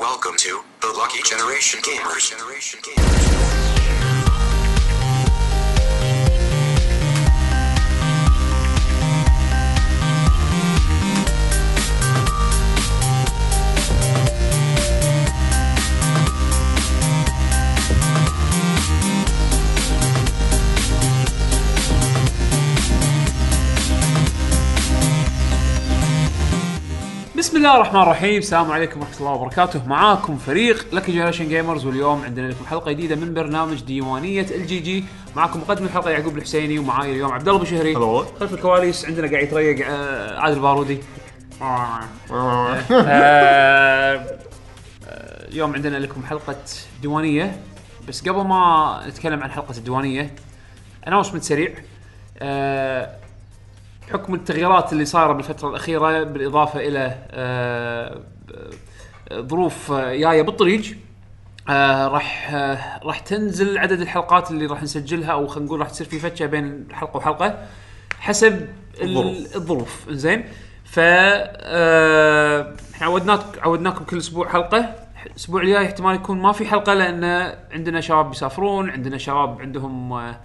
Welcome to the Lucky Generation Gamers. بسم الله الرحمن الرحيم. السلام عليكم ورحمة الله وبركاته. معاكم فريق Lucky Generation Gamers واليوم عندنا لكم حلقة جديدة من برنامج ديوانية ال G معكم مقدم الحلقة يعقوب الحسيني ومعاي اليوم عبد الله بشهري. خلف الكواليس عندنا قاعد يتريق آه، عادل بارودي. آه، آه، اليوم عندنا لكم حلقة ديوانية. بس قبل ما نتكلم عن حلقة الديوانية announcement سريع. آه، بحكم التغييرات اللي صايرة بالفترة الأخيرة بالإضافة إلى آه، آه، ظروف جاية بالطريق آه، راح آه، راح تنزل عدد الحلقات اللي راح نسجلها أو خلينا نقول راح تصير في فتشة بين حلقة وحلقة حسب ال- الظروف. الظروف. زين ف إحنا عودناك عودناكم كل أسبوع حلقة. الأسبوع الجاي احتمال يكون ما في حلقة لأن عندنا شباب بيسافرون عندنا شباب عندهم آه،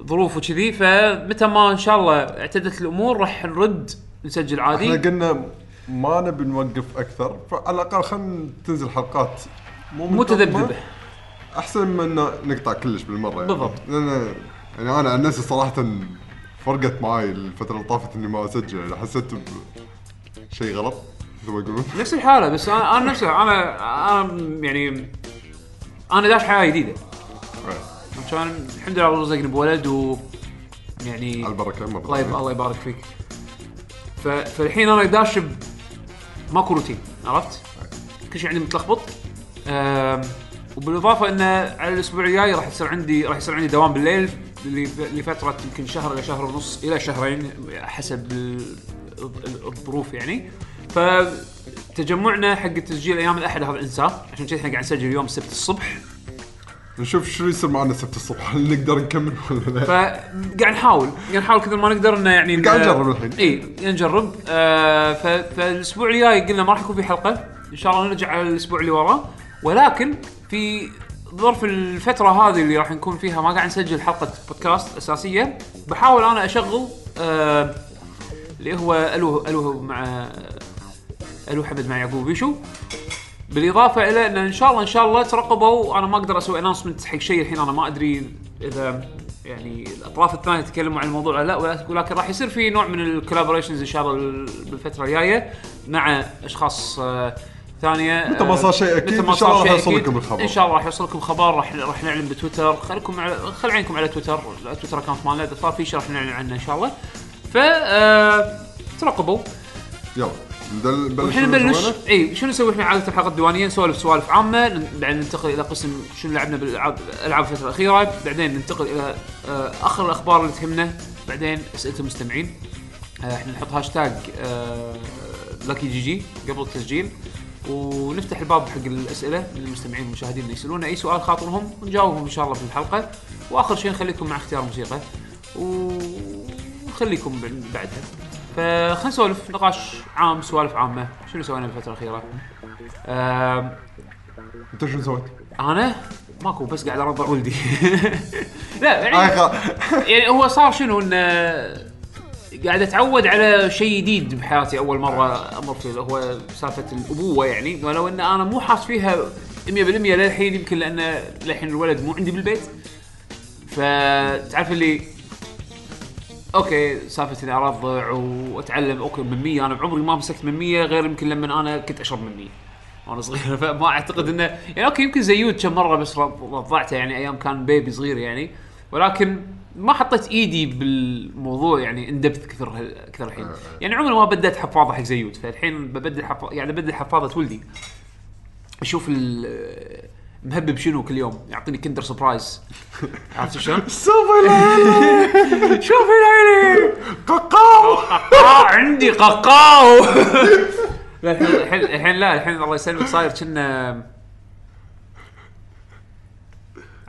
ظروف وكذي فمتى ما إن شاء الله اعتدت الأمور راح نرد نسجل إحنا عادي قلنا ما نبي نوقف أكثر فعلى الأقل خلينا تنزل حلقات مو. تذبذبة أحسن من نقطع كلش بالمرة يعني. بالضبط. لأن يعني أنا عن نفسي صراحة فرقت معاي الفترة اللي طافت إني ما أسجل يعني حسيت بشيء غلط مثل ما يقولون نفس الحالة بس أنا أنا نفسه أنا أنا يعني أنا داش حياة جديدة كان الحمد لله رزقني بولد و يعني على البركة مره الله يب- الله يبارك فيك. ف... فالحين أنا داش ب... ماكو روتين عرفت؟ كل شيء عندي متلخبط. أم... وبالإضافة انه على الأسبوع الجاي راح يصير عندي راح يصير عندي دوام بالليل اللي لفتره يمكن شهر إلى شهر ونص إلى شهرين حسب ال- ال- الظروف يعني. فتجمعنا حق التسجيل أيام الأحد هذا انساه عشان كذا إحنا قاعد نسجل اليوم السبت الصبح. نشوف شو يصير معنا السبت الصبح هل نقدر نكمل ولا لا؟ فقاعد نحاول قاعد نحاول كثر ما نقدر إنه يعني قاعد نجرب الحين. إي نجرب. آه ف- فالأسبوع الجاي قلنا ما راح يكون في حلقة. إن شاء الله نرجع على الأسبوع اللي وراه ولكن في ظرف الفترة هذه اللي راح نكون فيها ما قاعد نسجل حلقة بودكاست أساسية بحاول أنا أشغل آه اللي هو ألو ألو مع ألو حمد مع يعقوب بيشو بالإضافة إلى أن إن شاء الله إن شاء الله ترقبوا أنا ما أقدر أسوي announcement حق شيء الحين. أنا ما أدري إذا يعني الأطراف الثانية تكلموا عن الموضوع ولا لا. ولكن- راح يصير في نوع من ال collaborations إن شاء الله ال- بالفترة الجاية مع أشخاص آه، ثانية. متى ما صار شيء متى ما إن شاء الله راح يوصل لكم الخبر. إن شاء الله راح يوصلكم خبر راح راح نعلن بتويتر. خليكم على خل عينكم على تويتر. تويتر account مالنا. إذا صار في شيء راح نعلن عنه إن شاء الله. ف آه، ترقبوا. يلا. ندل- نبلش؟ اي شنو نسوي إحنا؟ عادة الحلقة الديوانية نسولف سوالف عامة بعدين ننتقل إلى قسم شنو لعبنا بالالعاب الالعاب الفترة الأخيرة بعدين ننتقل إلى آه، آخر الأخبار اللي تهمنا بعدين أسئلة المستمعين. آه، إحنا نحط hashtag Lucky GG قبل التسجيل ونفتح الباب حق الأسئلة من المستمعين والمشاهدين اللي يسألونا. أي سؤال خاطرهم ونجاوبهم إن شاء الله في الحلقة. وآخر شيء نخليكم مع اختيار موسيقى ونخليكم بعدها. فخلينا نسولف نقاش عام سوالف عامة. شنو سوينا بالفترة الأخيرة؟ أنت شنو سويت؟ أنا؟ ماكو بس قاعد ارضع ولدي. لا آه، يعني, خ- يعني هو صار شنو انه قاعد أتعود على شيء جديد بحياتي أول مرة أمر فيه. هو سالفة الأبوة يعني. ولو إن أنا مو حاس فيها 100% للحين يمكن لأن للحين الولد مو عندي بالبيت. فتعرف اللي okay سالفة إني ارضع وأتعلم. okay ممة أنا بعمري ما مسكت ممة غير يمكن لما أنا كنت أشرب ممة وأنا صغير. فما أعتقد إنه يعني okay يمكن زيود كم مرة بس رض- رضعته يعني أيام كان baby صغير يعني. ولكن ما حطيت إيدي بالموضوع يعني اندبت كثر كثر الحين. يعني عمري ما بدلت حفاضه حق زيود فالحين ببدل حفاضه يعني ابدل حفاضه ولدي. أشوف ال مهبب شنو كل يوم يعطيني كندر سبرايز. عرفت شلون؟ سوف العيلة شوف العيني قاقاو قاقاو عندي قاقاو لا الحين الحين لا الحين الله يسلمك صاير كنا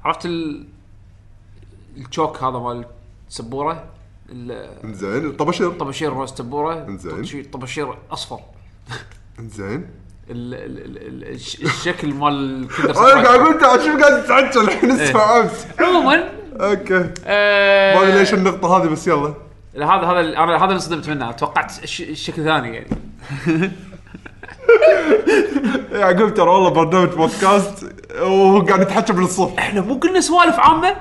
عرفت ال... الشوك هذا مال السبوره ال- انزين طبشر طباشير راس تبوره. طباشير- طباشير أصفر. انزين. ال ال ال الش- الشكل مال أنا قاعد. أقول انت شوف قاعد تتعجل الحين إيه. فهمت عموما okay. آه، ما أدري ليش النقطة هذه بس يلا. لا، هذا هذا أنا هذا اللي انصدمت منه. توقعت الشكل ثاني يعني. يعقوب ترى والله برنامج بودكاست وقاعد نتحكى من الصبح إحنا مو قلنا سوالف عامة؟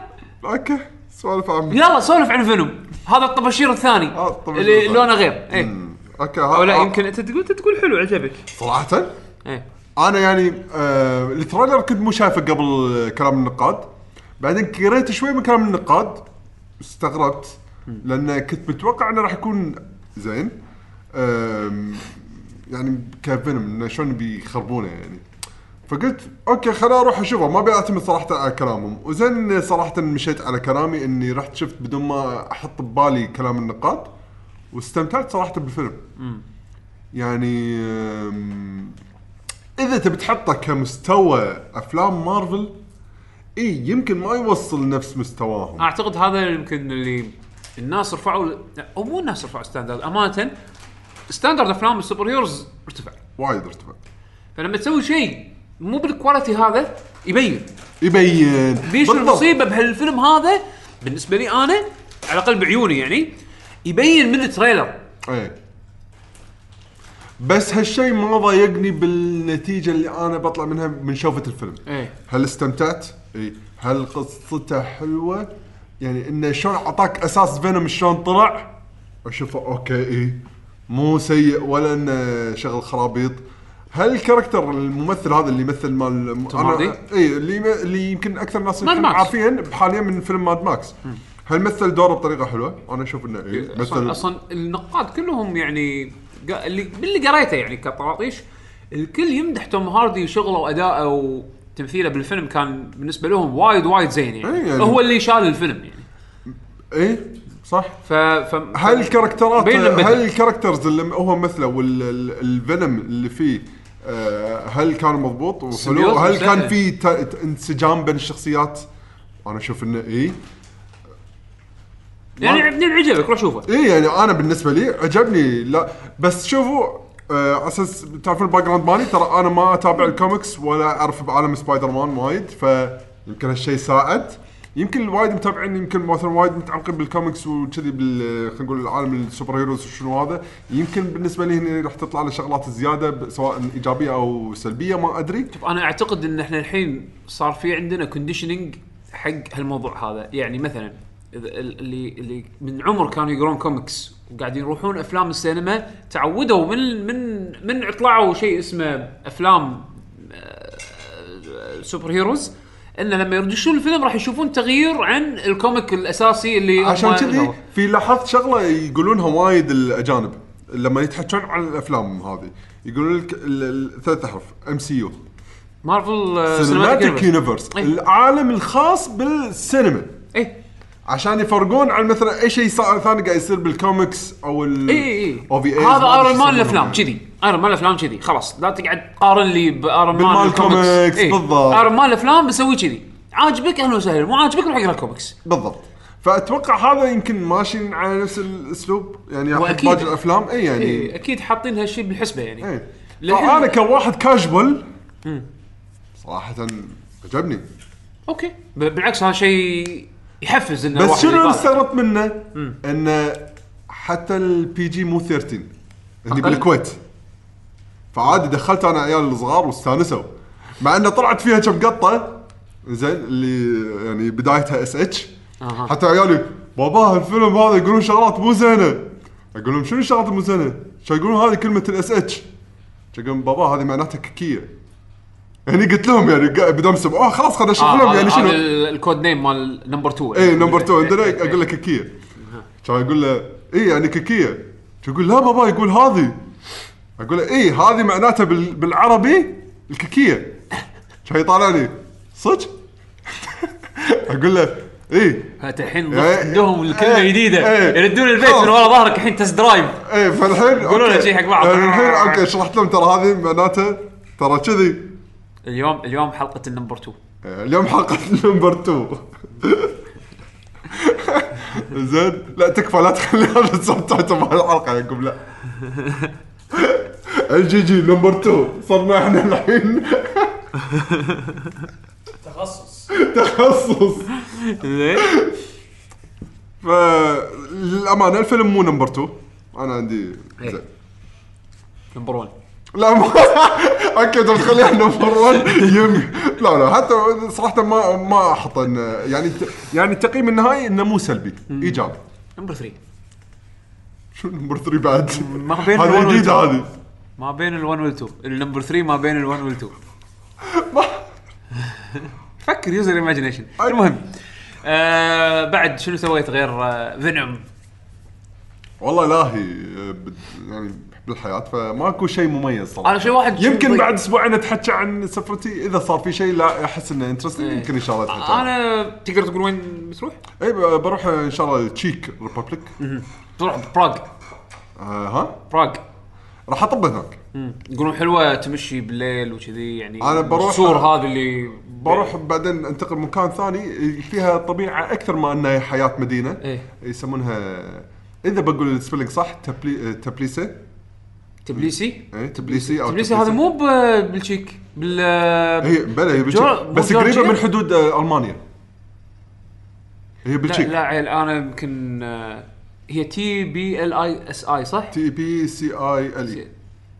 أوكي سوالف عامة. يلا سولف عن Venom هذا الطباشير الثاني. اللي. لونه غير. إيه. okay أو لا يمكن أنت تقول أنت تقول حلو عجبك. صراحة؟ إيه. أنا يعني آه ال trailer كنت مو شايفه قبل كلام النقاد. بعدين قريت شوي من كلام النقاد. استغربت. لأن كنت متوقع إنه راح يكون زين. يعني ك Venom إنه شلون بيخربونه يعني. فقلت okay خليني أروح أشوفه. ما أبي أعتمد صراحة على كلامهم. وزين صراحة مشيت على كلامي إني رحت شفت بدون ما أحط ببالي كلام النقاد. واستمتعت صراحة بالفيلم. يعني إذا تبي تحطه كمستوى أفلام مارفل إي يمكن ما يوصل نفس مستواهم. أعتقد هذا يمكن اللي الناس رفعوا أو مو الناس رفعوا standard أمانة standard أفلام ال super heroes ارتفع. وايد ارتفع. فلما تسوي شيء مو بال quality هذا يبين. يبين. بيش بالضبط. المصيبه بهالفيلم هذا بالنسبة لي أنا على الأقل بعيوني يعني يبين من ال trailer إيه بس هالشيء ما ضايقني بالنتيجة اللي أنا بطلع منها من شوفة الفيلم إيه هل استمتعت؟ إي هل قصته حلوة؟ يعني انه شلون أعطاك أساس Venom شلون طلع؟ أشوفه okay إي مو سيء ولا إنه شغل خرابيط هل ال character الممثل هذا اللي يمثل مال توم هاردي؟ إي اللي اللي يمكن أكثر الناس Mad يمكن Max. عارفين حاليا من فيلم Mad Max هل مثل دوره بطريقة حلوة؟ أنا أشوف إنه أصلا مثل أصلا النقاد كلهم يعني قا- اللي باللي قريته يعني كطراطيش الكل يمدح توم هاردي وشغله وادائه وتمثيله بالفيلم كان بالنسبة لهم وايد وايد زين يعني, إيه يعني- هو اللي شال الفيلم يعني اي صح ف, ف... هل الكاركترات بين هل. ال characters اللي هو مثله وال Venom اللي فيه آه، هل كان مضبوط وحلو symbiote هل كان لا. في ت- ت- انسجام بين الشخصيات أنا أشوف إنه اي يعني عجبني عجبك روح شوفه. اي يعني أنا بالنسبة لي عجبني لا بس شوفوا آه، على أساس تعرفون ال background مالي؟ ترى أنا ما أتابع الكوميكس ولا أعرف بعالم سبايدر مان وايد فيمكن هالشيء ساعد يمكن الوايد متابعين يمكن مثلا وايد متعمقين بالكوميكس وكذي بال خلينا نقول العالم ال super heroes وشنو هذا. يمكن بالنسبة لي هنا راح تطلع له شغلات زيادة سواء إيجابية أو سلبية ما أدري. شوف أنا أعتقد إن إحنا الحين صار في عندنا conditioning حق هالموضوع هذا. يعني مثلا اللي اللي من عمر كانوا يقرون كوميكس وقاعدين يروحون أفلام السينما تعودوا من من من طلعوا شيء اسمه أفلام super heroes ان لما يرجعون الفيلم راح يشوفون تغيير عن ال comic الأساسي اللي عشان كذي في لاحظت شغلة يقولونها وايد الأجانب لما يتحكون عن الأفلام هذه. يقولون لك ثلاث أحرف MCU Marvel Cinematic Universe. العالم الخاص بالسينما. إيه. عشان يفرقون عن مثلا أي شيء ثاني قاعد يصير بالكوميكس أو ال اي اي أو في هذا ايرون مان الأفلام كذي. Iron Man الأفلام كذي. خلاص لا تقعد تقارن لي ب Iron Man ال comics. comics، إيه. بالضبط. ايرون مان الأفلام بسوي كذي. عاجبك أهلا وسهلا مو عاجبك روح اقرأ الكوميكس بالضبط. فأتوقع هذا يمكن ماشيين على نفس الأسلوب يعني. باقي الأفلام. اي يعني إيه أكيد حاطين هالشيء بالحسبة يعني. لكن- فانا كواحد كاجوال صراحة عجبني. okay. بالعكس هذا شيء يحفز إنه بس الواحد شنو اللي. استغربت منه؟ إنه حتى ال PG مو 13 هني أقل؟ بالكويت فعادي دخلت أنا عيال الصغار واستانسوا مع إنه طلعت فيها كم لقطة زين اللي يعني بدايتها SH أها. حتى عيالي بابا الفيلم هذا يقولون شغلات مو زينة أقول لهم شنو الشغلات مو زينة؟ شو يقولون هذه كلمة ال SH يقولون بابا هذه معناتها كيكية يعني قلت لهم يعني قا- بدهم سب آه خلاص خلينا نشرح آه لهم يعني شنو؟ ال- ال code name مال number 2 اي number 2 عندنا أقول لك كيكية. كان يقول له اي يعني كيكية. يقول لا بابا يقول هذه. أقول له اي هذه معناتها بال- بالعربي الكيكية. كان يطالعني؟ صدق؟ أقول له اي هات الحين إيه. عندهم الكلمة إيه. جديده إيه. يردون البيت. من ورا ظهرك الحين test drive اي فالحين يقولون okay. شي حق بعض. يعني الحين okay شرحت لهم ترى هذه معناتها ترى كذي. اليوم اليوم حلقة ال number 2 اليوم حلقة number 2 زين. لا تكفى لا تخلي هذا title مال الحلقة يعقوب لا الجي جي نمبر 2 صرنا إحنا الحين. تخصص. تخصص. زين. فللامانه الفيلم مو نمبر 2 أنا عندي إيه. زين. نمبر 1 لا ما أوكي تبي تخليها نمبر 1 يم. لا لا حتى صراحة ما ما أحط يعني يعني التقييم النهائي إنه مو سلبي. ايجابي number 3 شو number 3 بعد؟ ما بين هذا ال one جديد وال two. هذه. ما بين ال1 وال2 ال number 3 ما بين ال1 وال2 فكر use your imagination المهم آه بعد شنو سويت غير آه Venom والله لاهي آه، يعني بالحياة فماكو شيء مميز صراحة. أنا شيء واحد يمكن شوي- بعد أسبوعين أتحكى عن سفرتي. إذا صار في شيء لا أحس إنه interesting إيه. يمكن إن شاء الله اتحكى. أنا تقدر تقول وين بتروح؟ اي بروح إن شاء الله Czech Republic تروح براغ. آه ها؟ براغ. راح اطب هناك. يقولون حلوة تمشي بالليل وكذي يعني أنا بروح- السور هذا اللي بروح بعدين أنتقل مكان ثاني فيها طبيعة أكثر ما إنها حياة مدينة. إيه. يسمونها إذا بقول ال spelling صح تبلي تبليسة. تبليسي اي تبليسي أو تبليسي هذا مو بالتشيك بال هي بلا هي بالتشيك بس؟ قريبة من حدود آه، ألمانيا هي لا بالتشيك لا عيل أنا يمكن آه، هي تي بي ال اي اس اي صح؟ تي بي سي اي ال اي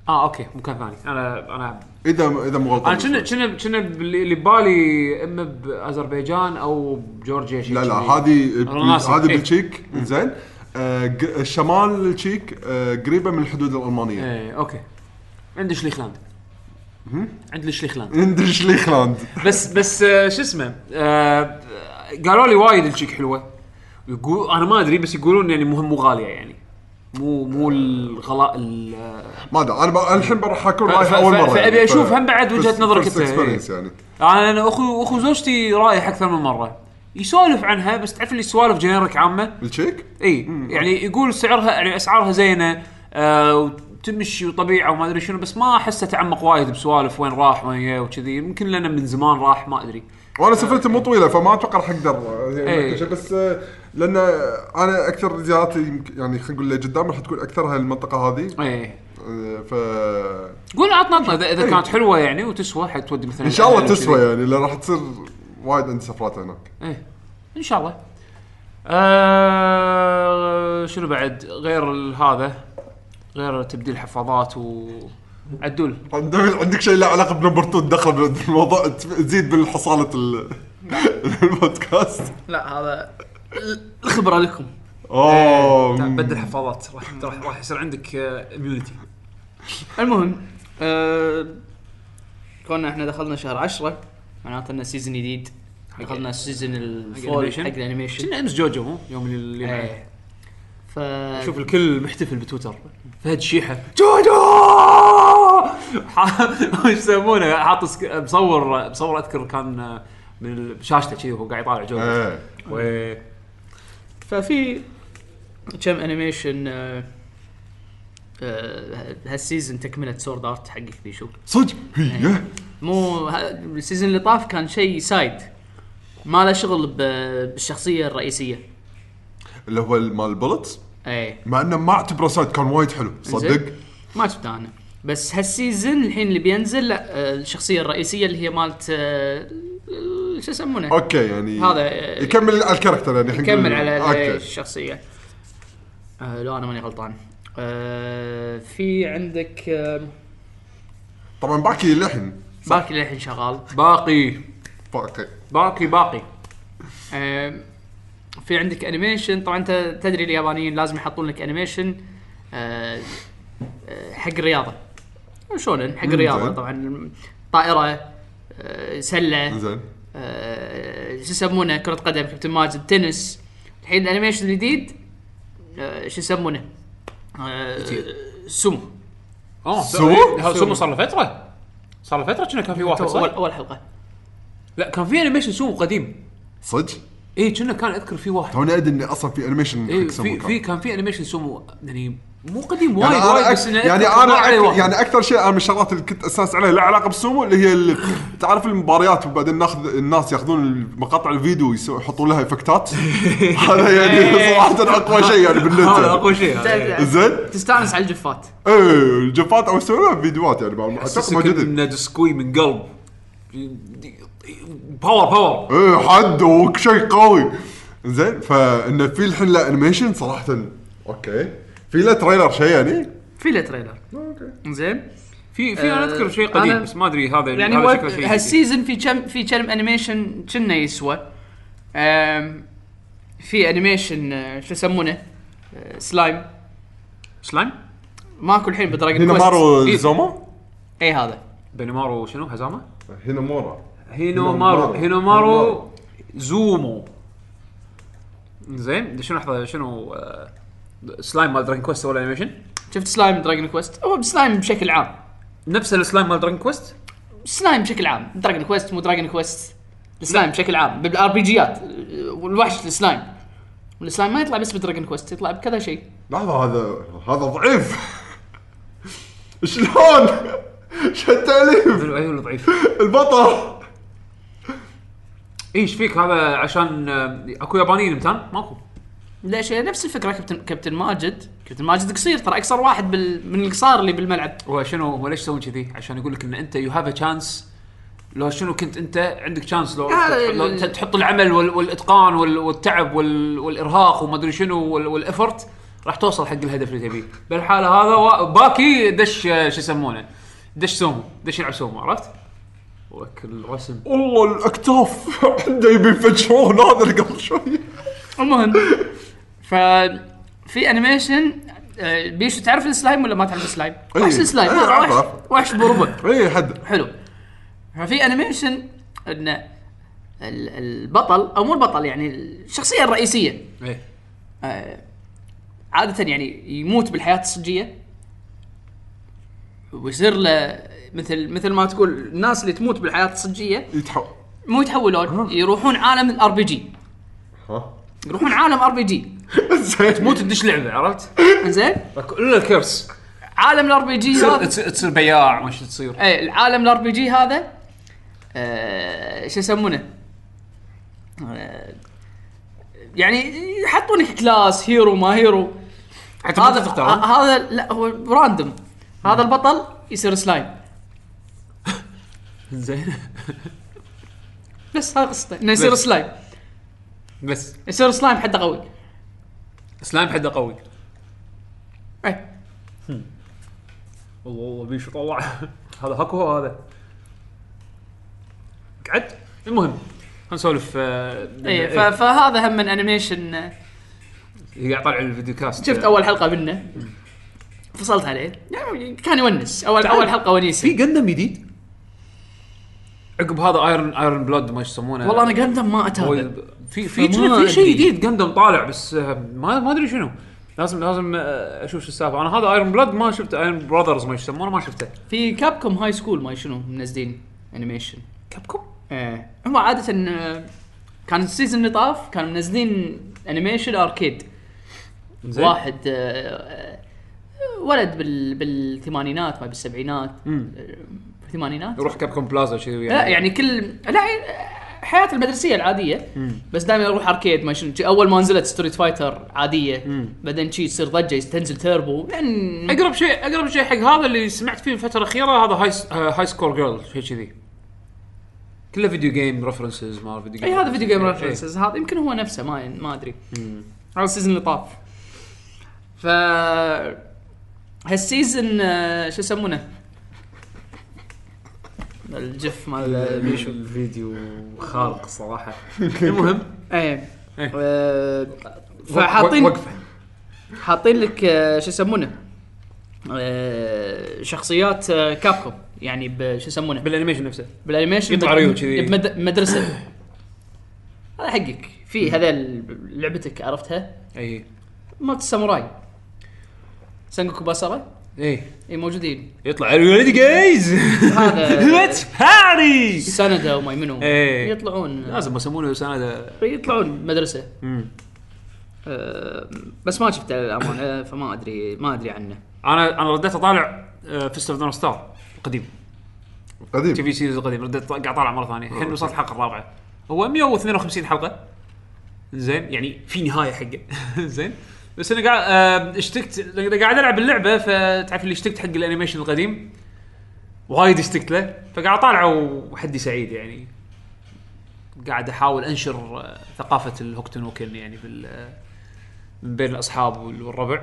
آه أوكي مكان ثاني أنا أنا إذا إذا مو غلطان أنا كنا كنا كنا باللي اللي ببالي إما بأذربيجان أو بجورجيا شيء لا لا. هذه. هذه إيه. بالتشيك زين آه، الشمال التشيك آه، قريبة من الحدود الألمانية. إيه okay. عند شليخلاند. عند شليخلاند. عند شليخلاند. بس بس آه، شو اسمه؟ آه، قالوا لي وايد التشيك حلوة. يقول أنا ما أدري بس يقولون يعني مهم مو غالية يعني. مو مو الغلاء ال- ما أدري أنا الحين راح اكون رايح أول مرة يعني، أشوف هم بعد first- نظرك experience يعني. أنا اخو أخو زوجتي رايح أكثر من مرة. يسولف عنها بس تعرف اللي سوالف generic عامة؟ بالتشيك إي يعني يقول سعرها يعني أسعارها زينة آه وتمشي وطبيعة وما أدري شنو بس ما أحسه تعمق وايد بسوالف وين راح وين جاي وكذي. يمكن لأنه من زمان راح ما أدري. وأنا سفرتي مو طويلة فما أتوقع راح أقدر يعني بس آه، لأن أنا أكثر زياراتي يعني خلينا نقول لقدام راح تكون أكثرها المنطقة هذه. إي. آه، ف قول عطنا عطنا إذا. كانت حلوة يعني وتسوى حق تودي مثلا إن شاء الله تسوى. يعني لأن راح تصير وايد عندي سفرات هناك. إيه إن شاء الله. آه شنو بعد؟ غير ال- هذا غير تبديل حفاضات و عدول. عندك عندك شيء له علاقة بنمبر 2 تدخل بالموضوع تزيد بالحصالة ال- البودكاست. لا هذا الخبرة لكم. أوه. لا، بدل حفاضات راح راح راح يصير عندك immunity المهم آه كنا إحنا دخلنا شهر 10 معناته إنه season جديد. دخلنا season ال fall ال animation. حق ال animation كنا امس جوجو مو؟ يوم اللي إيه. ف شوف الكل محتفل بتويتر. فهد شيحة. جوجو! إيش يسمونه؟ حاط مصور مصور أذكر كان من بشاشته كذي وهو قاعد يطالع جوجو. إيه. و ففي كم animation آه آه هال season تكملة Sword Art حقك بيشو صدق؟ هي؟ مو ال season اللي طاف كان شيء side ما له شغل ب- بالشخصية الرئيسية. اللي هو مال ال bullets إيه. مع إنه ما أعتبره side كان وايد حلو. صدق. ما شفته أنا. بس هال season الحين اللي بينزل لا آه، الشخصية الرئيسية اللي هي مالت آه، آه، شو يسمونه؟ okay يعني هذا، آه، يكمل على ال character يعني نقول- على okay. الشخصية. آه لا أنا ماني غلطان. آه في عندك آه طبعا باكي للحين. باقي للحين شغال. باقي. باقي. باقي آه في عندك animation طبعا أنت تدري اليابانيين لازم يحطون لك animation آه آه، حق الرياضة. شنو حق الرياضة. طبعا. طائرة آه سلة زين. شو يسمونه؟ كرة قدم كابتن ماجد تنس. الحين ال animation الجديد شو يسمونه؟ سومو آه سومو؟ سومو صار له فترة. صار له فترة كنا كان في واحد اول صح؟ أول حلقة. لا كان في animation سومو قديم صدق اي كنا كان أذكر في واحد توني أدري إني أصلا في animation سومو في كان. في كان في animation سومو يعني مو قديم يعني وايد أنا وايد. بس يعني أنا ما. يعني أكثر شيء أنا من الشغلات اللي كنت أسأل عليها لها علاقة بالسومو اللي هي ال... تعرف المباريات وبعدين ناخذ الناس ياخذون مقاطع الفيديو. يحطون لها إفكتات هذا يعني صراحة أقوى شيء يعني بالنت هذا يعني. أقوى شيء. زين تستانس على الجفات إيه الجفات أو يسوون لها فيديوهات يعني بعض- إنه دسكوي من قلب باور باور إيه حد وشيء قوي. زين فانه في الحين له انيميشن صراحة. أوكي. في له تريلر شيء يعني؟ في له تريلر أوكي. زين. في في أنا آه، اذكر شيء قديم أنا- بس ما أدري هذا يعني هذا هو شكله شيء. هالسيزون في كم في كم انيميشن كنا يسوى. في animation آه، شو يسمونه؟ آه، slime slime ماكو الحين ب Dragon هنا Quest مارو إيه. زوما اي هذا. بينمارو شنو؟ هزامة؟ هنا مورا هينومارو هينومارو. زومو. زين شنو لحظة شنو آه، سلايم مال Dragon Quest ولا animation؟ شفت slime Dragon Quest؟ هو سلايم بشكل عام. نفس السلايم مال Dragon Quest؟ slime بشكل عام. Dragon Quest مو Dragon Quest. السلايم بشكل عام. بال RPG ات والوحش ال slime. وال slime ما يطلع بس ب Dragon Quest يطلع بكذا شيء. لحظة هذا هذا ضعيف. شلون؟ شو التأليف؟ أيوه ضعيف. البطل. إيش فيك هذا عشان آه، أكو يابانيين متان ماكو. ليش؟ نفس الفكرة كابتن كابتن ماجد. كابتن ماجد قصير ترى اقصر واحد بال... من القصار اللي بالملعب. هو شنو هو ليش يسوون كذي؟ عشان يقول لك إن أنت you have a chance لو شنو كنت أنت عندك chance لو, لو ال- تحط العمل وال- والإتقان وال- والتعب وال- والإرهاق وما أدري شنو وال- وال effort راح توصل حق الهدف اللي تبيه. بالحالة هذا وا- باكي دش آه، شو يسمونه؟ دش سومو دش يلعب سومو عرفت؟ وكل الرسم والله الأكتاف عنده يبي يفجرون هذا اللي قبل شوي. المهم ف في animation آه، بيشو تعرف السلايم ولا ما تعرف السلايم؟ إيه. وحش السلايم. إيه، أعرف، وحش. وحش بربع اي حد. حلو. ففي animation إن ال- البطل أو مو البطل يعني الشخصية الرئيسية. إيه. آه، عادة يعني يموت بالحياة الصجية. ويصير له مثل مثل ما تقول الناس اللي تموت بالحياة الصجية يتحول مو يتحولون يروحون عالم ال RPG ها. يروحون عالم RPG. زين. مو تدش لعبة عرفت؟ زين. إلا الكرس عالم ال RPG تصير هذا تصير- تصير بياع ما تصير. اي العالم ال RPG هذا آه شو يسمونه؟ آه يعني يحطون لك class hero ما hero. هذا هذا لا هو random هذا البطل يصير سلايم. زين. بس هذا قصته. إنه يصير بس. سلايم. بس. يصير سلايم حده قوي. سلايم حده قوي. اي والله والله بيشو طلع هذا هاكو هذا. قعد. المهم خلينا نسولف آه، اي إيه. ف- فهذا هم من animation آه، قاعد طالع ال video cast شفت أول حلقة منه. فصلت عليه. يعني كان يونس. اول أول حلقة ونيسة. في Gundam جديد عقب هذا Iron Iron Blood ما يسمونه. والله أنا Gundam ما أتابع. في في في شيء. جديد Gundam طالع بس آه، ما ما أدري شنو. لازم لازم آه، أشوف شو السالفة. أنا هذا Iron Blood ما شفته Iron Brothers ما يسمونه ما شفته. في Capcom high school ما شنو منزلين animation Capcom إيه. هم عادة آه، كان ال season اللي طاف كانوا منزلين animation arcade زين. واحد ولد بال بالثمانينات ما بالسبعينات. مم. الثمانينات يروح Capcom Plaza كذي لا يعني كل لا حياته المدرسية العادية. بس دائما يروح arcade ما شنو أول ما نزلت Street Fighter عادية. بعدين شي تصير ضجة تنزل تيربو. يعني أقرب شيء أقرب شيء حق هذا اللي سمعت فيه الفترة الأخيرة هذا هاي High Score Girl شيء كذي. كله video game references ما فيديو اي هذا video game. references هذا يمكن هو نفسه ما ما أدري. هذا ال season اللي طاف. ف هال season آه، شو يسمونه؟ ال GIF مال بيشو الفيديو. خارق صراحة. المهم إيه. إيه. آه، فحاطين وقفة. حاطين لك آه، شو يسمونه؟ آه، شخصيات آه، Capcom يعني ب- شو يسمونه؟ بال animation نفسه. بال animation يطلع Ryu كذي. بمد- مدرسة. هذا حقك. في هذا لعبتك عرفتها؟ اي مالت الساموراي. Sengoku Basara اي اي موجودين. يطلع. ready guys هذا let's party سندا وما منو إيه. يطلعون. لازم يسمونه سنه يطلعون مدرسة. آه، بس ما شفته للأمانة فما أدري ما أدري عنه. أنا أنا رديت أطالع Fist of Star القديم تي قديم. في series القديم رديت قاعد أطالع مرة ثانية. الحين وصلت الحلقة الرابعة. هو 152 حلقة. زين يعني في نهاية حقه. زين. بس أنا قاعد آه، اشتقت لأن قاعد ألعب اللعبة فتعرف اللي اشتقت حق ال animation القديم؟ وايد اشتقت له فقاعد أطالعه وحدي سعيد يعني. قاعد أحاول أنشر آه، ثقافة ال Hokuto no Ken يعني بال آه، من بين الأصحاب وال- والربع.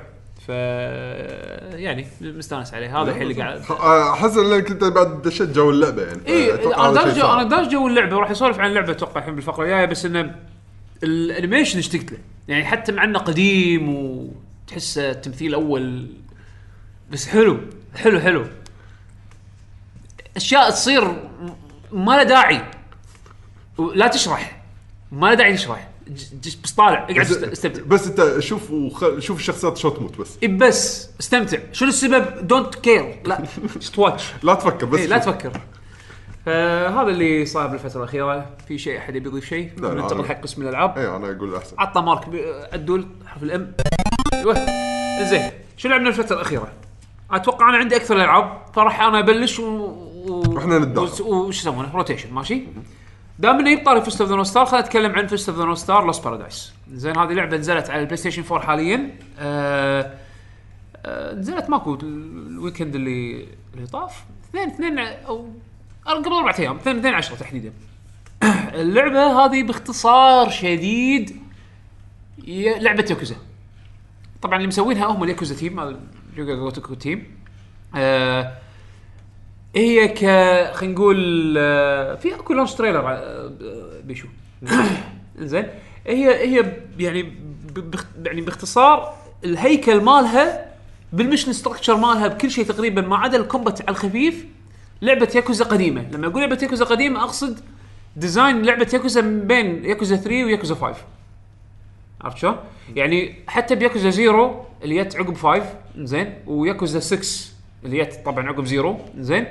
ف يعني مستانس عليه. هذا الحين اللي قاعد. آه، أحس انك انت بعد دشيت جو اللعبة يعني. اي فأتوقع أنا هذا شيء جو. أنا داش جو اللعبة وراح يسولف عن اللعبة أتوقع الحين بالفقرة الجاية بس إنه ال animation اشتقت له يعني حتى مع إنه قديم وتحسه التمثيل أول بس حلو حلو حلو. أشياء تصير ما له داعي. لا تشرح ما له داعي تشرح. بس طالع اقعد استمتع. بس أنت شوف وخ... شوف الشخصيات شو تموت بس. بس استمتع. شنو السبب؟ don't care لا just watch. لا تفكر بس إيه لا. تفكر. فهذا اللي صار بالفترة الأخيرة. في شيء أحد يبي يضيف شيء؟ لا، ننتقل أنا- حق قسم الألعاب. اي أنا أقول أحسن. عطى مارك ب- عدول حرف الإم. أيوه زين. شو لعبنا الفترة الأخيرة؟ أتوقع أنا عندي أكثر الالعاب فراح أنا أبلش و... و... وإحنا نتداخل. وش يسمونه؟ rotation ماشي؟ دام إنه يبطل Fist of the North Star خلينا نتكلم عن Fist of the North Star Lost Paradise زين هذه لعبة نزلت على ال PlayStation 4 حاليا. آه... آه... نزلت ماكو ال- ال weekend اللي اللي طاف. اثنين اثنين أو قبل أربع أيام اثنين اثنين 10 تحديدا. اللعبة هذه باختصار شديد لعبة ياكوزا. طبعا اللي مسوينها هم الياكوزا team Ryu Ga Gotoku team آه هي ك خلينا نقول آه في أكو launch trailer آه بيشو. زين هي هي يعني يعني باختصار الهيكل مالها بال mission structure مالها بكل شيء تقريبا ما عدا ال combat على الخفيف لعبة ياكوزا قديمة. لما أقول لعبة ياكوزا قديمة أقصد design لعبة ياكوزا من بين ياكوزا 3 وياكوزا 5 عرفت شلون؟ يعني حتى بياكوزا Zero اللي جت عقب 5 زين. وياكوزا 6 اللي جت طبعا عقب Zero زين.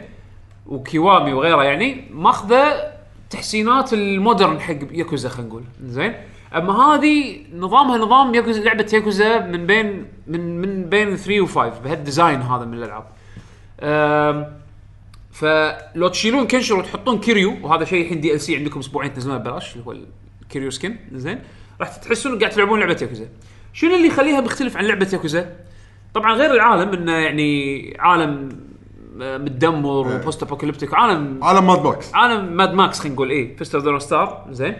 و Kiwami وغيره يعني ماخذة تحسينات ال modern حق ياكوزا خلينا نقول. زين. أما هذه نظامها نظام ياكوزا لعبة ياكوزا من بين من من بين 3 و5 بهال design هذا من الألعاب. فلو تشيلون كنشيرو وتحطون كيريو وهذا شيء الحين DLC عندكم أسبوعين تنزلونه ببلاش اللي هو الكيريو skin. زين. راح تحسون قاعد تلعبون لعبة ياكوزا. شنو اللي يخليها مختلف عن لعبة ياكوزا؟ طبعا غير العالم انه يعني عالم آه، متدمر إيه. و post apocalyptic عالم عالم Mad Box عالم Mad Max خلينا نقول إيه Fist of the Star زين.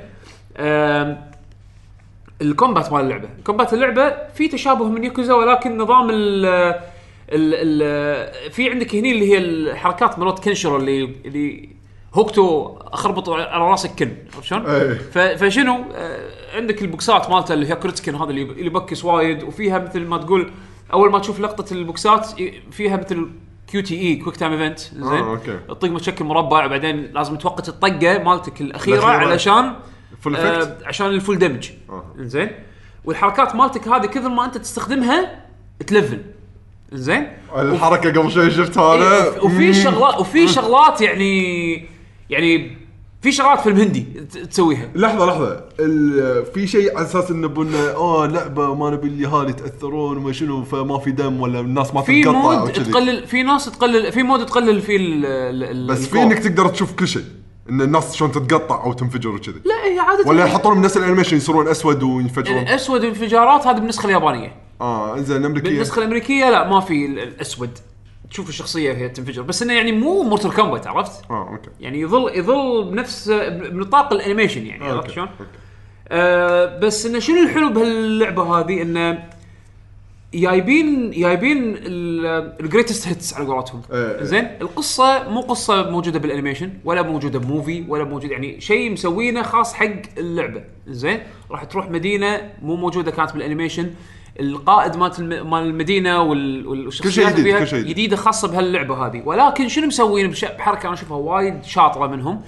ال combat مال اللعبة. combat اللعبة في تشابه من ياكوزا ولكن نظام ال ال ال في عندك هني اللي هي الحركات مرات كنشيرو اللي اللي هوكتو أخربط على راسك كن عرفت شلون؟ إيه. فشنو آه، عندك البوكسات مالته اللي هي كريتكن هذا اللي يبكس وايد وفيها مثل ما تقول أول ما تشوف لقطة البوكسات فيها مثل QTE quick time event زين okay. تطق مشكل مربع وبعدين لازم توقت الطقة مالتك الأخيرة. علشان full آه عشان ال full damage آه. زين والحركات مالتك هذه كثر ما أنت تستخدمها تلفل زين؟ الحركة قبل شوي شفتها أنا. إيه، وفي شغلات وفي شغلات يعني يعني في شغلات فيلم هندي تسويها. لحظة لحظة. ال- في شيء على أساس إنه بنا آه لعبة ما نبي اليهال يتاثرون وما شنو فما في دم ولا الناس ما في mode تقلل في ناس تقلل في mode تقلل فيه ال- ال- ال- بس في ال gore. انك تقدر تشوف كل شيء إن الناس شلون تتقطع أو تنفجر وكذي. لا هي عادة ولا يحطون من نفس ال animation يصيرون أسود وينفجرون. الأسود انفجارات هذه بالنسخة اليابانية. آه انزين الامريكيه بالنسخة الأمريكية لا ما في ال- الأسود. تشوف الشخصية وهي تنفجر. بس إنه يعني مو Mortal Kombat عرفت؟ آه okay. يعني يظل يظل بنفس بنطاق ال animation يعني عرفت okay، شلون؟ آه بس إنه شنو الحلو بهاللعبة هذه؟ إنه جايبين جايبين ال greatest hits على قولتهم. إيه، إيه. زين؟ القصة مو قصة موجودة بال animation ولا موجودة ب movie ولا موجود يعني شيء مسوينه خاص حق اللعبة. زين؟ راح تروح مدينة مو موجودة كانت بال animation. القائد مالت الم- مال المدينة وال- والشخصيات جديد، فيها كل شيء جديد. جديدة خاصة بهاللعبة هذه. ولكن شنو مسوين بش- بحركة أنا أشوفها وايد شاطرة منهم؟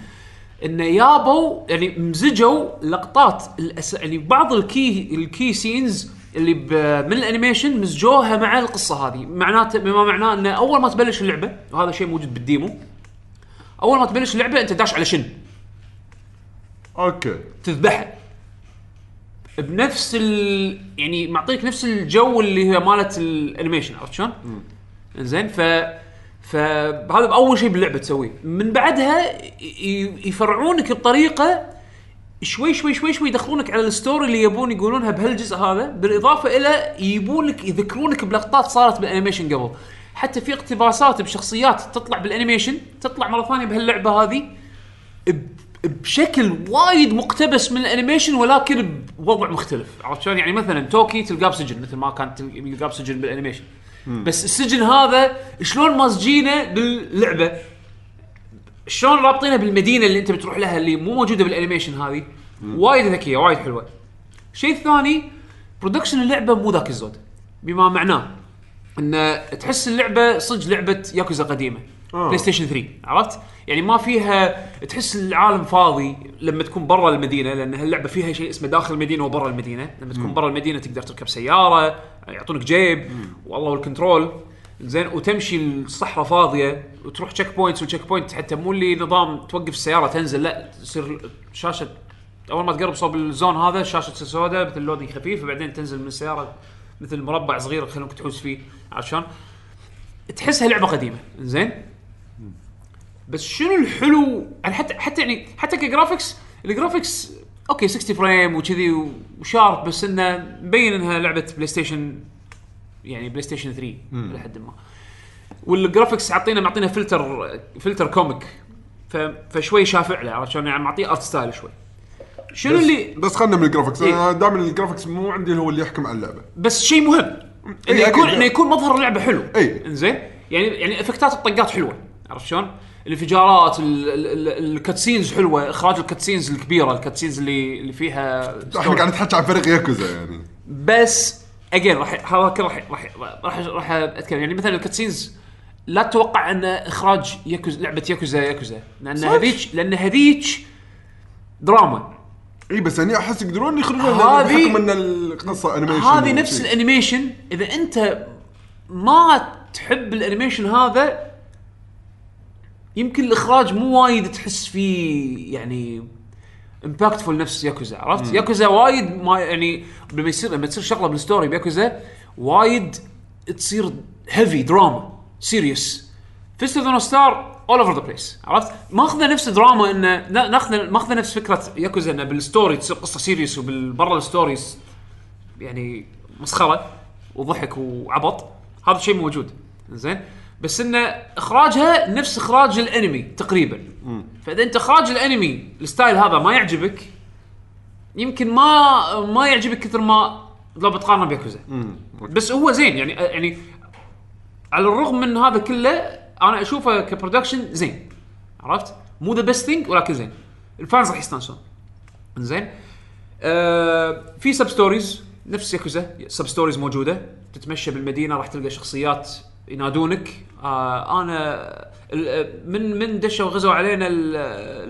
انه يابوا يعني مزجوا لقطات الأس... يعني بعض ال key ال key scenes اللي ب... من ال animation مزجوها مع القصة هذه. معناته بما معناه إنه أول ما تبلش اللعبة وهذا شيء موجود بال demo أول ما تبلش اللعبة أنت داش على Shin؟ okay. تذبحه. بنفس ال يعني معطيك نفس الجو اللي هي مالت ال animation عرفت شلون؟ زين ف فهذا اول شيء باللعبة تسويه. من بعدها يفرعونك بطريقه شوي شوي شوي شوي يدخلونك على ال story اللي يبون يقولونها بهالجزء هذا بالإضافة إلى يجيبونك يذكرونك بلقطات صارت بال animation قبل. حتى في اقتباسات بشخصيات تطلع بال animation تطلع مرة ثانية بهاللعبة هذه بشكل وايد مقتبس من ال animation ولكن بوضع مختلف. عرفت شلون؟ يعني مثلا Toki تلقاه بسجن مثل ما كان تل- يلقاه بسجن بال animation. بس السجن هذا شلون مازجينه باللعبة؟ شلون رابطينها بالمدينة اللي انت بتروح لها اللي مو موجودة بال animation هذه؟ وايد ذكية وايد حلوة. الشيء الثاني production اللعبة مو ذاك الزود بما معناه إن تحس اللعبة صدق لعبة ياكوزا قديمة. آه. PlayStation 3 عرفت؟ يعني ما فيها تحس العالم فاضي لما تكون برا المدينة لأن هاللعبة فيها شيء اسمه داخل المدينة وبرا المدينة، لما تكون برا المدينة تقدر تركب سيارة يعطونك جيب والله وال control زين وتمشي الصحراء فاضية وتروح checkpoints وال checkpoint حتى مو اللي نظام توقف السيارة تنزل لا تصير شاشة أول ما تقرب صوب ال zone هذا الشاشه تصير سوداء مثل loading خفيف وبعدين تنزل من السيارة مثل مربع صغير يخلونك تحوس فيه شلون؟ تحسها لعبه قديمة زين بس شنو الحلو؟ يعني حتى حتى يعني حتى ك graphics ال graphics okay 60 frame وكذي و sharp بس إنه مبين إنها لعبة PlayStation يعني بلاي ستيشن 3 لحد ما. وال graphics عطينا معطينا filter filter comic فشوي شافع له عرفت شلون؟ يعني معطيه art style شوي. شنو اللي بس خلنا من ال graphics إيه. أنا دائما ال graphics مو عندي هو اللي يحكم على اللعبة. بس شيء مهم إنه إيه، يكون أكيد. إنه يكون مظهر اللعبة حلو. إيه. إنزين؟ يعني يعني إفكتات الطقات حلوة عرفت شلون؟ الانفجارات ال- ال- ال- ال cutscenes حلوة إخراج ال cutscenes الكبيرة ال cutscenes اللي اللي فيها إحنا قاعد نحكي عن فريق ياكوزا يعني. بس again راح راح راح راح راح أتكلم. يعني مثلا ال cutscenes لا تتوقع أن إخراج ياكوزا لعبة ياكوزا ياكوزا. لأن؟ هذيك لأن هذيك دراما. إي بس يعني أحس يقدرون يخرجون هذه- بحكم إن القصة animation هذه نفس. ال animation إذا أنت ما تحب ال animation هذا يمكن الإخراج مو وايد تحس فيه يعني impactful نفس ياكوزا عرفت؟ ياكوزا وايد ما يعني لما يصير لما تصير شغلة بال story بياكوزا وايد تصير heavy drama serious Fist of Star all over the place عرفت؟ ماخذه نفس دراما انه نا- ناخذه ماخذه نفس فكرة ياكوزا إنه بال story تصير قصة serious وبال sub stories يعني مسخرة وضحك وعبط هذا الشيء موجود زين بس انه إخراجها نفس إخراج الأنمي تقريبا. فإذا أنت إخراج الأنمي ال style هذا ما يعجبك يمكن ما ما يعجبك كثر ما لو بتقارنه بياكوزا. بس هو زين يعني يعني على الرغم من هذا كله أنا أشوفه ك production زين. عرفت؟ مو the best thing ولكن زين. ال fans راح يستانسون. زين. آه في sub stories نفس ياكوزا. sub stories موجودة. تتمشى بالمدينة راح تلقى شخصيات ينادونك. آه أنا ال- من من دشوا غزوا علينا ال-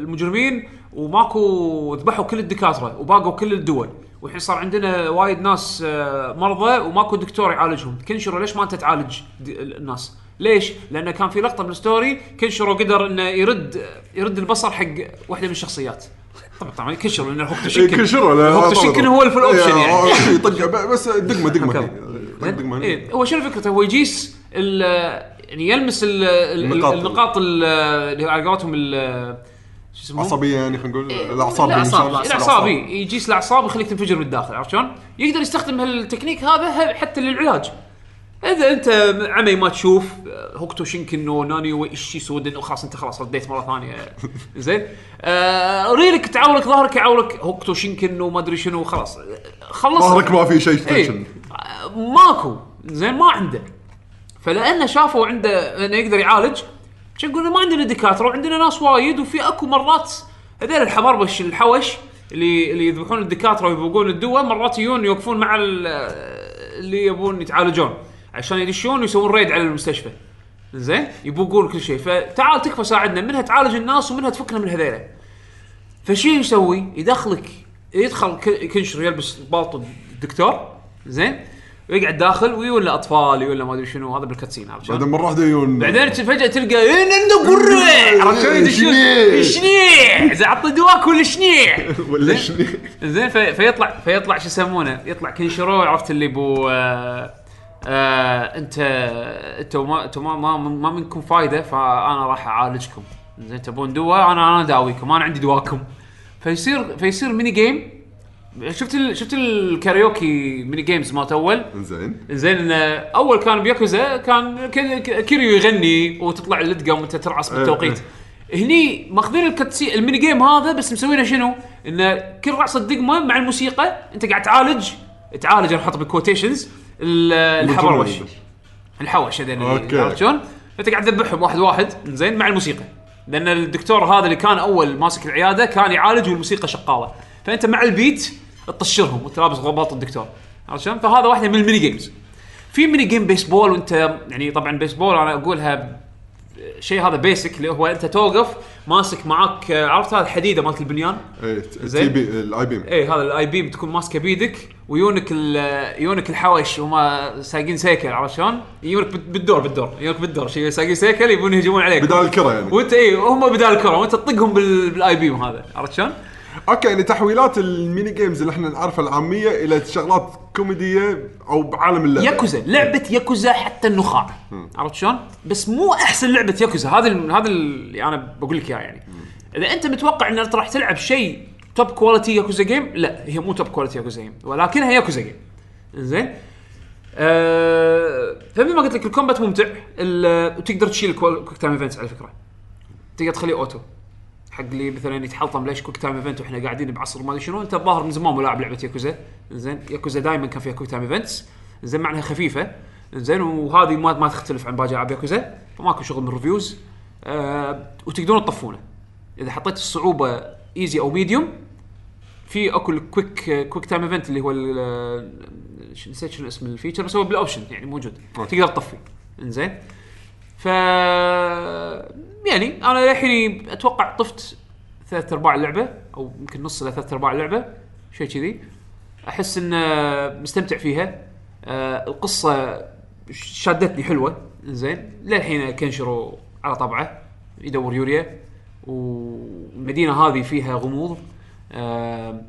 المجرمين وماكو ذبحوا كل الدكاترة وباقوا كل الدوا. والحين صار عندنا وايد ناس آه، مرضى وماكو دكتور يعالجهم. كنشرو ليش ما انت تعالج الناس؟ ليش؟ لأنه كان في لقطة بال story كنشرو قدر إنه يرد يرد البصر حق واحدة من الشخصيات. طبعا طبعا كنشرو لأن هوكتو إيه، شينكن كنشروا لا هوكتو هو ال full option يعني. آه، شي طق ب- بس دقمة دقمة. دقمة. إيه هو شنو فكرته؟ هو يجيس يعني يلمس ال- ال- النقاط. النقاط ال- اللي على قولتهم شو يسمونه؟ عصبية يعني خلينا نقول الأعصاب الأعصاب، بالإنسان. الأعصاب إيه، يجيس الأعصاب ويخليك تنفجر من الداخل عرفت شلون؟ يقدر يستخدم هالتكنيك هذا حتى للعلاج. إذا أنت عمي ما تشوف آه، هوكتو شينكن وناني وإيشي سودن وخلاص أنت خلاص رديت مرة ثانية. زين؟ آه ريلك تعورك ظهرك يعورك هوكتو شينكن وما أدري شنو خلاص. خلص. ظهرك ما في شيء إيه. آه، ماكو. زين؟ ما عنده. فلانه شافوا عنده أنه يقدر يعالج عشان يقول ما عندنا دكاتره وعندنا ناس وايد وفي أكو مرات هذول الحمربش الحوش اللي اللي يذبحون الدكاتره ويبوقون الدواء مرات يجون يوقفون مع ال- اللي يبون يتعالجون عشان يدشون ويسوون ريد على المستشفى. زين؟ يبوقون كل شيء. فتعال تكفى ساعدنا منها تعالج الناس ومنها تفكنا من هذيلا. فشي يسوي؟ يدخلك يدخل كنشر يلبس بالطو الدكتور. زين؟ ويقعد داخل ويولى أطفال يولى ما أدري شنو هذا بالكاتسين عرفت شلون؟ بعدين مرة واحدة يجون بعدين فجأة تلقى إيه نندو قرع عرفت شلون؟ يدشون شنيع. شنيع. زين عطني دواك ولا شنيع. ولا شنو زين في فيطلع فيطلع شو يسمونه؟ يطلع كنشرو عرفت اللي بو آه آه انت أنتوا ما أنتوا ما, ما, ما منكم فايدة فأنا راح أعالجكم. زين تبون دواء أنا أنا داويكم أنا عندي دواكم. فيصير فيصير mini game شفت ال شفت ال karaoke mini games مالت أول؟ زين زين آه، أول كان بياكوزا كان كيريو يغني وتطلع الدقمة وأنت ترعص بالتوقيت. هني ماخذين الكتسي ال mini game هذا بس مسوينه شنو؟ انه كل رعصه دقمة مع الموسيقى أنت قاعد تعالج تعالج أنا أحط بال quotations الحبروش الحوش okay. عرفت شلون؟ أنت قاعد تذبحهم واحد واحد زين مع الموسيقى. لأن الدكتور هذا اللي كان أول ماسك العيادة كان يعالج والموسيقى شغاله فأنت مع ال beat تطشرهم وانت لابس غباط الدكتور عرفت شلون؟ فهذا واحدة من ال mini games في mini game baseball وانت يعني طبعا بيسبول أنا أقولها شيء هذا basic اللي هو أنت توقف ماسك معاك عرفت هذه الحديدة مالت البنيان اي زين. بي ال I-beam اي هذا ال I-beam تكون ماسكة بيدك ويونك يونك الحوش هم سايقين سيكل عرفت شلون؟ يونك بال- بالدور بالدور يونك بالدور شي سايقين سيكل يبون يهجمون عليك بدال الكرة يعني وانت اي هم بدال الكرة وانت تطقهم بال- بال I-beam هذا عرفت شلون؟ okay يعني تحويلات ال mini games اللي إحنا نعرفها العامية إلى شغلات كوميدية أو بعالم اللعبة. ياكوزا لعبة ياكوزا حتى النخاع. عرفت شلون؟ بس مو أحسن لعبة ياكوزا. هذا هذا اللي أنا بقول لك اياه يعني. إذا أنت متوقع ان انت راح تلعب شيء top quality ياكوزا game لا هي مو top quality ياكوزا game ولكنها ياكوزا game زين أه فمثل ما قلت لك ال combat ممتع وتقدر تشيل ال quick time events على فكرة. تقدر تخليه auto. حق اللي مثلا يتحلطم ليش quick time event وإحنا قاعدين بعصر ما أدري شنو. أنت الظاهر من زمان ملاعب لعبة ياكوزا. زين ياكوزا دائما كان فيها quick time events زين معناها خفيفة. زين وهذه ما ما تختلف عن باقي ألعاب ياكوزا. فماكو شغل من ال reviews آه وتقدرون تطفونه. إذا حطيت الصعوبة easy أو medium في أكو ال quick quick time event اللي هو ش- نسيت شنو اسم ال feature بس هو بال option يعني موجود. تقدر تطفي. انزين ف يعني أنا للحين أتوقع طفت ثلاث أرباع اللعبة أو يمكن نص إلى ثلاث أرباع اللعبة شيء كذي. أحس إن مستمتع فيها. آه القصة شادتني حلوة. زين للحين كنشرو على طبعه يدور يوريا. والمدينه هذه فيها غموض. آه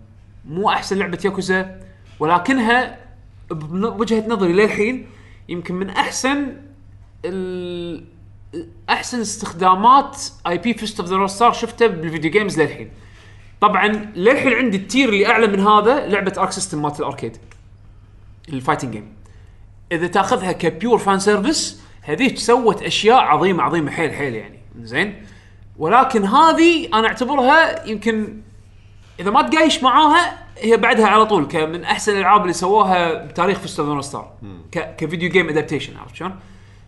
مو أحسن لعبة ياكوزا ولكنها بوجهه نظري للحين يمكن من أحسن ال- أحسن استخدامات IP Fist of the North Star شفته بال video games للحين. طبعا للحين عندي ال tier اللي أعلى من هذا لعبة Arc System مالت ال arcade. ال fighting game إذا تأخذها ك pure fan service هذيك سوت أشياء عظيمة عظيمة حيل حيل يعني. زين؟ ولكن هذه أنا أعتبرها يمكن إذا ما تقايس معاها هي بعدها على طول كمن أحسن الألعاب اللي سووها بتاريخ Fist of Star ك video game adaptation عرفت شلون؟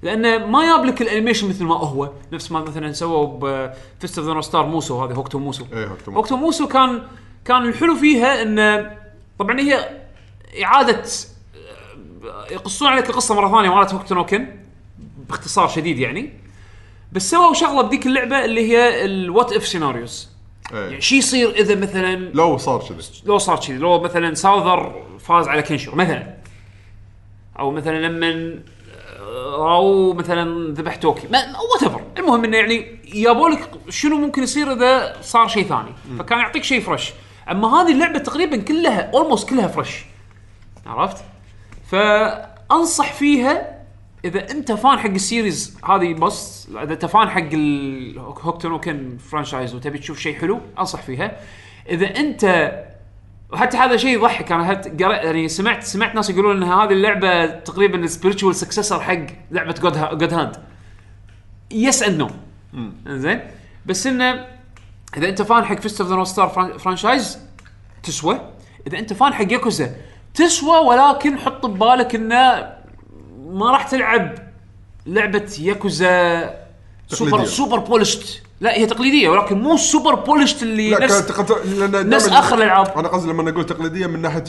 لأنه ما جاب لك ال animation مثل ما هو. نفس ما مثلا سووا ب Fist of Star موسو هذه هوكتو موسو. إيه، هوكتو موسو. هوكتو موسو كان كان الحلو فيها انه طبعا هي إعادة يقصون عليك القصة مرة ثانية مالت هوكتو نوكن باختصار شديد يعني. بس سووا شغلة بديك اللعبة اللي هي ال what if scenarios يعني. شو يصير إذا مثلا لو صار كذي. لو صار كذي لو مثلا ساوذر فاز على كنشر مثلا. أو مثلا لما أو مثلا ذبح توكي whatever المهم إنه يعني جابوا لك شنو ممكن يصير إذا صار شيء ثاني؟ فكان يعطيك شيء fresh أما هذه اللعبة تقريبا كلها almost كلها fresh عرفت؟ فأنصح فيها إذا أنت fan حق ال series هذه بس إذا أنت fan حق الهوكتو نوكن franchise وتبي تشوف شيء حلو أنصح فيها. إذا أنت وحتى هذا شيء يضحك. أنا. قرأ- يعني سمعت سمعت ناس يقولون إن هذه اللعبة تقريبا ال spiritual successor حق لعبة God God Hand yes and no زين بس إنه إذا أنت fan حق Fist of the Star franchise تسوى. إذا أنت fan حق ياكوزا تسوى ولكن حط ببالك إنه ما راح تلعب لعبة ياكوزا super. super polished لا هي تقليدية ولكن مو سوبر بولشت اللي لا نفس كانت. لأن نفس آخر الألعاب. أنا قصدي لما أقول تقليدية من ناحيه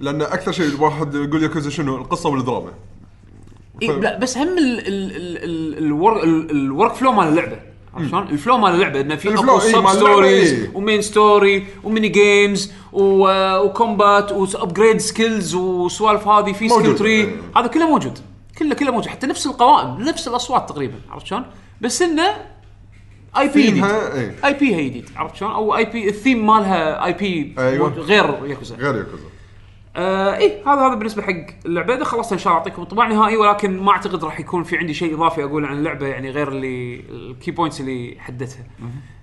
لأن أكثر شيء الواحد يقول ياكوزا شنو القصة والدراما إيه لا بس هم ال ال ال ال ال work ال- ال workflow مال اللعبة عرفت شلون؟ ال flow مال اللعبة إنه في ال flow، أكو إي، سب مال اللعبة، stories إي. ومين ستوري وميني جيمز و- وكومبات وابجريد سكيلز وسوالف هذه في skill موجود. tree. هذا كله موجود كله كله موجود حتى نفس القوائم نفس الأصوات تقريبا عرفت شلون؟ بس إنه IP جديد إيه. IP هي جديد عرفت شلون؟ أو IP ال theme مالها IP أيوة. غير ياكوزا غير ياكوزا آه إيه هذا هذا بالنسبة حق اللعبة إذا خلصت إن شاء الله اعطيكم انطباع نهائي ولكن ما أعتقد راح يكون في عندي شيء إضافي أقول عن اللعبة يعني غير اللي ال key points اللي حددتها.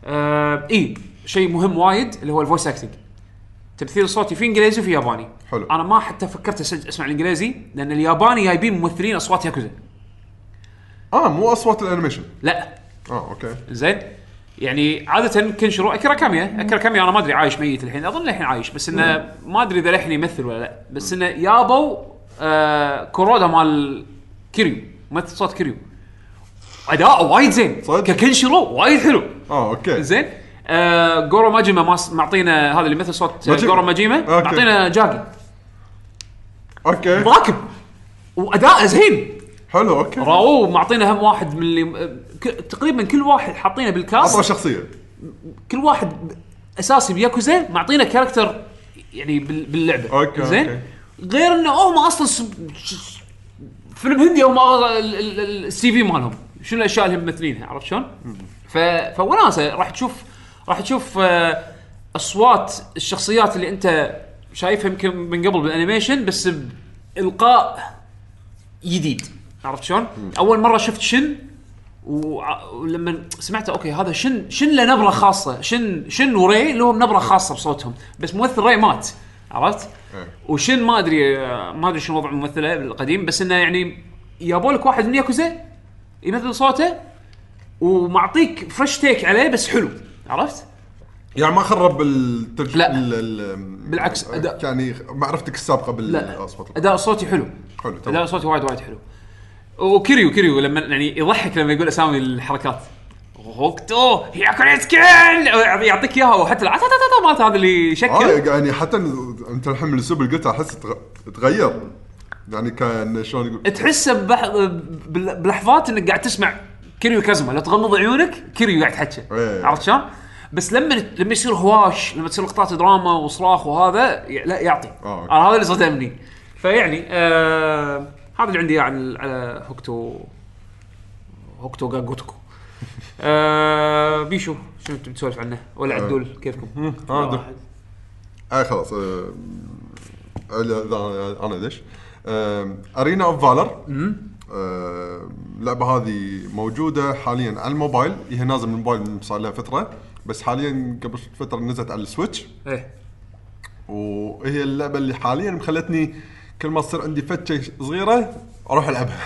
آه إيه شيء مهم وايد اللي هو ال voice acting. تمثيل الصوتي في إنجليزي وفي ياباني. حلو. أنا ما حتى فكرت أسمع الإنجليزي لأن الياباني جايبين ممثلين أصوات ياكوزا. آه مو أصوات ال animation لا آه okay. زين؟ يعني عادة كنشرو اكيرا كاميا اكيرا كاميا. أنا ما أدري عايش ميت الحين. أظن الحين عايش بس إنه ما أدري إذا للحين يمثل ولا لا. بس إنه يابوا آه كورودا مال كيريو. ممثل صوت كيريو. اداءه وايد زين. صدق؟ ككنشرو وايد حلو. آه okay. زين؟ آه جورو ماجيما معطينا هذا اللي مثل صوت ماجيما. جورو ماجيما. okay. معطينا جاكي. okay. راكب واداءه زين. حلو okay. راو معطينا هم واحد من اللي تقريبا كل واحد حاطينه بال cast عطى شخصية. كل واحد أساسي بياكوزا معطينا character يعني بال- باللعبة. okay، زين؟ okay. غير إنه هم أصلا فيلم هندي هم ال CV مالهم. شنو الأشياء اللي هم ممثلينها عرفت شلون؟ ف فوناسه راح تشوف راح تشوف آه، أصوات الشخصيات اللي أنت شايفها يمكن من قبل بال animation بس بإلقاء جديد. عرفت شلون؟ أول مرة شفت شن ولما سمعته okay هذا شن شن له نبرة خاصة شن شن وري لهم نبره خاصة بصوتهم بس ممثل ري مات عرفت؟ إيه. وشن ما أدري ما أدري شنو وضع الممثله القديم بس إنه يعني جابوا لك واحد من ياكوزا يمثل صوته ومعطيك fresh take عليه بس حلو عرفت؟ يعني ما خرب الترج... لا. ال... ال... بالعكس، أداء- يعني معرفتك السابقة لا بالأصوات أداء صوتي حلو حلو أداء تمام صوتي وايد وايد حلو وكيريو كيريو لما يعني يضحك لما يقول أسامي الحركات. هوكتو هياكوريتسكن يعطيك إياها وحتى العتاتاتا مالت هذا اللي آه يشكل يعني حتى أنت الحين من الاسلوب اللي قلته أحس تغ- تغير. يعني كأن شلون يقول تحسه بح... بلحظات إنك قاعد تسمع كيريو كازما لو تغمض عيونك كيريو قاعد يتحكى. إيه. عرفت شلون؟ بس لما لما يصير هواش لما تصير لقطات دراما وصراخ وهذا لا يعطي. آه،. أنا هذا اللي صدمني فيعني آه هذا اللي عندي عن على هوكتو هوكتو جاجوتكو آه بيشو شنو انت بتسولف عنه؟ ولا عدول كيفكم؟ آه، عدول. واحد. آه خلاص آه أنا دش Arena of Valor. اللعبة هذه موجودة حاليا على الموبايل هي نازل من الموبايل صار لها فترة بس حاليا قبل فترة نزلت على ال Switch. إيه. وهي اللعبة اللي حاليا مخلتني كل ما تصير عندي فتشة صغيرة أروح ألعبها.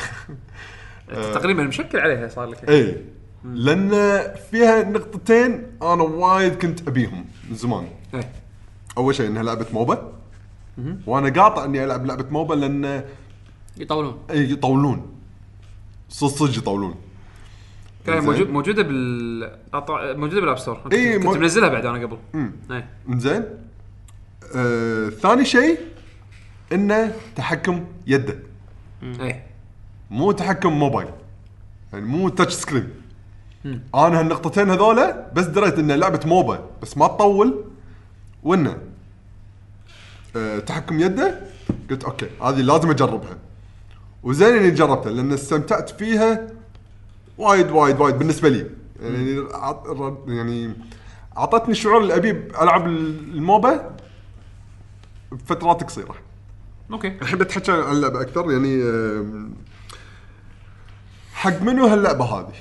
تقريبا مشكل عليها صار لك. اي لأن فيها نقطتين أنا وايد كنت أبيهم من زمان. إيه. أول شيء إنها لعبة MOBA. وأنا قاطع إني ألعب لعبة MOBA لأن يطولون. اي يطولون. صدق صدق يطولون. كان زين. موجود موجودة بال موجودة بال App Store كنت, إيه، كنت مو- منزلها بعد أنا قبل. إيه. زين آه، ثاني شيء انه تحكم يده إيه. مو تحكم موبايل. يعني مو touch screen أنا هالنقطتين هذولا بس دريت انه لعبة MOBA بس ما تطول. وانه أه تحكم يده قلت okay هذه لازم أجربها. وزين إني جربتها لأن استمتعت فيها وايد وايد وايد بالنسبة لي. يعني يعني أعطتني الشعور اللي ابيه ألعب ال MOBA بفترات قصيرة. okay. الحين بتحكي عن اللعبة أكثر يعني حق منو هاللعبة هذه؟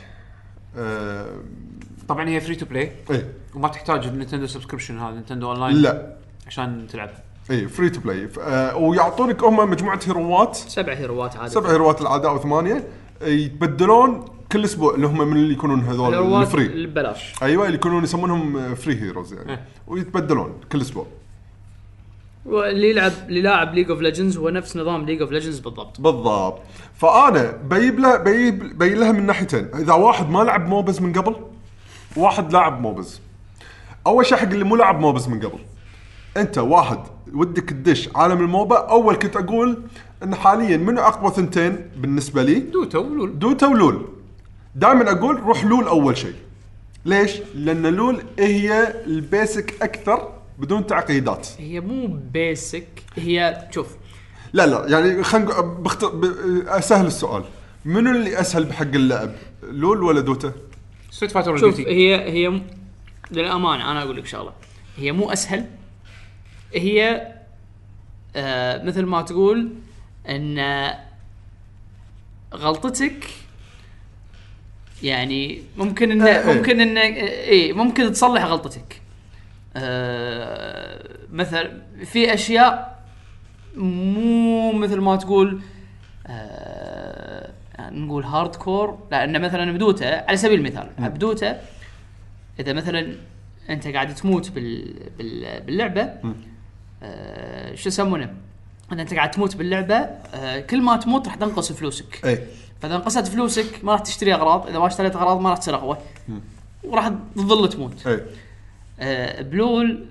طبعا هي free to play إيه. وما تحتاج النينتندو subscription هذا نينتندو اونلاين لا. عشان تلعبها. اي free to play ويعطونك هم مجموعة هيروات. سبع هيروات عادي. سبع هيروات العادة أو ثمانية. يتبدلون كل أسبوع اللي هم من اللي يكونون هذول ال free اللي ببلاش. أيوه اللي يكونون يسمونهم free heroes يعني. إيه. ويتبدلون كل أسبوع. واللي يلعب اللي لاعب League of Legends هو نفس نظام League of Legends بالضبط. بالضبط. فأنا بجيب له بجيب بين لها من ناحيتين. إذا واحد ما لعب MOBAs من قبل واحد لاعب MOBAs. أول شيء حق اللي مو لاعب MOBAs من قبل. أنت واحد ودك تدش عالم ال MOBA أول كنت أقول إن حاليا من أقوى ثنتين بالنسبة لي؟ دوتا ولول دوتا ولول دائما أقول روح لول أول شيء. ليش؟ لأن لول هي ال basic أكثر بدون تعقيدات. هي مو basic هي شوف. لا لا يعني خلينا بخت... ب... أسهل السؤال. منو اللي أسهل بحق اللعب؟ لول ولا دوتا؟ Street Fighter شوف ديوتي هي هي م- للأمانة أنا أقول لك شغلة. هي مو أسهل. هي آه مثل ما تقول إن آه، غلطتك يعني ممكن ان إيه، إيه. ممكن إن اي ممكن تصلح غلطتك. آه مثلا في أشياء مو مثل ما تقول آه يعني نقول hardcore لأن مثلا بدوتا على سبيل المثال بدوتا إذا مثلا أنت قاعد تموت بال بال باللعبة آه شو يسمونه؟ ان أنت قاعد تموت باللعبة آه كل ما تموت راح تنقص فلوسك. اي فإذا نقصت فلوسك ما راح تشتري أغراض إذا ما اشتريت أغراض ما راح تصير أقوى. وراح تظل تموت. اي آه بلول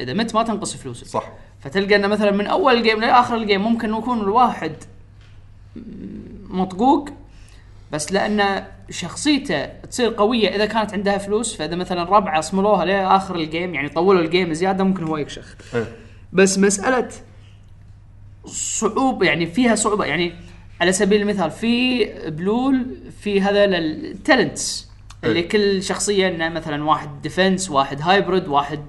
إذا مت ما تنقص فلوسك. صح. فتلقى إنه مثلا من أول ال game لآخر ال game ممكن يكون الواحد مطقوق بس لأن شخصيته تصير قوية إذا كانت عندها فلوس فإذا مثلا ربعه صملوها لآخر ال game يعني طولوا ال game زيادة ممكن هو يكشخ. اي بس مسألة صعوبه يعني فيها صعوبة. يعني على سبيل المثال في بلول في هذا ال talents اللي إيه. كل شخصية إنه مثلا واحد defense واحد hybrid واحد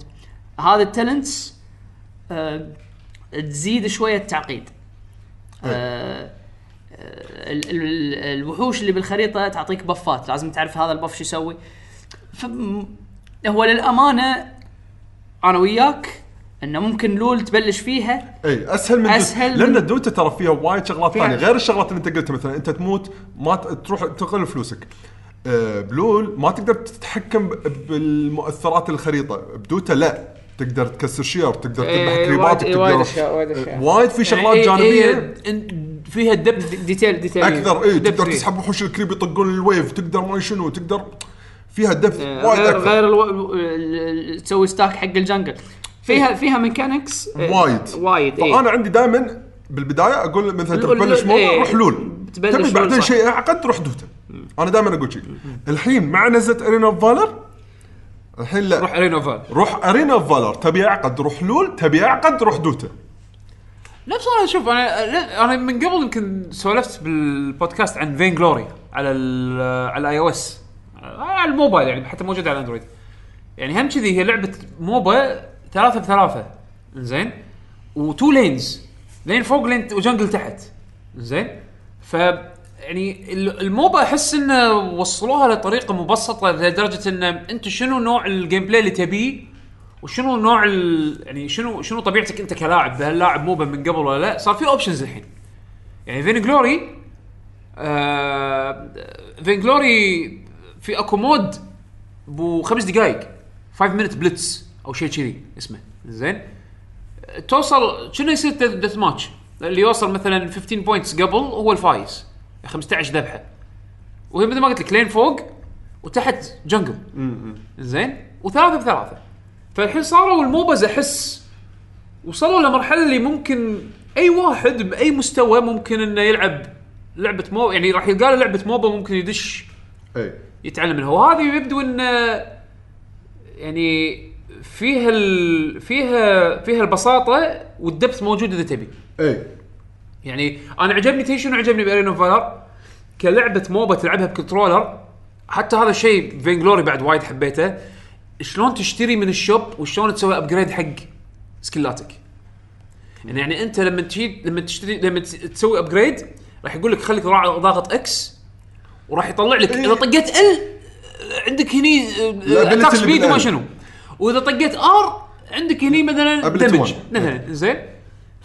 هذا ال talents آه تزيد شوية التعقيد. آه آه، ال- الوحوش اللي بالخريطة تعطيك بفات لازم تعرف هذا ال buff شو يسوي. هو للأمانة أنا وياك إنه ممكن لول تبلش فيها. اي أسهل من أسهل دوتا. لأن من- الدوتا ترى فيها وايد شغلات ثانية. غير الشغلات اللي أنت قلتها مثلا أنت تموت ما تروح تقل فلوسك. آه، بلول ما تقدر تتحكم بالمؤثرات الخريطة. بدوتا لا. تقدر تكسر شجر تقدر إيه، تذبح وايد- كريبات إيه، تقدر وايد أشياء، وايد في شغلات جانبية. فيها ال depth detail detail أكثر اي depth تقدر. تسحب وحوش ال creep يطقون ال wave تقدر ما شنو تقدر فيها depth وايد غير أكثر. غير ألو... ال- ال- تسوي stack حق ال jungle. فيها فيها mechanics وايد. وايد إيه. فأنا عندي دائما بالبداية أقول مثلا تبلش موضوع إيه. روح لول. تبلش بعدين. شيء اعقد روح دوتا أنا دائما أقول شيء. الحين مع نزله Arena of Valor الحين لا. روح Arena Val روح Arena of Valor تبي أعقد روح لول تبي أعقد روح دوتا. لا بصراحه شوف أنا أنا من قبل يمكن سولفت بالبودكاست عن Vainglory على ال على ال iOS على الموبايل يعني حتى موجود على الاندرويد يعني هم كذي هي لعبة MOBA ثلاثة بثلاثة. زين؟ و two lanes lane فوق lane و jungle تحت. زين؟ ف يعني ال- ال MOBA أحس إنه وصلوها لطريقة مبسطة لدرجة إن أنت شنو نوع ال gameplay اللي تبيه؟ وشنو نوع ال... يعني شنو شنو طبيعتك أنت كلاعب؟ هل لاعب MOBA من قبل ولا لا؟ صار في options الحين. يعني Vainglory آه Vainglory في أكو mode بو خمس دقائق 5 minute blitz أو شيء كذي اسمه. زين؟ توصل شنو يصير deathmatch اللي يوصل مثلا 15 points قبل هو الفايز. 15 ذبحة. وهي مثل ما قلت لك lane فوق وتحت جنجل زين؟ وثلاثة بثلاثة. فالحين صاروا الموبز أحس وصلوا لمرحلة اللي ممكن أي واحد بأي مستوى ممكن إنه يلعب لعبة مو يعني راح يلقى له لعبة موبا ممكن يدش أي. يتعلم منها. وهذه يبدو إن يعني فيها ال... فيها فيها البساطة والدبث موجود إذا تبي. أي. يعني أنا عجبني تي شنو عجبني بارين أوف فالر كلعبة MOBA تلعبها ب controller حتى هذا الشيء Vainglory بعد وايد حبيته. شلون تشتري من ال shop وشلون تسوي upgrade حق سكلاتك يعني, يعني أنت لما تجي لما تشتري لما تس- تسوي upgrade راح يقول لك خليك ضاغط X وراح يطلع لك إذا طقيت L عندك هني attack اللي speed وما. شنو. وإذا طقيت R عندك هني مثلا damage. مثلا زين.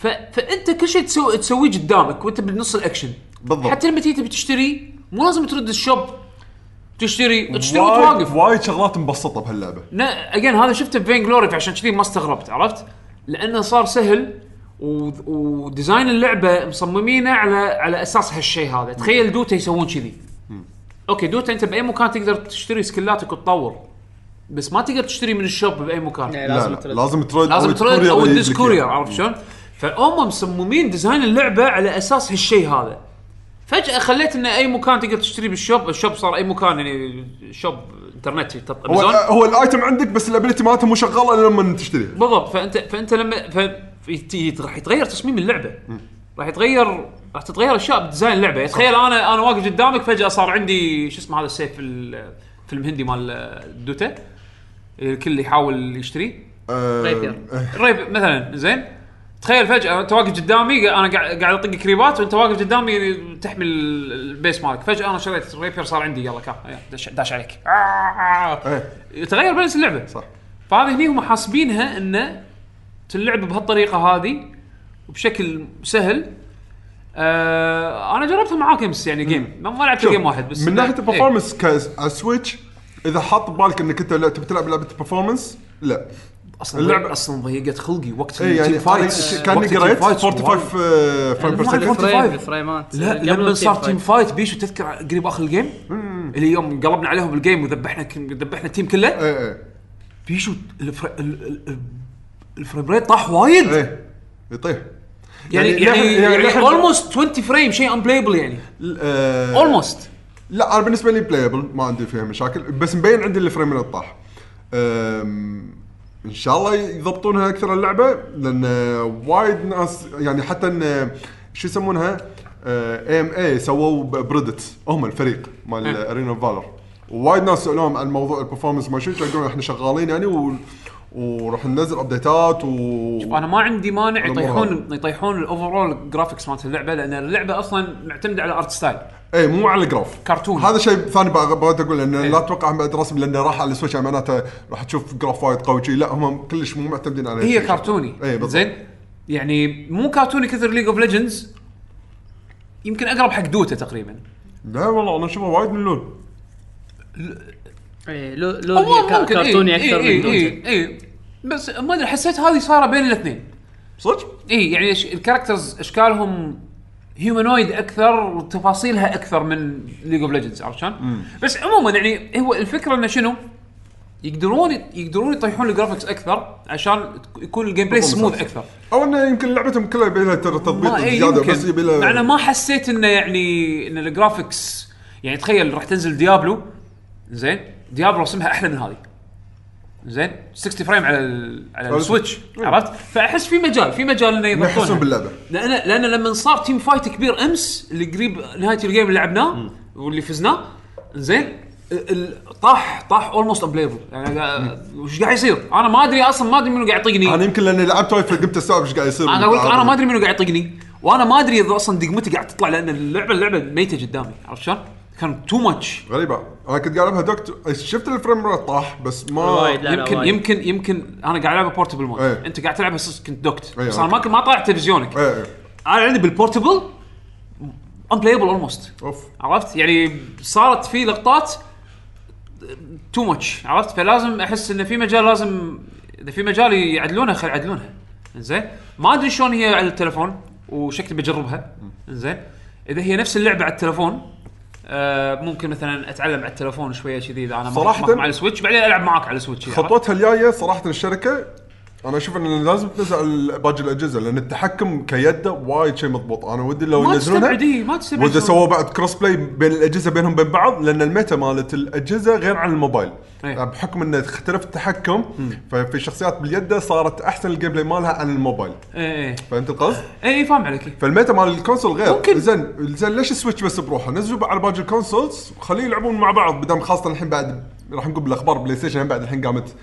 ف... فأنت كل شيء تسوي تسويه قدامك وأنت بنص الأكشن بالضبط. حتى لما تيجي تبي تشتري مو لازم ترد ال shop تشتري تشتري وايد وتواقف وايد شغلات مبسطة بهاللعبة again هذا شفته ب Vainglory فعشان كذي ما استغربت عرفت؟ لأنه صار سهل و... و design اللعبة مصممينه على على أساس هالشيء هذا، تخيل Dota يسوون كذي. okay Dota أنت بأي مكان تقدر تشتري skill اتك وتطور بس ما تقدر تشتري من ال shop بأي مكان. إيه، لا لازم لا ترد. لازم ترد لازم ترد أو يجيب تدز لك courier إياه. عرفت شلون؟ فهم مصممين design اللعبة على أساس هالشيء هذا. فجأة خليت إن أي مكان تقدر تشتري بال shop، ال shop صار أي مكان يعني shop إنترنت تط- هو أمازون. هو ال item عندك بس ال ability مالته مو شغالة إلا لما تشتريها. بالضبط. فانت فأنت لما ف راح يتغير تصميم اللعبة. راح يتغير راح تتغير أشياء ب design اللعبة. تخيل أنا أنا واقف قدامك فجأة صار عندي شو اسمه هذا السيف ال- الفيلم الهندي مال ال Dota الكل يحاول يشتريه آه، rapier. آه، ال rapier مثلا زين؟ تخيل فجأة أنت واقف قدامي أنا قاعد قاعد أطق creep ات وأنت واقف قدامي تحمل ال base مالك. فجأة أنا شريت rapier صار عندي يلا كا يلا، دش داش عليك. آه. يتغير balance اللعبة. صح. فهذه هني هم حاسبينها انه تلعب بهالطريقة هذه وبشكل سهل. آه أنا جربتها معاك امس يعني game ما لعبت game واحد بس. من ناحية. ال performance كاس على ال Switch إذا حاط ببالك إنك أنت تبي تلعب لعبة performance لا. أصلا اللعبة- اللعبه أصلا ضيقت خلقي وقت اي يعني كاني قريت ال team fights 45 وايد. frame per ما second أعرف. فريم 45. ال frame ات. لا لما صار. team fight بيشو تذكر قريب آخر ال game اللي يوم قلبنا عليهم بال game وذبحنا ذبحنا ال team كله. اي اي بيشو الفر... ال- ال- ال- ال frame rate طاح وايد. اي يطيح. يعني يعني يعني almost 20 frame شيء unplayable يعني. آه، almost لا أنا بالنسبة لي playable ما عندي فيها مشاكل بس مبين عندي ال frame rate طاح. إن شاء الله يضبطونها أكثر اللعبة لأن وايد ناس يعني حتى إن شو يسمونها؟ AMA سووا ب Reddit هم الفريق مال. Arena of Valor ووايد ناس سألوهم عن موضوع ال performance ما شو يقولون إحنا شغالين يعني و... وراح ننزل update ات و أنا ما عندي مانع يطيحون يطيحون ال overall graphics مالت اللعبة لأن اللعبة أصلا معتمدة على art style اي مو على ال graphics كرتون. هذا شيء ثاني بغ- بغيت أقول انه إيه. لا تتوقع بعد رسم لأنه راح على ال Switch يعني معناته راح تشوف graphics وايد قوي. لا هم كلش مو معتمدين عليه هي. كرتوني اي بالضبط زين يعني مو كرتوني كثر League of Legends يمكن أقرب حق Dota تقريبا لا والله أنا أشوفه وايد من اللون إيه، لو لو هي ممكن كرتوني إيه أكثر إيه من Dota إيه إيه بس ما أدري حسيت هذه صايرة بين الاثنين صدق؟ اي يعني ال characters أشكالهم humanoid أكثر وتفاصيلها أكثر من League of Legends عرفت شلون؟ بس عموما يعني هو الفكرة إنه شنو؟ يقدرون يقدرون يطيحون ال graphics أكثر عشان يكون ال gameplay smooth أكثر. أو إنه يمكن لعبتهم كلها يبي لها ترى تضبيط ما إيه زياده بس يبي لها ما حسيت إنه يعني إن ال graphics يعني تخيل راح تنزل Diablo زين؟ Diablo رسمها أحلى من هذه. زين 60 frame على ال على ال Switch. عرفت؟ فأحس في مجال في مجال إنه إنه يحسون باللعبة. لأن لأن لما صار team fight كبير أمس اللي قريب نهاية ال game اللي لعبناه واللي فزناه زين ال- طاح طاح almost unplayable يعني قا- وش قاعد يصير؟ أنا ما أدري أصلا ما أدري منو قاعد يطقني. أنا يمكن لأني لعبت وايد فقمت أستوعب إيش قاعد يصير أنا أقول لك أنا ما أدري منو قاعد يطقني وأنا ما أدري إذا أصلا دقمتي قاعد تطلع لأن اللعبه اللعبة ميتة قدامي عرفت شلون؟ كان too much غريبة. أنا كنت قاعد ألعبها docked شفت ال frame rate طاح بس ما وايد. لا، لا، يمكن وايد. يمكن يمكن أنا قاعد ألعبها portable mode إيه. أنت قاعد تلعبها أساس كنت docked إيه، بس أنا okay. ما ما طلع تلفزيونك. إيه إيه. أنا عندي بال portable unplayable almost أوف. عرفت؟ يعني صارت في لقطات too much عرفت؟ فلازم أحس انه في مجال لازم إذا في مجال يعدلونها خل يعدلونها. زين ما أدري شلون هي على التلفون وشكلي بجربها زين إذا هي نفس اللعبة على التلفون آه ممكن مثلا أتعلم على التلفون شوية كذي إذا أنا ما- مع ال Switch بعدين ألعب معاك على ال Switch؟ خطوتها الجاية صراحة الشركة أنا أشوف ان لازم تنزل باقي الاجهزه لأن التحكم كيده وايد شيء مضبوط. أنا ودي لو ما ينزلونها تستبعد إيه، ما تستبعد وإذا شلون. سووا بعد cross play بين الأجهزة بينهم بين بعض لأن ال meta مالت الأجهزة غير عن الموبايل. إيه. يعني بحكم إنه اختلف التحكم ففي شخصيات باليد صارت أحسن ال gameplay مالها عن الموبايل. إيه إيه. فهمت القصد؟ إيه إيه، فاهم عليك. فال meta مال ال console غير. ممكن. زين زين ليش ال Switch بس بروحه؟ نزلوا على باقي ال consoles وخليه يلعبون مع بعض بدام خاصة الحين بعد راح نقول بالأخبار PlayStation هم بعد الحين قامت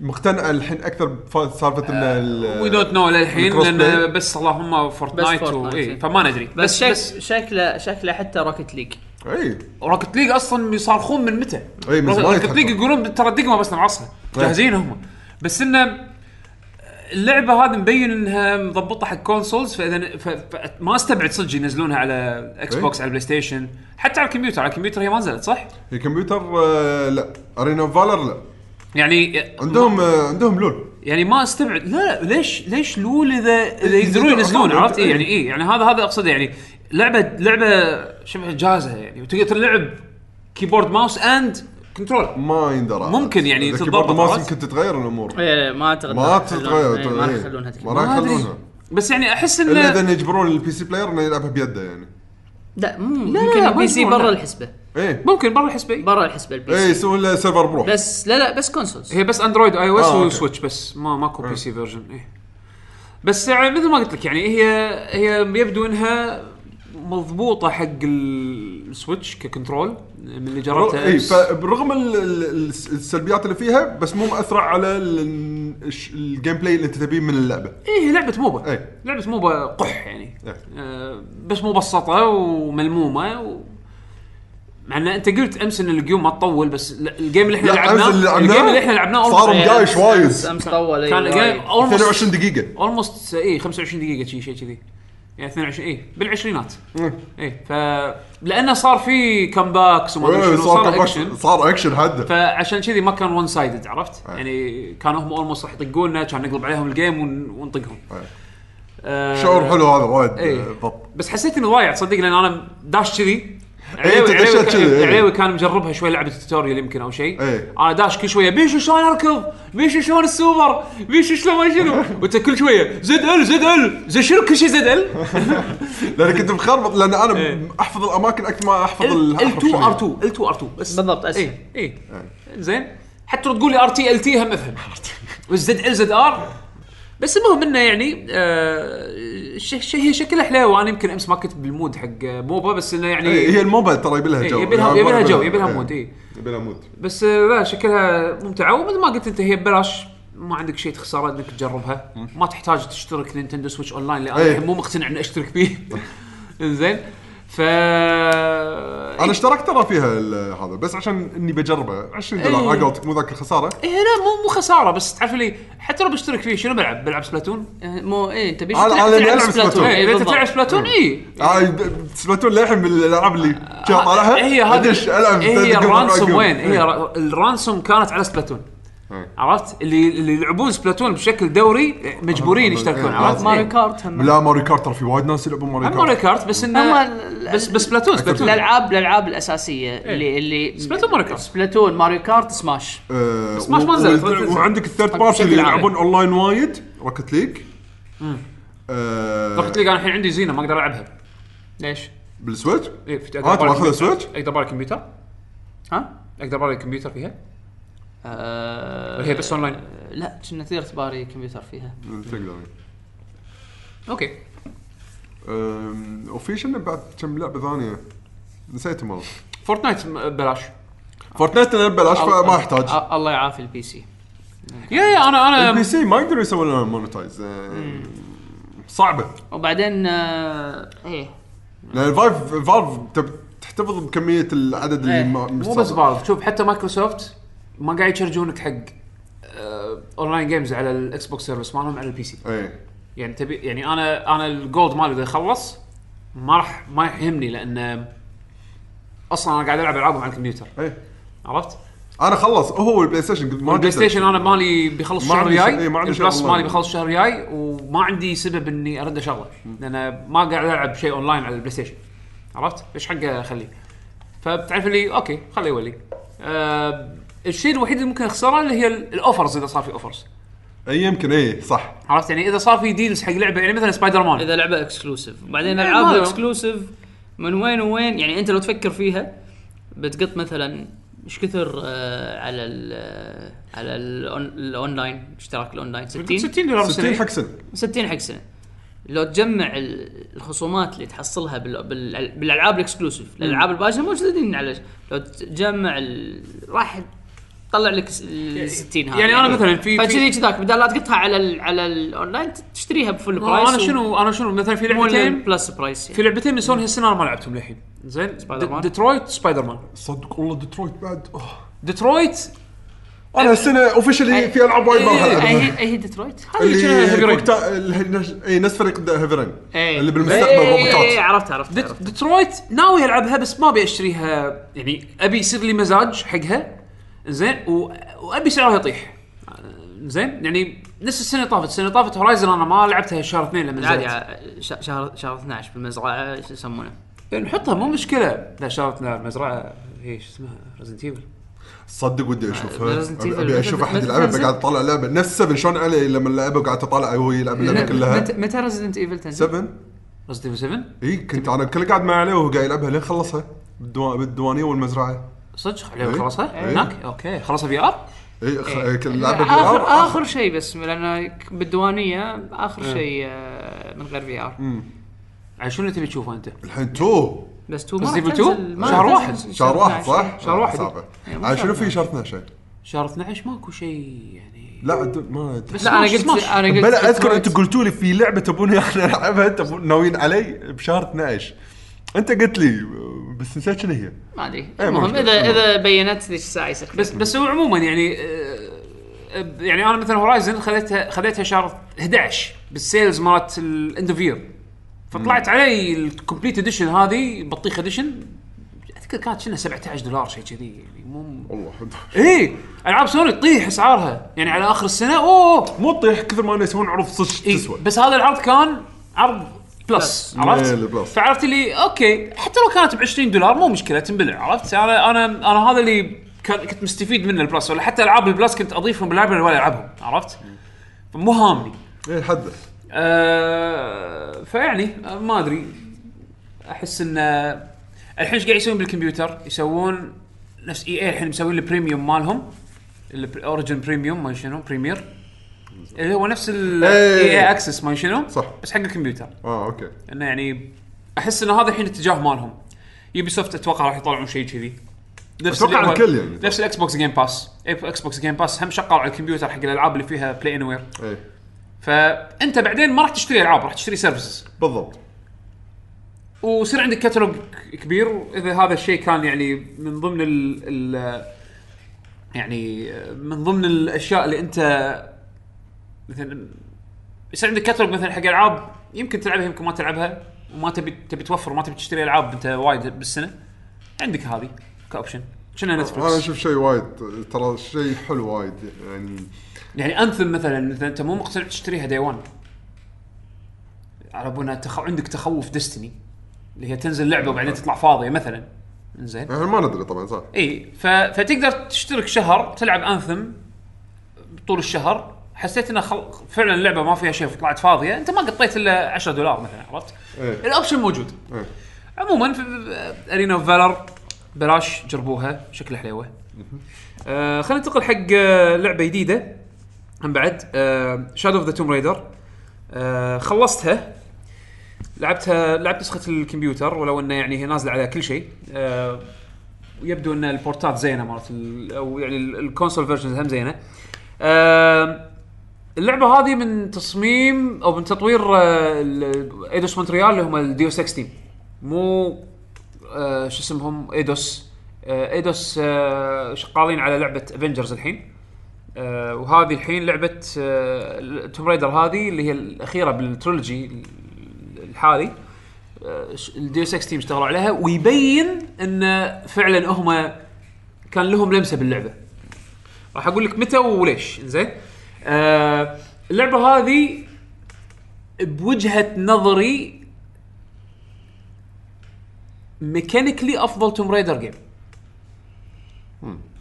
مقتنعه الحين أكثر بسالفه إن ال- we don't know للحين لأن Play. بس اللهم Fortnite بس و... إيه إيه. فما ندري بس, شك شكله شكله حتى Rocket League إي Rocket League أصلا يصارخون من متى؟ إي، من زمان Rocket. League يقولون ترى الدقمه بس نعصها. جاهزين هم بس انه اللعبة هذه مبين إنها مضبطة حق consoles فإذا ف... ف... ما استبعد صدق ينزلونها على X. Box على ال PlayStation حتى على الكمبيوتر على الكمبيوتر هي ما نزلت صح؟ هي كمبيوتر آه، لا Arena of Valor لا يعني عندهم عندهم LoL. يعني ما استبعد. لا ليش ليش LoL إذا إذا يقدرون ينزلون. عرفت؟ إيه يعني إيه يعني هذا هذا اقصده يعني لعبة لعبة شبه جاهزه يعني وتقدر تلعب keyboard mouse and control ما يندرى. ممكن يعني keyboard mouse؟ يمكن تتغير الأمور. إيه، ما أعتقد ما راح تتغير. يخلونها- إيه، ما راح إيه. يخلونها ما راح. يخلونها. بس يعني أحس إلا انه إذا يجبرون ال PC player إنه يلعبها بيده يعني. لا مو لا، يمكن لا، ال PC برا لا. الحسبة. إيه. ممكن برا الحسبة. برا الحسبة ال PC يسوون له server بروح بس لا لا بس consoles هي بس Android iOS آه، أوكي. و Switch بس ما ماكو PC version إيه. بس يعني مثل ما قلت لك يعني هي هي يبدو إنها مضبوطة حق ال- Switch ك control من اللي جربته اي أمس. فبرغم ال- ال- السلبيات اللي فيها بس مو مأثرة على ال- الش- ال gameplay اللي أنت تبيه من اللعبة. إيه هي لعبة MOBA. إيه. لعبة MOBA قح يعني. إيه. آه بس مبسطه وملمومة و... مع إن أنت قلت أمس إن ال game ما تطول بس ال game اللي إحنا لا، لعبناه أمس اللي لعبناه ال game اللي إحنا لعبناه صار almost- مقايش وايد. أمس طول كان game وايد. almost 22 دقيقة almost اي 25 دقيقة شيء شيء كذي يعني 22 اي بالعشرينات اي ف لأنه صار في comebacks وما أدري إيه، شنو صار صار كم- اكشن صار اكشن هده فعشان كذي ما كان one-sided عرفت؟ يعني كانوا هم almost راح يطقونا كان نقلب عليهم ال game ون- ونطقهم. آه، شعور حلو هذا وايد إيه. آه، ضبط بس حسيت إنه ضايع تصدق لأن أنا داش كذي إيه، علاوي علاوي كان- إيه. علاوي كان مجربها شوي لعبة tutorial يمكن أو شيء. إيه. أنا داش كل شوية بيشو شلون أركض؟ بيشو شلون السوبر؟ بيشو شلون ما شنو؟ وأنت كل شوية ZL ZL Z شنو كل شيء ZL؟ لأن كنت مخربط لأن أنا إيه. أحفظ الأماكن أكثر ما أحفظ ال الأحرف 2 شنو. R 2 L 2 R 2 بس. بالضبط، أسهل. اي اي زين. حتى لو تقول لي RT LT هم أفهم. وال ZL ZR؟ بس المهم إنه يعني آه ش- ش- هي شكلها حلو وأنا يمكن أمس ما كنت بال mood حق MOBA بس إنه يعني إيه، هي ال MOBA ترى يبي لها إيه، جو. يبي لها- يبي لها جو، يبي لها إيه. mood، إيه. يبي لها mood. بس آه، لا شكلها ممتعة. ومثل ما قلت أنت هي ببلاش ما عندك شيء تخسره إنك تجربها. ما تحتاج تشترك Nintendo Switch Online لأن إيه. الحين مو مقتنع إني أشترك فيه. إنزين. ف أنا اشتركت ترى فيها هذا بس عشان إني بجربه 20 دولار إيه. على قولتك مو ذاك الخساره إيه لا مو مو خسارة بس تعرف لي حتى لو بشترك فيه شنو بلعب؟ بلعب Splatoon؟ آه، مو أنا اللي ألعب Splatoon. اذا أنت. تلعب Splatoon اي آه، Splatoon للحين من الألعاب اللي طالعها هي هذه أدش ألعب هي الرانسوم. وين؟ هي إيه. الرانسوم كانت على Splatoon إيه. عرفت؟ اللي اللي يلعبون Splatoon بشكل دوري مجبورين يشتركون إيه، عرفت؟ ماريو إيه. Kart هم لا Mario Kart ترى في وايد ناس يلعبون ماريو هم ماريو Kart Kart بس إنه بس بس Splatoon Splatoon الالعاب الألعاب الأساسية اللي اللي Splatoon Mario Kart. Splatoon Mario Kart Smash آه، سماش ما نزلت،. وعندك ال third party اللي. يلعبون أونلاين وايد Rocket League رحت لي أنا الحين عندي زينة ما أقدر ألعبها ليش؟ بال Switch إيه، في- آه، تبغى كمبيوتر. Switch؟ أقدر ابالي كمبيوتر ها؟ أقدر ابالي كمبيوتر فيها آه هي بس اونلاين لا كنا تقدر تباري كمبيوتر فيها. تقدر أوكي. وفي شنو بعد كم لعبة ثانية؟ نسيتهم والله Fortnite ببلاش. Fortnite أنا ببلاش فما يحتاج. آه، الله يعافي ال PC يا يا أنا ال P أنا C ما يقدروا يسوون لها monetize صعبة. وبعدين آه إيه. لأن Valve Valve تب- تحتفظ بكمية العدد اللي إيه. مو بس Valve شوف حتى مايكروسوفت ما قاعد يشرجونك حق آه، online games على ال Xbox service مالهم على ال PC إيه يعني تبي يعني أنا أنا ال Gold مالي إذا خلص ما راح ما يهمني لأن أصلا أنا قاعد ألعب ألعابهم على الكمبيوتر إيه عرفت؟ أنا خلص هو ال PlayStation قلت ما ال Play. Station أنا مالي بيخلص الشهر الجاي إيه، ما عندي أونلاين. مالي بيخلص الشهر الجاي وما عندي سبب إني ارد اشغله لأن ما قاعد ألعب شيء اونلاين على ال PlayStation عرفت؟ إيش حقه أخليه؟ فبتعرف لي okay خليه يولي آه الشيء الوحيد اللي ممكن اخسره اللي هي ال- offers إذا صار في offers أي يمكن إيه صح. عرفت؟ يعني إذا صار في deals حق لعبة يعني مثلا سبايدر مان إذا لعبة exclusive وبعدين إيه، ألعاب ال exclusive من وين وين يعني أنت لو تفكر فيها بتقط مثلا إيش كثر آه على ال على الأون- الاونلاين اشتراك الاونلاين 60 60 دولار 60 بالسنة. حق سنة. 60 حق سنة. لو تجمع ال- الخصومات اللي تحصلها بال- بال- بالألعاب ال exclusive الألعاب الباجية موجودين على لو تجمع ال... راح تطلع لك س- ال 60 هذه. يعني أنا مثلاً في- في- فكذي كذاك بدل لا تقطها على ال على الاونلاين تشتريها ب full price أنا شنو أنا شنو مثلا في لعبتين ب less price في يعني. لعبتين من سوني هالسنه أنا ما لعبتهم للحين. زين؟ Spider-Man؟ Detroit Spider-Man صدق والله ديترويت بعد. أوه. ديترويت أنا السنة officially في ألعاب وايد ما اي العبها هي أي هي ديترويت اللي كانها Heavy Rain. وقتها ال- أي نفس فريق Heavy Rain. اللي بالمستقبل روبوتات عرفت عرفت, عرفت. ديترويت ناوي ألعبها بس ما أبي أشتريها. يعني أبي يصير لي مزاج حقها. زين و... وأبي سعرها يطيح. زين يعني نفس السنة اللي طافت. السنة اللي طافت Horizon أنا ما لعبتها شهر اثنين لما عادي نزلت. ع- ش- شهر شهر 12 بالمزرعة شو يسمونه؟ نحطها مو مشكلة. لا شهر لا المزرعه هي شو اسمها؟ Resident Evil صدق ودي أشوفها. Resident Evil. أبي أشوف أحد يلعبها؟ قاعد اطالع لعبة. نفس 7 شلون علي لما لعبه وقاعد اطالع وهو يلعب اللعبة كلها. متى متى Resident Evil تنزل؟ 7 Resident Evil 7 إي كنت أنا كل قاعد مع عليه وهو قاعد يلعبها لين خلصها. بالدوا- بالديوانية والمزرعة. صدق عليه إيه. خلصها إيه. هناك okay خلصها VR اي خ... إيه. لعبة في اخر VR. آخر شيء بس لأن بالديوانية إيه. اخر شيء آه، من غير VR عاد شنو تبي تشوفه أنت؟ الحين تو بس تو ما Resident راح Evil تنزل- 2 ما شهر واحد. شهر واحد صح؟ شهر واحد. إيه، شهر شنو في. شهر 12 شهر 12 ماكو شيء يعني لا ما بس لا أنا قلت. أنا قلت بلا أذكر. أنتم قلتوا لي في لعبة تبوني أنا ألعبها تبون ناويين علي بشهر 12 أنت قلت لي بس نسيت شنو هي؟ ما أدري. إيه، المهم مشكلة. اذا إذا بينت ذيك الساعة يصير بس بس هو عموما يعني آه، آه، يعني أنا مثلا Horizon خذيتها خذيتها شهر 11 بال sales مالت ال end of year فطلعت علي ال complete edition هذه بطيخ edition اذكر كانت شنها 17 دولار شيء كذي يعني مو والله. اي ألعاب سوني تطيح أسعارها. يعني على آخر السنة أوه! مو تطيح كثر ما يسوون عروض صدق إيه تسوى. بس هذا العرض كان عرض Plus عرفت؟ ال Plus. فعرفت لي okay حتى لو كانت ب 20 دولار مو مشكلة تنبلع عرفت؟ أنا أنا أنا هذا اللي كان كنت مستفيد منه ال Plus ولا حتى ألعاب ال Plus كنت أضيفهم بال library ولا ألعبهم عرفت؟ فمو هامني إيه حدث أه فيعني ما أدري أحس إن الحين إيش قاعد يسوون بالكمبيوتر؟ يسوون نفس EA الحين مسوين ال premium مالهم ال Origin premium ما شنو premier اللي هو نفس ال EA. EA Access ما شنو؟ صح. بس حق الكمبيوتر. آه okay. إنه يعني أحس إن هذا الحين اتجاه مالهم. Ubisoft أتوقع راح يطلعون شيء كذي. نفس هو- الكل يعني. نفس ال Xbox Game Pass Xbox Game Pass هم شغال على الكمبيوتر حق الألعاب اللي فيها Play Anywhere فأنت بعدين ما راح تشتري ألعاب راح تشتري services بالضبط. ويصير عندك كتالوج كبير. واذا هذا الشيء كان يعني من ضمن ال ال يعني من ضمن الأشياء اللي أنت مثلا يصير عندك كتالوج مثلا حق ألعاب يمكن تلعبها يمكن ما تلعبها وما تبي تبي توفر ما تبي تشتري ألعاب أنت وايد بالسنة. عندك هذه ك option شنو أنا Netflix أشوف شيء وايد ترى شيء حلو وايد يعني. يعني Anthem مثلا مثلا أنت مو مقتنع تشتريها day 1 على بالنا تخ... عندك تخوف Destiny اللي هي تنزل لعبة وبعدين تطلع فاضية مثلا. زين إحنا ما ندري طبعا صح. اي ف... فتقدر تشترك شهر تلعب Anthem طول الشهر. حسيت انه خل... فعلا اللعبة ما فيها شيء وطلعت فاضية. أنت ما قطيت إلا 10 دولار مثلا عرفت؟ إيه. ال option موجود. إيه. عموما في Arena of Valor بلاش جربوها شكلها حليوه آه خلينا ننتقل حق آه، لعبة جديدة. هم بعد Shadow of the Tomb Raider خلصتها. لعبتها لعبت نسخة الكمبيوتر ولو إنه يعني هي نازلة على كل شيء. آه يبدو إن البورتات زينة مالت ال- أو يعني ال- ال console versions هم زينة. آه اللعبة هذه من تصميم أو من تطوير آه، Eidos Montreal اللي هم Ex team مو آه شو اسمهم؟ Eidos آه Eidos شغالين على لعبة Avengers الحين. وهذه الحين لعبة Tomb Raider هذه اللي هي الأخيرة بال trilogy الحالي. ال Deus Ex team اشتغلوا عليها ويبين إن فعلا هم كان لهم لمسة باللعبة. راح أقول لك متى وليش. زين آه اللعبة هذه بوجهة نظري mechanically أفضل Tomb Raider game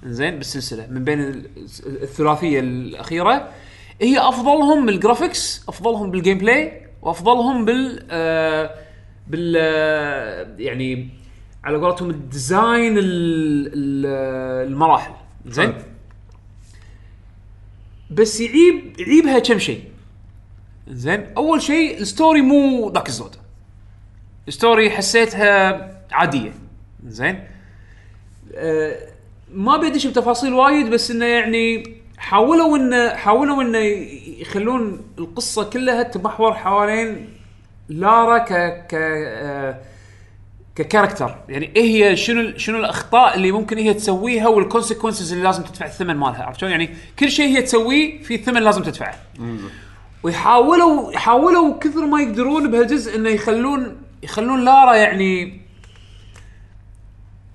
زين بالسلسلة. من بين ال- الثلاثية الأخيرة. هي أفضلهم بال graphics أفضلهم بال gameplay وأفضلهم بال آه بال آه يعني على قولتهم ال design ال- ال- المراحل. زين. بس يعيب يعيبها كم شيء. زين أول شيء ال story مو ذاك الزود. ال story حسيتها عادية. زين. آه ما بيدش بتفاصيل وايد بس إنه يعني حاولوا انه حاولوا انه يخلون القصة كلها تمحور حوالين لارا ك ك آه ك character. يعني إيه هي شنو شنو الأخطاء اللي ممكن هي تسويها وال consequences اللي لازم تدفع الثمن مالها عرفت شلون؟ يعني كل شيء هي تسويه في ثمن لازم تدفعه. ويحاولوا يحاولوا كثر ما يقدرون بهالجزء إنه يخلون يخلون لارا يعني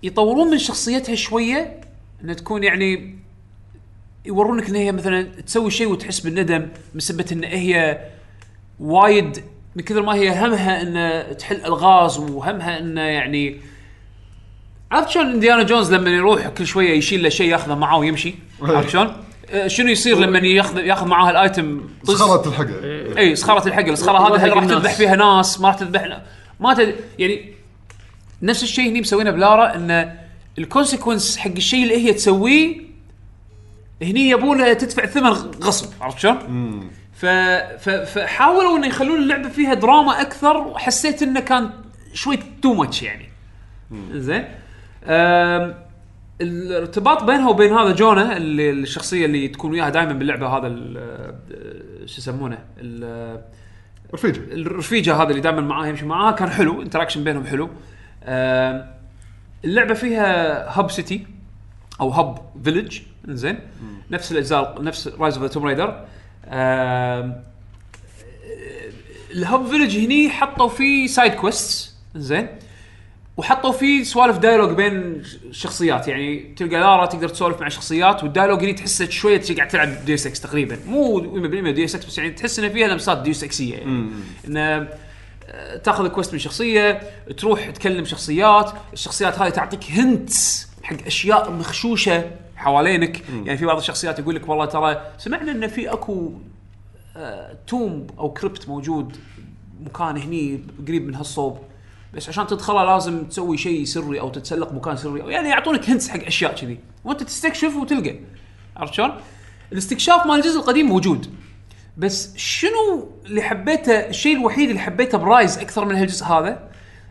يطورون من شخصيتها شوية إنها تكون يعني يورونك إن هي مثلا تسوي شيء وتحس بالندم بسبه إن هي وايد من كثر ما هي همها ان تحل ألغاز وهمها إنه يعني عرفت شلون إنديانا جونز لما يروح كل شوية يشيل له شيء ياخذه معاه ويمشي عرفت شلون؟ آه، شنو يصير لما ياخذ ياخذ معاه ال item طز؟ صخرة الحقه اي صخرة الحقل الصخرة هذه هل راح. تذبح فيها ناس ما راح تذبح ما تد... يعني نفس الشيء هني مسوينه بلارا إن ال consequence حق الشيء اللي هي تسويه هني يبون تدفع ثمن غصب عرفت شلون؟ فحاولوا انه يخلون اللعبة فيها دراما أكثر وحسيت إنه كان شوي too much يعني. زين. الارتباط بينها وبين هذا جونا اللي الشخصية اللي تكون وياها دائما باللعبة هذا ال- شو يسمونه؟ ال- رفيجة. الرفيجة هذا اللي دائما معاه يمشي معاه كان حلو interaction بينهم حلو. اللعبة فيها hub city أو hub village زين؟ نفس الأجزاء نفس Rise of the Tomb Raider ال hub village هني حطوا فيه side quest زين؟ وحطوا فيه سوالف dialogue بين الشخصيات يعني تلقى لارا تقدر تسولف مع شخصيات وال dialogue هني تحسه شوية قاعد تلعب Deus Ex تقريبا. مو 100% Deus Ex بس يعني تحس إنه فيها لمسات ديوس اكسيه يعني. إنه آه، تأخذ quest من شخصية تروح تكلم شخصيات الشخصيات هاي تعطيك hint حق أشياء مخشوشة حوالينك. يعني في بعض الشخصيات يقول لك والله ترى سمعنا إن في أكو آه، tomb أو crypt موجود مكان هني قريب من هالصوب. بس عشان تدخله لازم تسوي شيء سري أو تتسلق مكان سري. أو يعني يعطونك hints حق أشياء كذي. وأنت تستكشف وتلقى. عرفت شلون؟ الاستكشاف مال الجزء القديم موجود. بس شنو اللي حبيته الشيء الوحيد اللي حبيته ب Rise أكثر من هالجزء هذا؟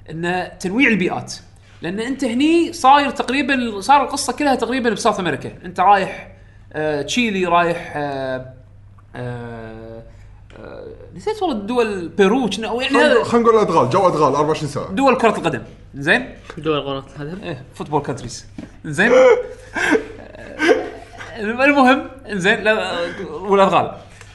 إنه تنويع البيئات. لأن أنت هني صاير تقريبا صار القصة كلها تقريبا ب South America. أنت رايح آه تشيلي رايح آه آه آه نسيت والله الدول بيرو أو يعني خلينا نقول أدغال جو أدغال 24 ساعه دول كرة القدم. زين؟ دول غلط هذا إيه football countries زين؟ المهم زين لا والأدغال.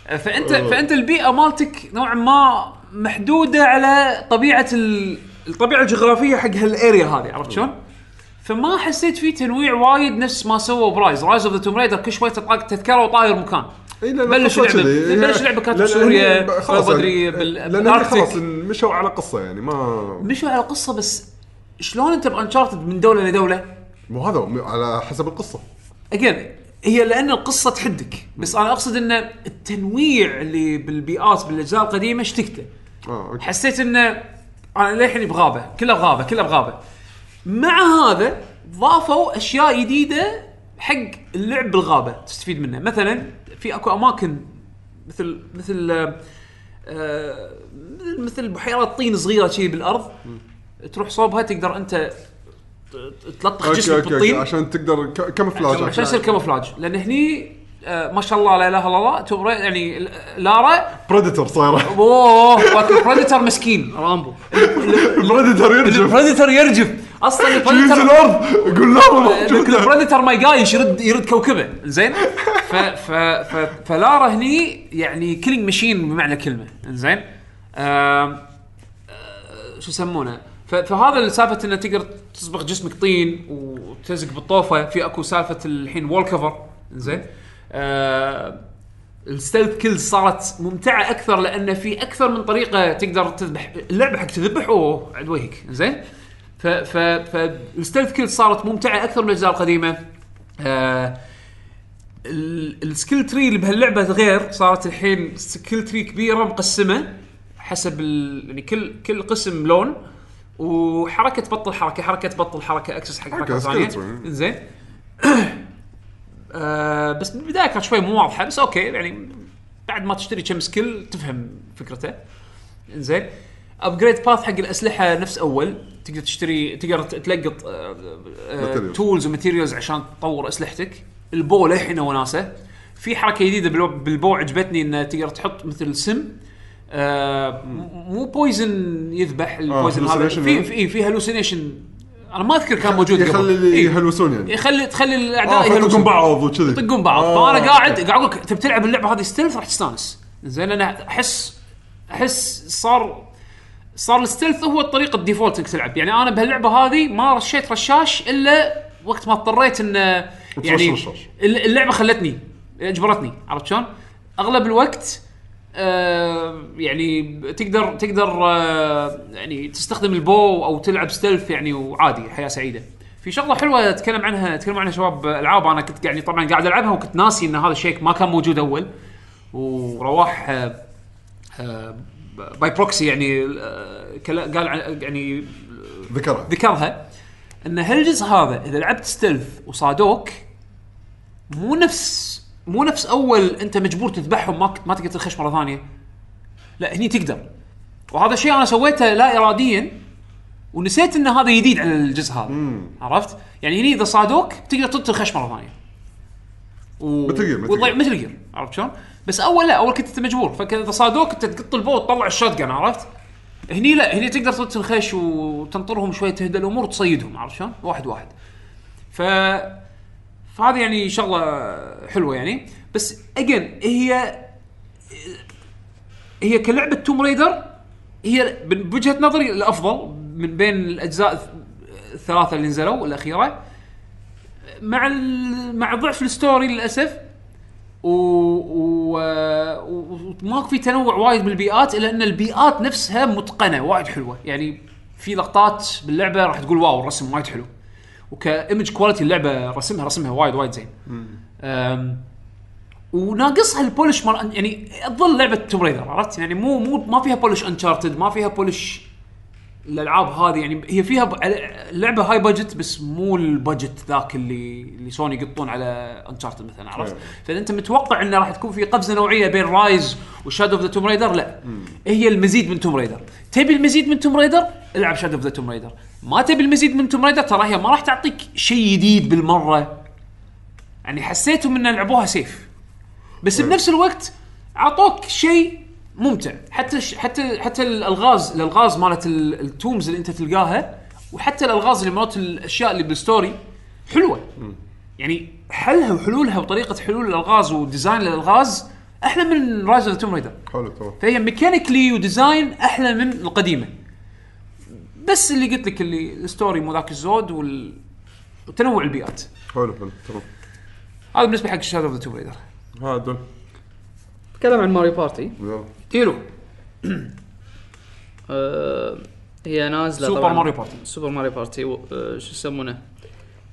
فانت فأنت البيئة مالتك نوعا ما محدودة على طبيعة ال- الطبيعة الجغرافية حق هال area هذه عرفت شلون؟ فما حسيت في تنويع وايد نفس ما سووا برايز. Rise of the Tomb Raider كل شوي تطاق تذكرة وطاير مكان. إي polish كذي. polish اللعبة كانت لأن بسوريا، هني خلاص ما أدري يعني-. خلاص مشوا على قصة يعني ما مشوا على قصة بس شلون انت ب Uncharted من دولة لدولة؟ مو هذا على حسب القصة. again هي لأن القصة تحدك. بس أنا أقصد إن التنويع اللي بالبيئات بالأجزاء القديمة اشتقته آه okay. حسيت انه أنا للحين بغابة كلها بغابة كلها بغابة. مع هذا ضافوا أشياء جديدة حق اللعب بالغابة تستفيد منه مثلا في أكو أماكن مثل مثل آه، آه، مثل بحيرات طين صغيرة شي بالأرض تروح صوبها تقدر أنت تلطخ جسمك. بالطين. عشان تقدر ك- كامفلاج عشان يصير كاموفلاج لأن هني ما شاء الله لا إله إلا الله. توم يعني لارا. Predator صايرة. أوه Predator مسكين. رامبو. Predator يرجف. ال Predator يرجف. أصلا ال Predator الأرض. يقول لا موجوده ال Predator ما يقايش يرد يرد كوكبه. زين؟ ف ف ف فلارا هني يعني killing machine بمعنى كلمة. زين؟ آه، شو يسمونه؟ فهذا السالفة إنه تقدر تصبغ جسمك طين وتلزق بالطوفة. في أكو سالفة الحين wall cover زين؟ آه ال stealth kills صارت ممتعة أكثر لأن في أكثر من طريقة تقدر تذبح اللعبة حق تذبح اوه عد وجهك زين ف ف فال stealth kills صارت ممتعة أكثر من الأجزاء القديمة آه ال- ال skill tree اللي بهاللعبة غير صارت الحين skill tree كبيرة مقسمة حسب. يعني كل كل قسم لون وحركة تبطل حركة حركة تبطل حركة access حق حركة ثانية. زين آه بس بالبدايه كانت شوي مو واضحة بس okay يعني بعد ما تشتري كم skill تفهم فكرته. زين upgrade path حق الأسلحة نفس أول. تقدر تشتري تقدر تلقط. tools و materials عشان تطور أسلحتك. ال bow للحين وناسة. في حركة جديدة بال bow, عجبتني انه تقدر تحط مثل سم آه مو poison يذبح ال poison هذا. hallucination في يعني؟ في في hallucination أنا ما أذكر كان موجود يخلي قبل اللي إيه. يهلوسون يعني يخلي تخلي الأعداء فتقون يهلوسون. بعض وكذي يطقون بعض آه، فأنا قاعد. قاعد أقول لك تبي تلعب اللعبة هذه stealth راح تستانس زين أنا احس أحس صار صار ال stealth هو الطريقة ال default إنك تلعب يعني أنا بهاللعبة هذه ما رشيت رشاش إلا وقت ما اضطريت ان يعني. اللعبة خلتني أجبرتني عرفت شلون؟ أغلب الوقت آه يعني تقدر تقدر آه يعني تستخدم ال bow أو تلعب stealth يعني وعادي حياة سعيدة. في شغلة حلوة أتكلم عنها أتكلم عنها شباب ألعاب. أنا كنت يعني طبعا قاعد ألعبها وكنت ناسي إن هذا الشيء ما كان موجود أول. ورواح آه آه by proxy يعني آه قال عن- يعني ذكرها. ذكرها. إن هالجزء هذا إذا لعبت stealth وصادوك مو نفس مو نفس أول أنت مجبور تذبحهم ما ما تقدر تنخش مرة ثانية لا هني تقدر وهذا الشيء أنا سويته لا اراديا ونسيت إن هذا جديد على الجزء هذا عرفت؟ يعني هني إذا صادوك تقدر تنخش مرة ثانية و... مثل Gear، مثل وتضيع Gear. مثل Gear عرفت شلون؟ بس أول لا أول كنت أنت مجبور فاذا صادوك أنت تقط ال bow وتطلع ال shotgun عرفت؟ هني لا هني تقدر تنخش وتنطرهم شوي تهدى الأمور وتصيدهم عرفت شلون؟ واحد واحد. ف فهذه يعني شغلة حلوة يعني. بس again هي هي كلعبة Tomb Raider هي بوجهه نظري الأفضل من بين الأجزاء الثلاثة اللي نزلوا الأخيرة. مع. مع ضعف ال story للأسف و... و... و... وماكو في تنوع وايد بالبيئات إلا أن البيئات نفسها متقنة وايد حلوة. يعني في لقطات باللعبة راح تقول wow الرسم وايد حلو. وك image quality اللعبة رسمها رسمها وايد وايد زين. وناقصها ال polish مال يعني تظل لعبة Tomb Raider عرفت يعني مو مو ما فيها polish Uncharted ما فيها polish الألعاب هذه يعني هي فيها. لعبة high budget بس مو ال budget ذاك اللي اللي سوني يقطون على Uncharted مثلا عرفت؟ أيوة. فانت متوقع إنه راح تكون في قفزة نوعية بين Rise و Shadow of the Tomb Raider لا هي المزيد من Tomb Raider تبي المزيد من Tomb Raider العب Shadow of the Tomb Raider ما تبي المزيد من Tomb Raider ترى هي ما راح تعطيك شيء جديد بالمرة. يعني حسيتهم إن لعبوها safe بس بنفس الوقت اعطوك شيء ممتع. حتى ش... حتى حتى الالغاز الألغاز مالت ال- ال tombs اللي أنت تلقاها وحتى الألغاز اللي مالت الأشياء اللي بال story حلوة. يعني حلها وحلولها وطريقة حلول الألغاز و design الألغاز أحلى من Rise of Tomb Raider حلو تمام فهي mechanically و design أحلى من القديمة. بس اللي قلت لك اللي ال story مو ذاك الزود وال... وتنوع البيئات. حلو حلو تمام. هذا بالنسبة حق Shadow of the Tomb Raider ها دول تكلم عن ماريو بارتي يلا. تيرو آه هي نازلة سوبر طبعاً- Mario Party. Super Mario Party و- آه شو يسمونه؟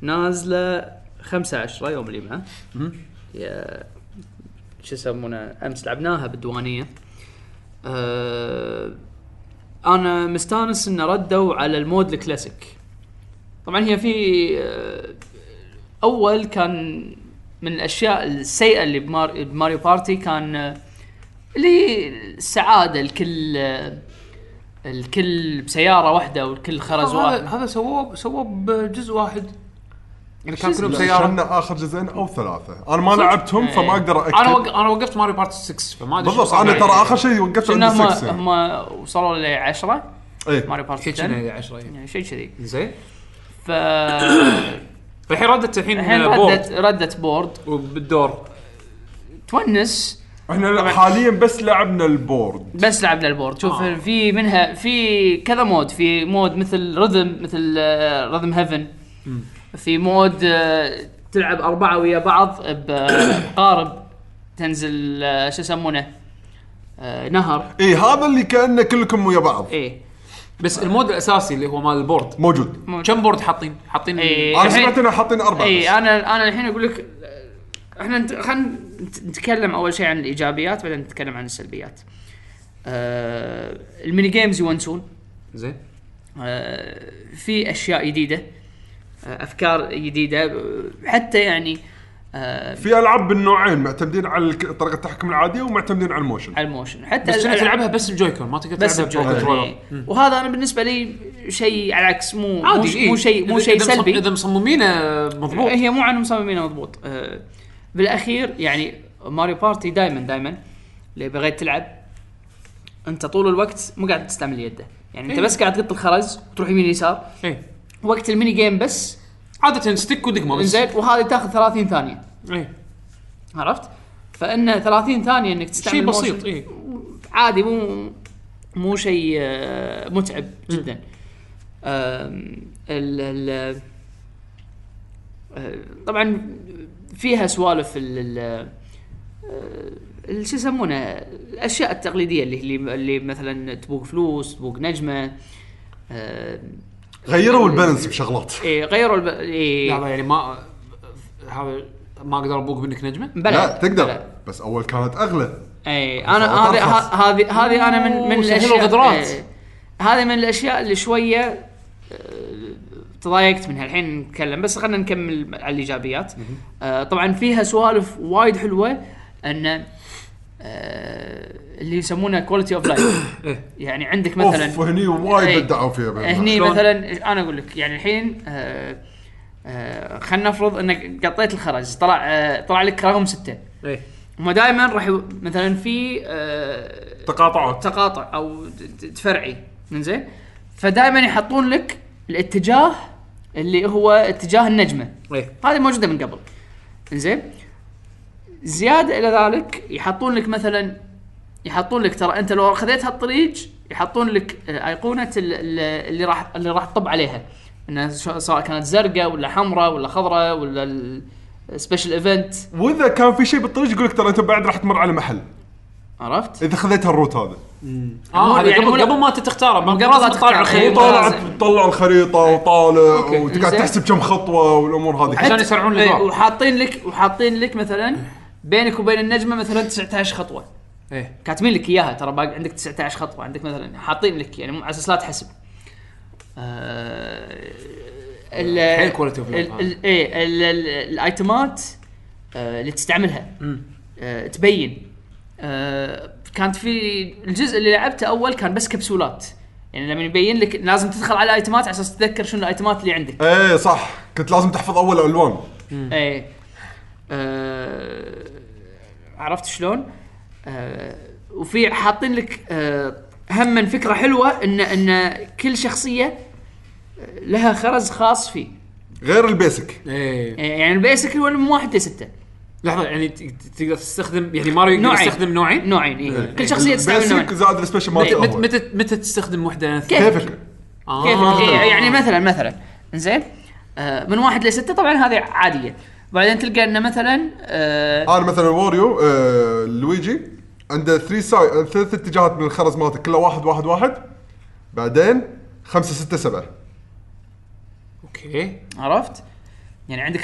نازلة 5 10 يوم الجمعة. هي شو يسمونه؟ أمس لعبناها بالديوانية. آه أنا مستانس إن ردوا على ال mode ال classic. طبعا هي في آه أول كان من الأشياء السيئة اللي بمار- بماريو بارتي كان آه، اللي السعاده الكل آه، الكل بسيارة واحدة والكل خرز واحد. هذا سووه سووه بجزء واحد. يعني كان؟ كلهم سيارة. آخر جزئين أو ثلاثة. أنا ما لعبتهم إيه. فما أقدر أكد. أنا وق... أنا وقفت ماريو بارتي 6 فما أدري بالضبط. أنا. ترى آخر شيء وقفت عند هم 6 يعني. هم وصلوا ل 10 إيه. ماريو بارتي كيتشن 10 هي 10 يعني. يعني شيء كذي. زين. ف فالحين ردت الحين ردت ردت board وبالدور. turns. إحنا حاليا بس لعبنا ال board. بس لعبنا ال board. شوف آه. في منها في كذا mode. في mode مثل rhythm مثل Rhythm Heaven في mode آه، تلعب أربعة ويا بعض بقارب تنزل آه، شو يسمونه آه، نهر اي هذا اللي كانه كلكم ويا بعض إيه بس ال mode الأساسي اللي هو مال ال board موجود mode. كم board حاطين؟ حاطين إيه. أنا الحين- سمعت انه حاطين أربعة اي بس. أنا أنا الحين أقول لك إحنا نت- خلينا نت- نتكلم أول شيء عن الإيجابيات بعدين نتكلم عن السلبيات. آه ال mini games يونسون زين آه في أشياء جديدة آه أفكار جديدة حتى يعني آه في ألعاب بالنوعين معتمدين على طريقة التحكم العادية ومعتمدين على ال motion. على ال motion. حتى بس تلعبها بس ال Joy-Con ما تقدر بس بال controller. إيه. وهذا أنا بالنسبة لي شيء على العكس مو مو, عادي إيه. مو شيء مو شيء سلبي. إذا مصممينه مضبوط. هي مو عن مصممينها مضبوط. آه بالأخير يعني ماريو بارتي دائما دائما اللي بغيت تلعب أنت طول الوقت مو قاعد تستعمل يده. يعني أنت إيه. بس قاعد تقط الخرز وتروح يمين يسار. وقت ال mini game بس عادة stick ودقمه بس زين وهذه تاخذ 30 ثانية. إيه. عرفت؟ فإن 30 ثانية إنك تستعمل شيء بسيط إيه. عادي مو مو شيء آه، متعب جدا. ال ال آه، طبعا فيها سوالف ال ال آه، ال- شو يسمونه؟ الأشياء التقليدية اللي اللي, مثلا تبوق فلوس تبوق نجمة غيروا ال balance بشغلات. إيه غيروا الب... إيه. لا يعني ما هذا ما أقدر أبوق منك نجمة؟ بلى. لا تقدر بلى. بس أول كانت أغلى. اي أنا هذه هذه هذه أنا من من الاشياء الغدرات. إيه. هذه من الأشياء اللي شوية تضايقت منها. الحين نتكلم بس خلينا نكمل على الإيجابيات. آه طبعا فيها سوالف وايد حلوة إن آه اللي يسمونه quality of life يعني عندك مثلا أوف هني وايد إيه. بدعوا فيها. هني؟ مثلا أنا أقول لك يعني الحين آه آه خلينا نفرض إنك قطيت الخرز طلع آه طلع لك رقم ستة. إيه. هم دائما راح يو- مثلا في آه تقاطعات. تقاطع أو تفرعي. زين فدائما يحطون لك الاتجاه اللي هو اتجاه النجمة. إيه. هذه موجودة من قبل. زين زيادة إلى ذلك يحطون لك مثلا يحطون لك ترى أنت لو خذيت هالطريق يحطون لك آه، أيقونة ال- ال- اللي راح اللي راح تطب عليها إنها سواء كانت زرقاء ولا حمراء ولا خضراء ولا ال special event وإذا كان في شيء بالطريق يقول لك ترى أنت بعد راح تمر على محل عرفت؟ إذا خذيت ال route هذا آه هذا يعني قبل ما أنت تختاره ما قبل تطالع. الخريطة وطالع لازم. تطلع الخريطة وطالع. وتقعد. تحسب كم خطوة والأمور هذه عشان يسرعون إيه، الادوار وحاطين لك وحاطين لك مثلا بينك وبين النجمة مثلا 19 خطوة إيه. كاتبين لك إياها ترى باقي عندك 19 خطوة عندك مثلا حاطين لك يعني على أساس لا تحسب. آه، ال- حيل ال- هذا. ال- إيه ال- ال- الأيتمات آه، اللي تستعملها. آه، تبين. آه، كانت في الجزء اللي لعبته أول كان بس كبسولات. يعني لما يبين لك لازم تدخل على الأيتمات على أساس تتذكر شنو الأيتمات اللي عندك. إيه صح. كنت لازم تحفظ أول الالوان إيه. آه عرفت شلون؟ آه وفي حاطين لك آه هم فكرة حلوة إن إن كل شخصية لها خرز خاص فيه. غير ال basic. إيه. يعني ال basic هو من واحد لسته لحظة يعني ت- ت- تقدر تستخدم يعني ماريو يقدر نوعين. يستخدم نوعين؟ نوعين إيه. كل شخصية تستعمل نوعين. ال basic زائد ال special متى هو. متى متى تستخدم واحدة كيف؟ كيفك. آه. كيف إيه، يعني مثلا مثلا. زين آه من واحد لسته طبعا هذه عادية. بعدين تلقى إنه مثلا آه أنا مثلا واريو آه لويجي عنده three sides ثلاث اتجاهات من الخرز مالته كله واحد واحد واحد بعدين خمسة ستة سبعة okay عرفت؟ يعني عندك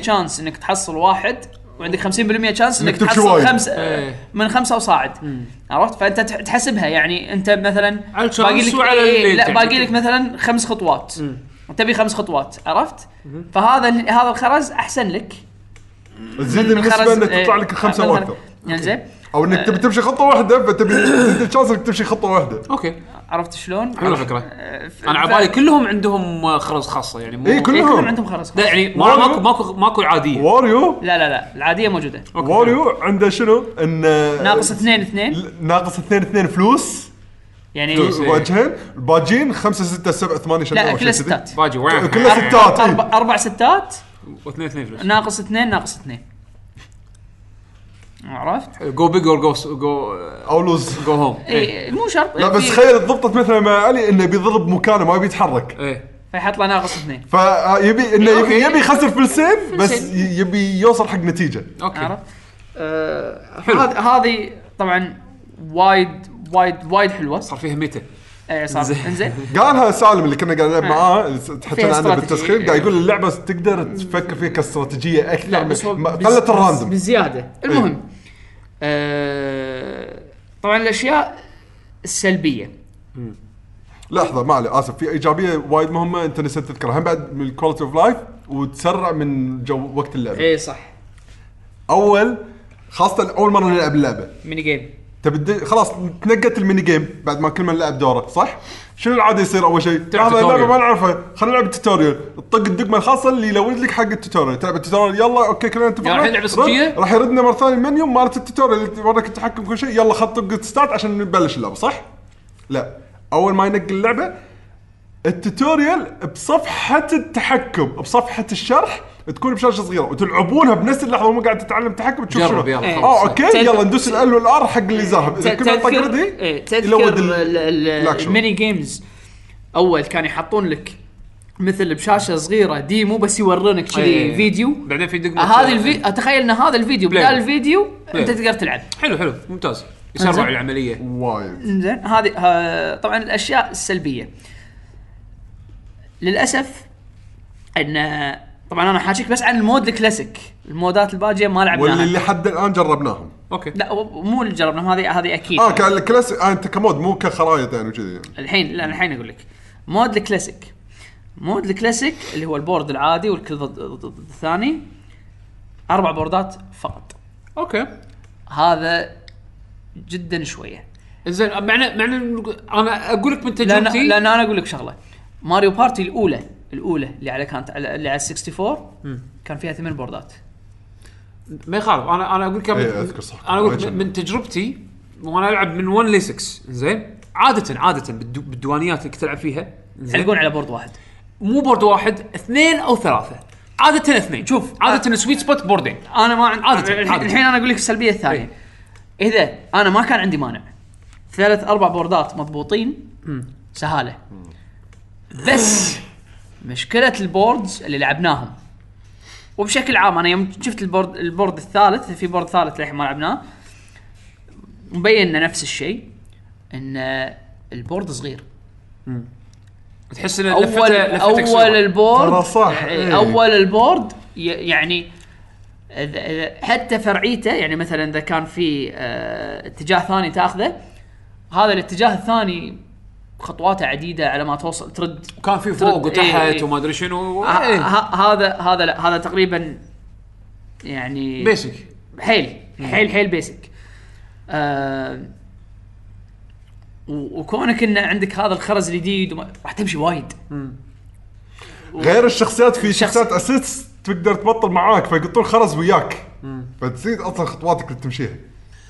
50% chance إنك تحصل واحد وعندك 50% chance إنك تحصل وايد. خمسة إيه. من خمسة وصاعد عرفت؟ فأنت تح- تحسبها يعني أنت مثلا على ال chance لك وعلى إيه اللي لا تعجبك. باقي لك مثلا خمس خطوات تبي خمس خطوات عرفت؟ فهذا ال- هذا الخرز أحسن لك تزيد الخرز- إنك إيه، تطلع لك خمسة مثلاً. وأكثر يعني زين أو إنك تبي تمشي خطوة واحدة فتبي تزيد ال chance إنك تمشي خطوة واحدة okay عرفت شلون؟ حلوة فكره ف- أنا على بالي كلهم عندهم خرز خاصة يعني مو إيه، إيه، كلهم. كلهم عندهم خرز لا يعني. ماكو ماكو ماكو عادية واريو لا لا لا العادية موجودة. واريو عنده شنو؟ ان ناقص اثنين اثنين ناقص اثنين اثنين فلوس يعني. إيه. وجهين الباجين خمسة ستة سبعة ثمانية شنو لا كلها. ستات. باجي واحد. كلها ستات إيه. أربع أربع ستات. واثنين اثنين فلوس. ناقص اثنين ناقص اثنين. عرفت؟ go big or جو جو or lose go home إي مو شرط. لا بس تخيل ضبطت مثلا مع علي إنه بيظل بمكانه ما يبي يتحرك إيه. فيحط له ناقص اثنين. فيبي إنه يبي. يبي يخسر فلسين بس يبي يوصل حق نتيجة. okay. عرفت؟ آه، هذه هذه طبعا وايد وايد وايد حلوة. صار فيها meta اي صار. زين. إنزين. قالها سالم اللي كنا قاعد نلعب آه. معاه تحكينا عنه. بالتسخين قاعد يقول اللعبة تقدر تفكر فيها كاستراتيجية أكثر لا بس قلت ال random بزيادة. المهم آه، طبعا الأشياء السلبية. لحظة ما علي آسف. في إيجابية وايد مهمة أنت نسيت تذكرها. هم بعد من ال quality of life وتسرع من جو وقت اللعبة. اي صح. أول خاصة أول مرة نلعب اللعبة. mini game تبي تد- خلاص تنقت ال mini game بعد ما كل من لعب دوره صح؟ شنو العادة يصير أول شيء؟ تلعب هذا اللعبة. ما نعرفها خلينا نلعب ال tutorial تطق الدقمة الخاصة اللي ي load لك حق ال tutorial تلعب ال tutorial يلا okay كلنا اتفقنا يعني الحين لعبة رد- صجية؟ راح يردنا مرة ثانية المنيو مالت ال tutorial اللي يوريك التحكم كل شيء يلا خط طق start عشان نبلش اللعبة صح؟ لا أول ما ينقل اللعبة ال tutorial بصفحة التحكم بصفحة الشرح تكون بشاشة صغيرة وتلعبونها بنفس اللحظة ومو قاعد تتعلم تحكم تشوف جرب شنو يلا إيه. خلاص آه okay تذ- يلا ندوس ال والار حق اللي زاهب إذا كنا طق تذكر ردي إيه، تذكر ي load ال- ال- ال- ال action. ال mini games أول كان يحطون لك مثل بشاشة صغيرة demo بس يورونك كذي إيه. فيديو بعدين في دقمة آه، هذه الفي... اتخيل إن هذا الفيديو play. بدال الفيديو play. أنت تقدر تلعب حلو حلو ممتاز يسرع إنزين. العملية وايد زين هذه ها- طبعا الأشياء السلبية للأسف أن طبعا أنا حاجيك بس عن المود الكلاسيك. المودات الباجية ما واللي لعبناها. اللي حد الآن جربناهم. okay. لا مو اللي جربناهم هذه هذه أكيد. آه كان الكلاسيك آه أنت ك mode مو كخرايط يعني وكذي. يعني. الحين لا الحين أقول لك. mode ال classic. mode ال classic اللي هو ال board العادي والكل ضد الثاني. أربع boardات فقط. okay. هذا جدا شوية. زين معنى معنى أنا أقول لك من لأن تجربتي لأن أنا أقول لك شغلة. ماريو بارتي الأولى الأولى اللي على كانت على اللي على 64 كان فيها ثمان boardات. ما يخالف. أنا أنا أقول لك إيه،. أنا أقول من, من تجربتي وأنا ألعب من 1 ل 6 زين؟ عاده عادة بالدو بالديوانيات اللي كنت ألعب فيها. يلقون على board واحد. مو board واحد اثنين أو ثلاثة. عادة اثنين. شوف عادة sweet spot boardين أنا ما عندي عادة، الحين عادة. الحين أنا أقول لك السلبية الثانية. إذا أنا ما كان عندي مانع. ثلاث أربع boardات مضبوطين. سهالة. بس مشكلة ال boards اللي لعبناهم وبشكل عام أنا يوم شفت ال board ال board الثالث في board ثالث للحين ما لعبناه مبين انه نفس الشيء إن ال board صغير تحس إن اول أول. ال board صح، يعني إيه. أول ال board ي- يعني حتى فرعيته يعني مثلا إذا كان في آه، اتجاه ثاني تأخذه هذا الاتجاه الثاني خطواته عديدة على ما توصل ترد كان في فوق وتحت إيه، إيه. وما أدري شنو. ه- إيه. ه- هذا هذا لا هذا تقريبا يعني basic حيل حيل حيل basic آه وكونك إن عندك هذا الخرز الجديد وما- راح تمشي وايد. غير الشخصيات في شخص- شخصيات assist تقدر تبطل معاك فيقطون خرز وياك. فتزيد أصلا خطواتك اللي تمشيها.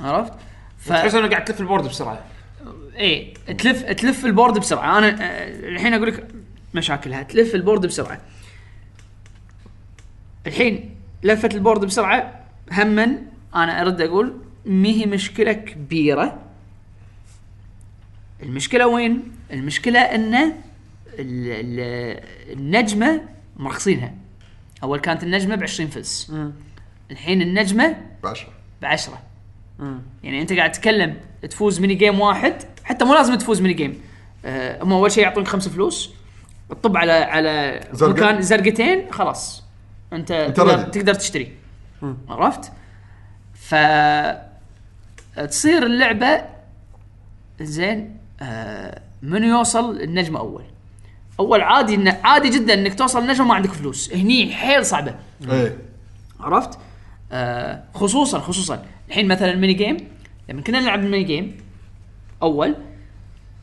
عرفت؟ ف... تحس إنه قاعد تلف ال board بسرعة. إيه تلف تلف ال board بسرعة. أنا آه، الحين أقول لك مشاكلها. تلف ال board بسرعة. الحين لفه ال board بسرعة. هما أنا أرد أقول ما هي مشكلة كبيرة. المشكلة وين؟ المشكلة إن ال- ال- النجمة مرخصينها. أول كانت النجمة ب 20 فلس الحين النجمة بعشرة. ب 10 يعني أنت قاعد تتكلم تفوز mini game واحد حتى مو لازم تفوز mini game آه، هم أول شيء يعطونك خمس فلوس تطب على على زرقة. مكان زرقتين خلاص أنت, تقدر. تقدر تشتري عرفت؟ ف تصير اللعبة زين آه منو يوصل النجمه أول أول عادي إن عادي جدا إنك توصل النجمه ما عندك فلوس هني حيل صعبة إيه عرفت؟ آه خصوصا خصوصا الحين مثلا ال mini game لما كنا نلعب ال mini game أول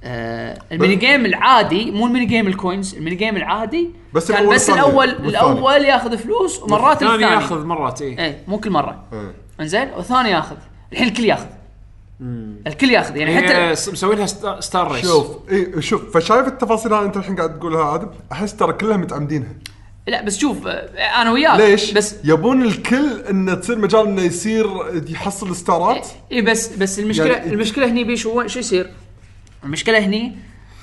آه ال mini game العادي مو ال mini game ال coins ال mini game العادي بس كان الأول بس. الأول. الأول ياخذ فلوس ومرات الثاني الثاني. ياخذ مرات إيه. إيه مو كل مرة. إيه. إنزين؟ والثاني ياخذ. الحين الكل ياخذ. الكل ياخذ. يعني حتى هي س- مسوينها sta- star race. شوف اي شوف فشايف التفاصيل هذه أنت الحين قاعد تقولها آدم أحس ترى كلها متعمدينها. لا بس شوف أنا وياك ليش؟ بس يبون الكل انه تصير مجال إنه يصير يحصل starات اي بس بس المشكلة يعني- يعني المشكلة هني بيش هو شو يصير؟ المشكلة هني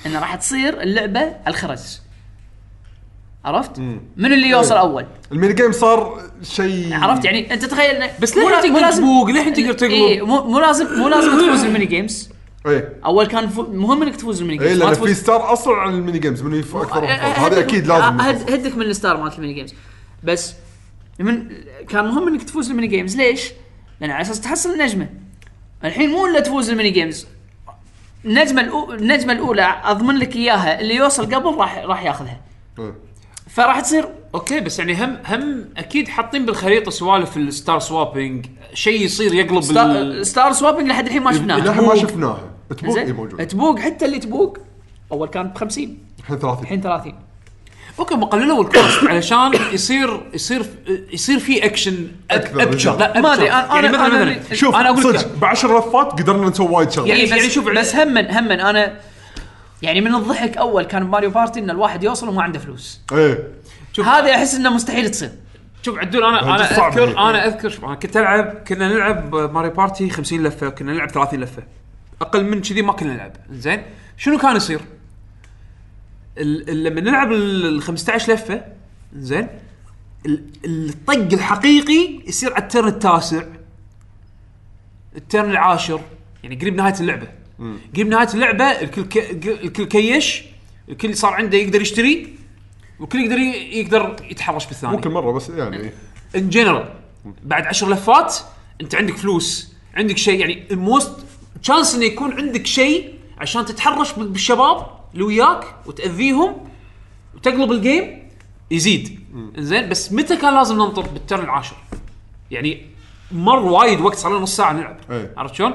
إنه راح تصير اللعبة على الخرز عرفت؟ من اللي يوصل إيه. أول؟ ال mini game صار شيء عرفت يعني أنت تخيل بس مو تقدر لازم- تبوق، للحين تقدر تقلب. إيه مو مو لازم مو لازم تفوز ال mini games إيه. أول كان فو مهم إنك تفوز الميني إيه games ما لأن في star أصلا على ال mini games من يف أكثر أه، وأكثر. هذا أكيد لازم هد- هدك من ال star مالت ال mini games. بس من كان مهم إنك تفوز ال mini games. ليش؟ لأن على أساس تحصل النجمه الحين مو إلا تفوز ال mini games. النجمة الأو... النجمة الأولى أضمن لك إياها اللي يوصل قبل راح راح ياخذها. إيه. فراح تصير okay بس يعني هم هم أكيد حاطين بالخريطة سوالف ال star swapping. شيء يصير يقلب star, ال... star swapping لحد الحين ما شفناها للحين ما شفناها. زين. موجود. تبوق حتى اللي تبوق أول كان ب 50 الحين 30 الحين 30 okay ما قللوا ال cost علشان يصير يصير يصير في اكشن أكثر. ابشر لا ما أبشر. أنا- يعني أنا- مثلا أنا مثلا شوف أنا أقول صدق لك. ب 10 لفات قدرنا نسوي وايد شغلات. يعني- يعني بس يعني شوف- بس همن همن أنا يعني من الضحك أول كان ماريو بارتي إن الواحد يوصل وما عنده فلوس. إيه. شوف هذه أحس إنه مستحيل تصير. شوف عدول أنا أنا اذكر. أنا اذكر شوف أنا كنت العب كنا نلعب ماريو بارتي 50 لفة كنا نلعب 30 لفة. أقل من كذي ما كنا نلعب. زين؟ شنو كان يصير؟ لما نلعب ال ال 15 لفة زين؟ ال- الطق الحقيقي يصير على ال turn التاسع. ال turn العاشر. يعني قريب نهاية اللعبة. قريب نهاية اللعبة الكل ك... الكل كيش الكل صار عنده يقدر يشتري والكل يقدر يقدر يتحرش بالثاني ممكن مرة بس يعني. in general بعد عشر لفات أنت عندك فلوس عندك شيء يعني ال most chance إنه يكون عندك شيء عشان تتحرش بال- بالشباب اللي وياك وتأذيهم وتقلب ال game يزيد زين بس متى كان لازم ننطر بال turn العاشر يعني مر وايد وقت صار لنا نص ساعة نلعب إيه. عرفت شلون؟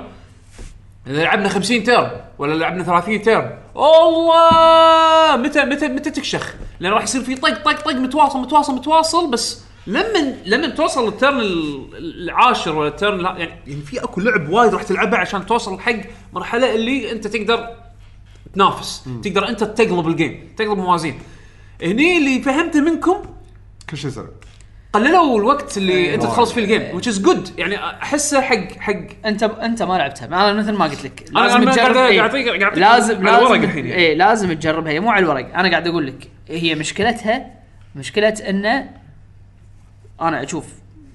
إذا لعبنا 50 turn ولا لعبنا 30 turn الله متى متى متى تكشخ؟ لأن راح يصير في طق طق طق متواصل متواصل متواصل بس لما لما توصل لل turn ال- العاشر ولا ال turn لا يعني, يعني في اكو لعب وايد راح تلعبها عشان توصل حق مرحلة اللي انت تقدر تنافس. تقدر انت تقلب ال game تقلب موازين. هني اللي فهمته منكم كل شيء سريع قللوا الوقت اللي انت تخلص فيه ال game which is good. يعني احسه حق حق انت انت ما لعبتها. أنا مثل ما قلت لك أنا- لازم أنت تجرب قاعد- إيه. أعطيك لازم على الورق الحين يعني. اي لازم تجربها. هي مو على الورق. أنا قاعد أقول لك هي مشكلتها مشكلة إنه أنا أشوف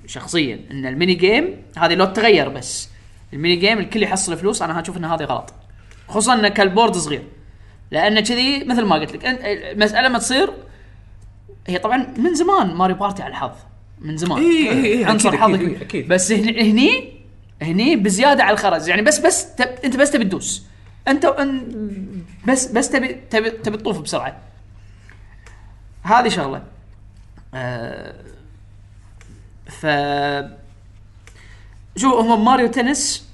شخصيا إن ال mini game هذه لو تغير بس ال mini game الكل يحصل فلوس أنا أشوف إن هذه غلط. خصوصا إن كال board صغير. لأن كذي مثل ما قلت لك المسألة ما تصير هي طبعا من زمان ماريو بارتي على الحظ من زمان. إي إي إي، عنصر أكيد، حظ أكيد،. أكيد. بس هن- هني هني بزيادة على الحظ. يعني بس بس تب أنت بس تبي تدوس. أنت ان بس بس تبي تبي تبي تطوف بسرعة. هذه شغلة. آه ف شو هم ماريو تنس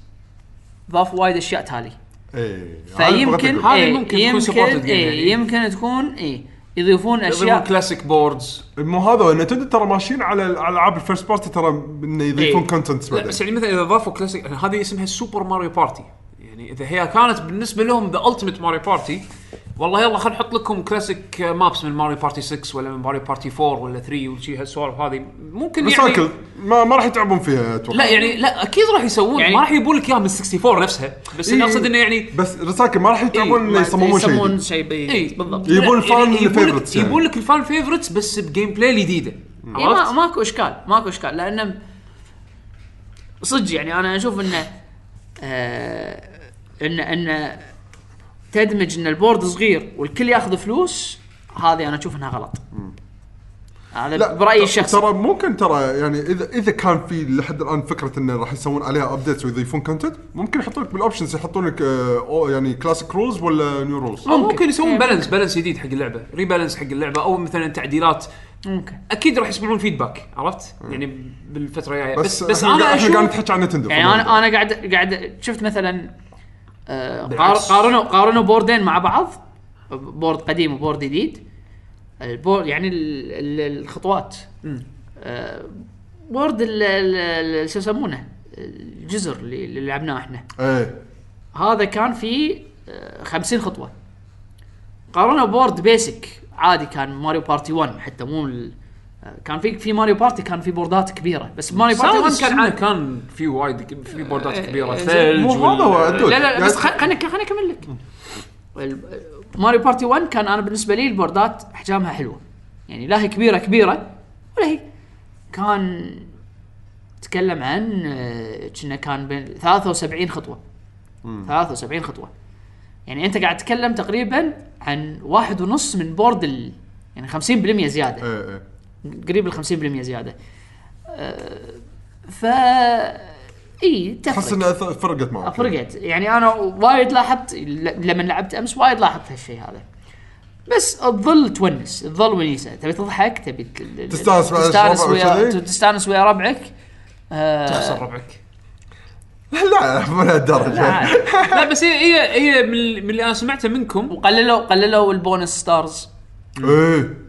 ضافوا وايد أشياء تالي. إيه. فيمكن هذه إيه ممكن تكون يمكن supported game إيه يعني. يمكن تكون إيه يضيفون يضيفون أشياء. classic boards مو هذا نتندو ترى ماشيين على على العاب ال first party ترى إنه يضيفون إيه. content لا بس يعني مثلا إذا ضافوا كلاسيك يعني هذه اسمها سوبر ماريو بارتي يعني إذا هي كانت بالنسبة لهم the ultimate ماريو بارتي والله يلا خلينا نحط لكم classic maps من ماريو بارتي 6 ولا من ماريو بارتي 4 ولا 3 وشي هالسوالف هذه. ممكن يعني recycle ما ما راح يتعبون فيها أتوقع. لا يعني لا أكيد راح يسوون. يعني- ما راح يجيبون لك إياها من 64 نفسها. بس أنا إيه. أقصد إنه يعني بس recycle ما راح يتعبون إيه، انه يصممون شيء جديد. شيء اي بالضبط. يبون لا، يعني fan يبون لك- favorites يعني. يبون ال fan favorites بس ب gameplay جديده إيه ما؟ ماكو إشكال ماكو إشكال. لأن صدق يعني أنا أشوف إنه آه ان إن تدمج إن ال board صغير والكل ياخذ فلوس هذه أنا أشوف إنها غلط هذا لا برأيي الشخصي ترى ممكن ترى يعني اذا إذا كان في لحد الآن فكرة انه راح يسوون عليها updates ويضيفون content ممكن يحطون لك بال options يحطون لك آه، أو يعني classic rules ولا new rules أو ممكن. ممكن يسوون إيه. balance balance جديد حق اللعبة rebalance حق اللعبة أو مثلا تعديلات ممكن أكيد راح يسمعون feedback عرفت؟ يعني بالفترة الجاية بس بس, بس أنا قاعد- إحنا قاعد أشوف نتحكي عن نتندو يعني أنا. أنا قاعد قاعد شفت مثلا. قارنوا قارنوا board ين مع بعض. board قديم و board جديد. ال board يعني ال- ال- الخطوات. آه، board شو يسمونه؟ الجزر اللي, لعبناه إحنا. إيه. هذا كان فيه آه، 50 خطوة. قارنوا board basic. عادي كان ماريو بارتي 1 حتى مو آه، كان في في ماريو بارتي كان في board ات كبيرة بس ماريو بارتي 1 كان عادي كان في وايد في board ات كبيرة إيه، ثلج مو هذا وال-. لا لا, بس خليني خليني أكمل لك. ماريو بارتي 1 كان أنا بالنسبة لي ال board ات احجامها حلوة. يعني لا هي كبيرة كبيرة ولا هي. كان تكلم عن آه، كنا كان بين 73 خطوة. 73 خطوة. يعني أنت قاعد تتكلم تقريبا عن واحد ونص من board ال يعني 50% زيادة. إيه إيه. قريب ال 50% زيادة. ف إي تحس إنها فرقت معك فرقت. يعني أنا وايد لاحظت لما لعبت أمس وايد لاحظت هالشيء هذا. بس تظل تونس تظل ونيسة. تبي تضحك؟ تبي تستانس تستانس ويا؟ تستانس ويا ربعك؟ آه، تخسر ربعك. لا مو لهالدرجة. لا، لا بس هي هي هي من, ال- من اللي أنا سمعته منكم وقللوا قللوا ال bonus stars. إيه.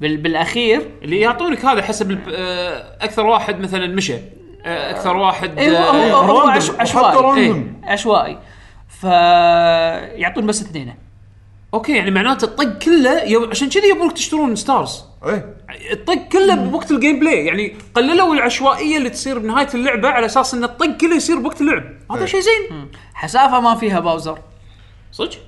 بالأخير. اللي يعطونك هذا حسب آه، أكثر واحد مثلا مشى. آه، أكثر واحد أيوه هو, آه، هو, هو عشوائي. إيه عشوائي. فيعطون بس اثنين أوكي يعني معناته الطق كله يب... عشان كذي يبونك تشترون stars. إيه. الطق كله بوقت ال gameplay يعني قللوا العشوائية اللي تصير بنهاية اللعبة على أساس إن الطق كله يصير بوقت اللعب. هذا إيه. شيء زين. حسافة ما فيها باوزر صدق؟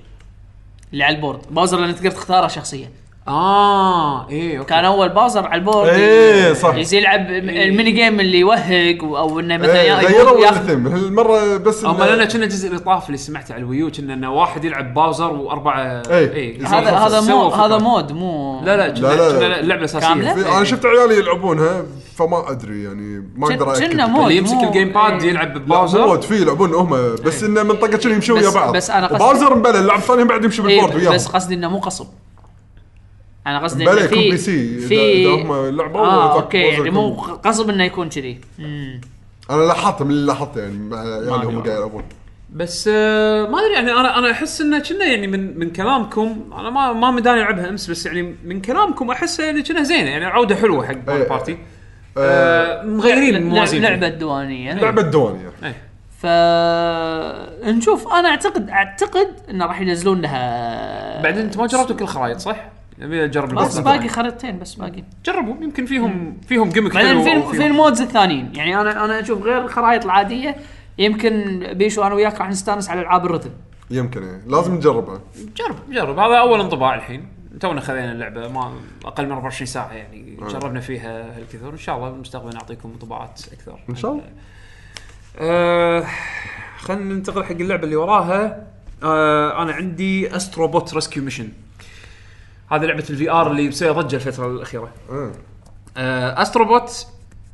اللي على ال board. باوزر لأن تقدر تختاره شخصيا. آه إيه okay كان أول باوزر على ال board إيه، صح. يصير يلعب ال mini game اللي يوهق أو إنه مثلا إيه يا- غيروا الثيم هالمرة بس هم لنا كنا الجزء الاضافي اللي سمعته على ال Wii U كنا إنه واحد يلعب باوزر واربعه إيه. هذا هذا مو هذا. مود مو لا لا لا، كنا لا. اللعبه؟ في أنا شفت عيالي يلعبونها فما أدري يعني ما أقدر اكد كنا mode. اللي يمسك ال GamePad إيه. يلعب بباوزر mode في يلعبون هم بس إنه منطقة كذا يمشون ويا بعض بس أنا قصدي- باوزر مبلى اللاعب الثاني بعد يمشي إيه بال board وياهم بس قصدي إنه مو غصب أنا قصدي بلا إنه يكون في بي سي في إذا إذا هم لعبوا آه ذاك okay يعني مو غصب إنه يكون كذي. أنا لاحظت من اللي لاحظته يعني مع يعني هم. قاعد يلعبون. بس آه ما أدري يعني أنا أنا أحس إنه كنا يعني من من كلامكم أنا ما ما مداني ألعبها أمس بس يعني من كلامكم احسها يعني كنا زينه يعني عودة حلوة حق إيه. party. آه مغيرين لعبة- الموازين لعبة دوانيه لعبة دوانيه إيه. ف نشوف أنا اعتقد أعتقد انه راح ينزلون لها بعدين أنت ما جربتوا كل الخرائط صح؟ ابي اجرب بس. باقي خريطتين بس باقي. جربوا يمكن فيهم فيهم gimmick بعدين في في ال modes الثانيين يعني أنا أنا أشوف غير الخرائط العادية يمكن بيشو أنا وياك راح نستانس على ألعاب ال rhythm يمكن إيه. لازم نجربها جرب جرب. هذا أول انطباع الحين. تونا خذينا اللعبة ما أقل من 24 ساعة يعني. جربنا فيها هالكثر إن شاء الله بالمستقبل نعطيكم انطباعات أكثر. إن شاء الله. آه خلينا ننتقل حق اللعبة اللي وراها. آه أنا عندي Astro Bot Rescue Mission هذه لعبة ال VR اللي مسوية ضجة الفترة الأخيرة. آه. Astro Bot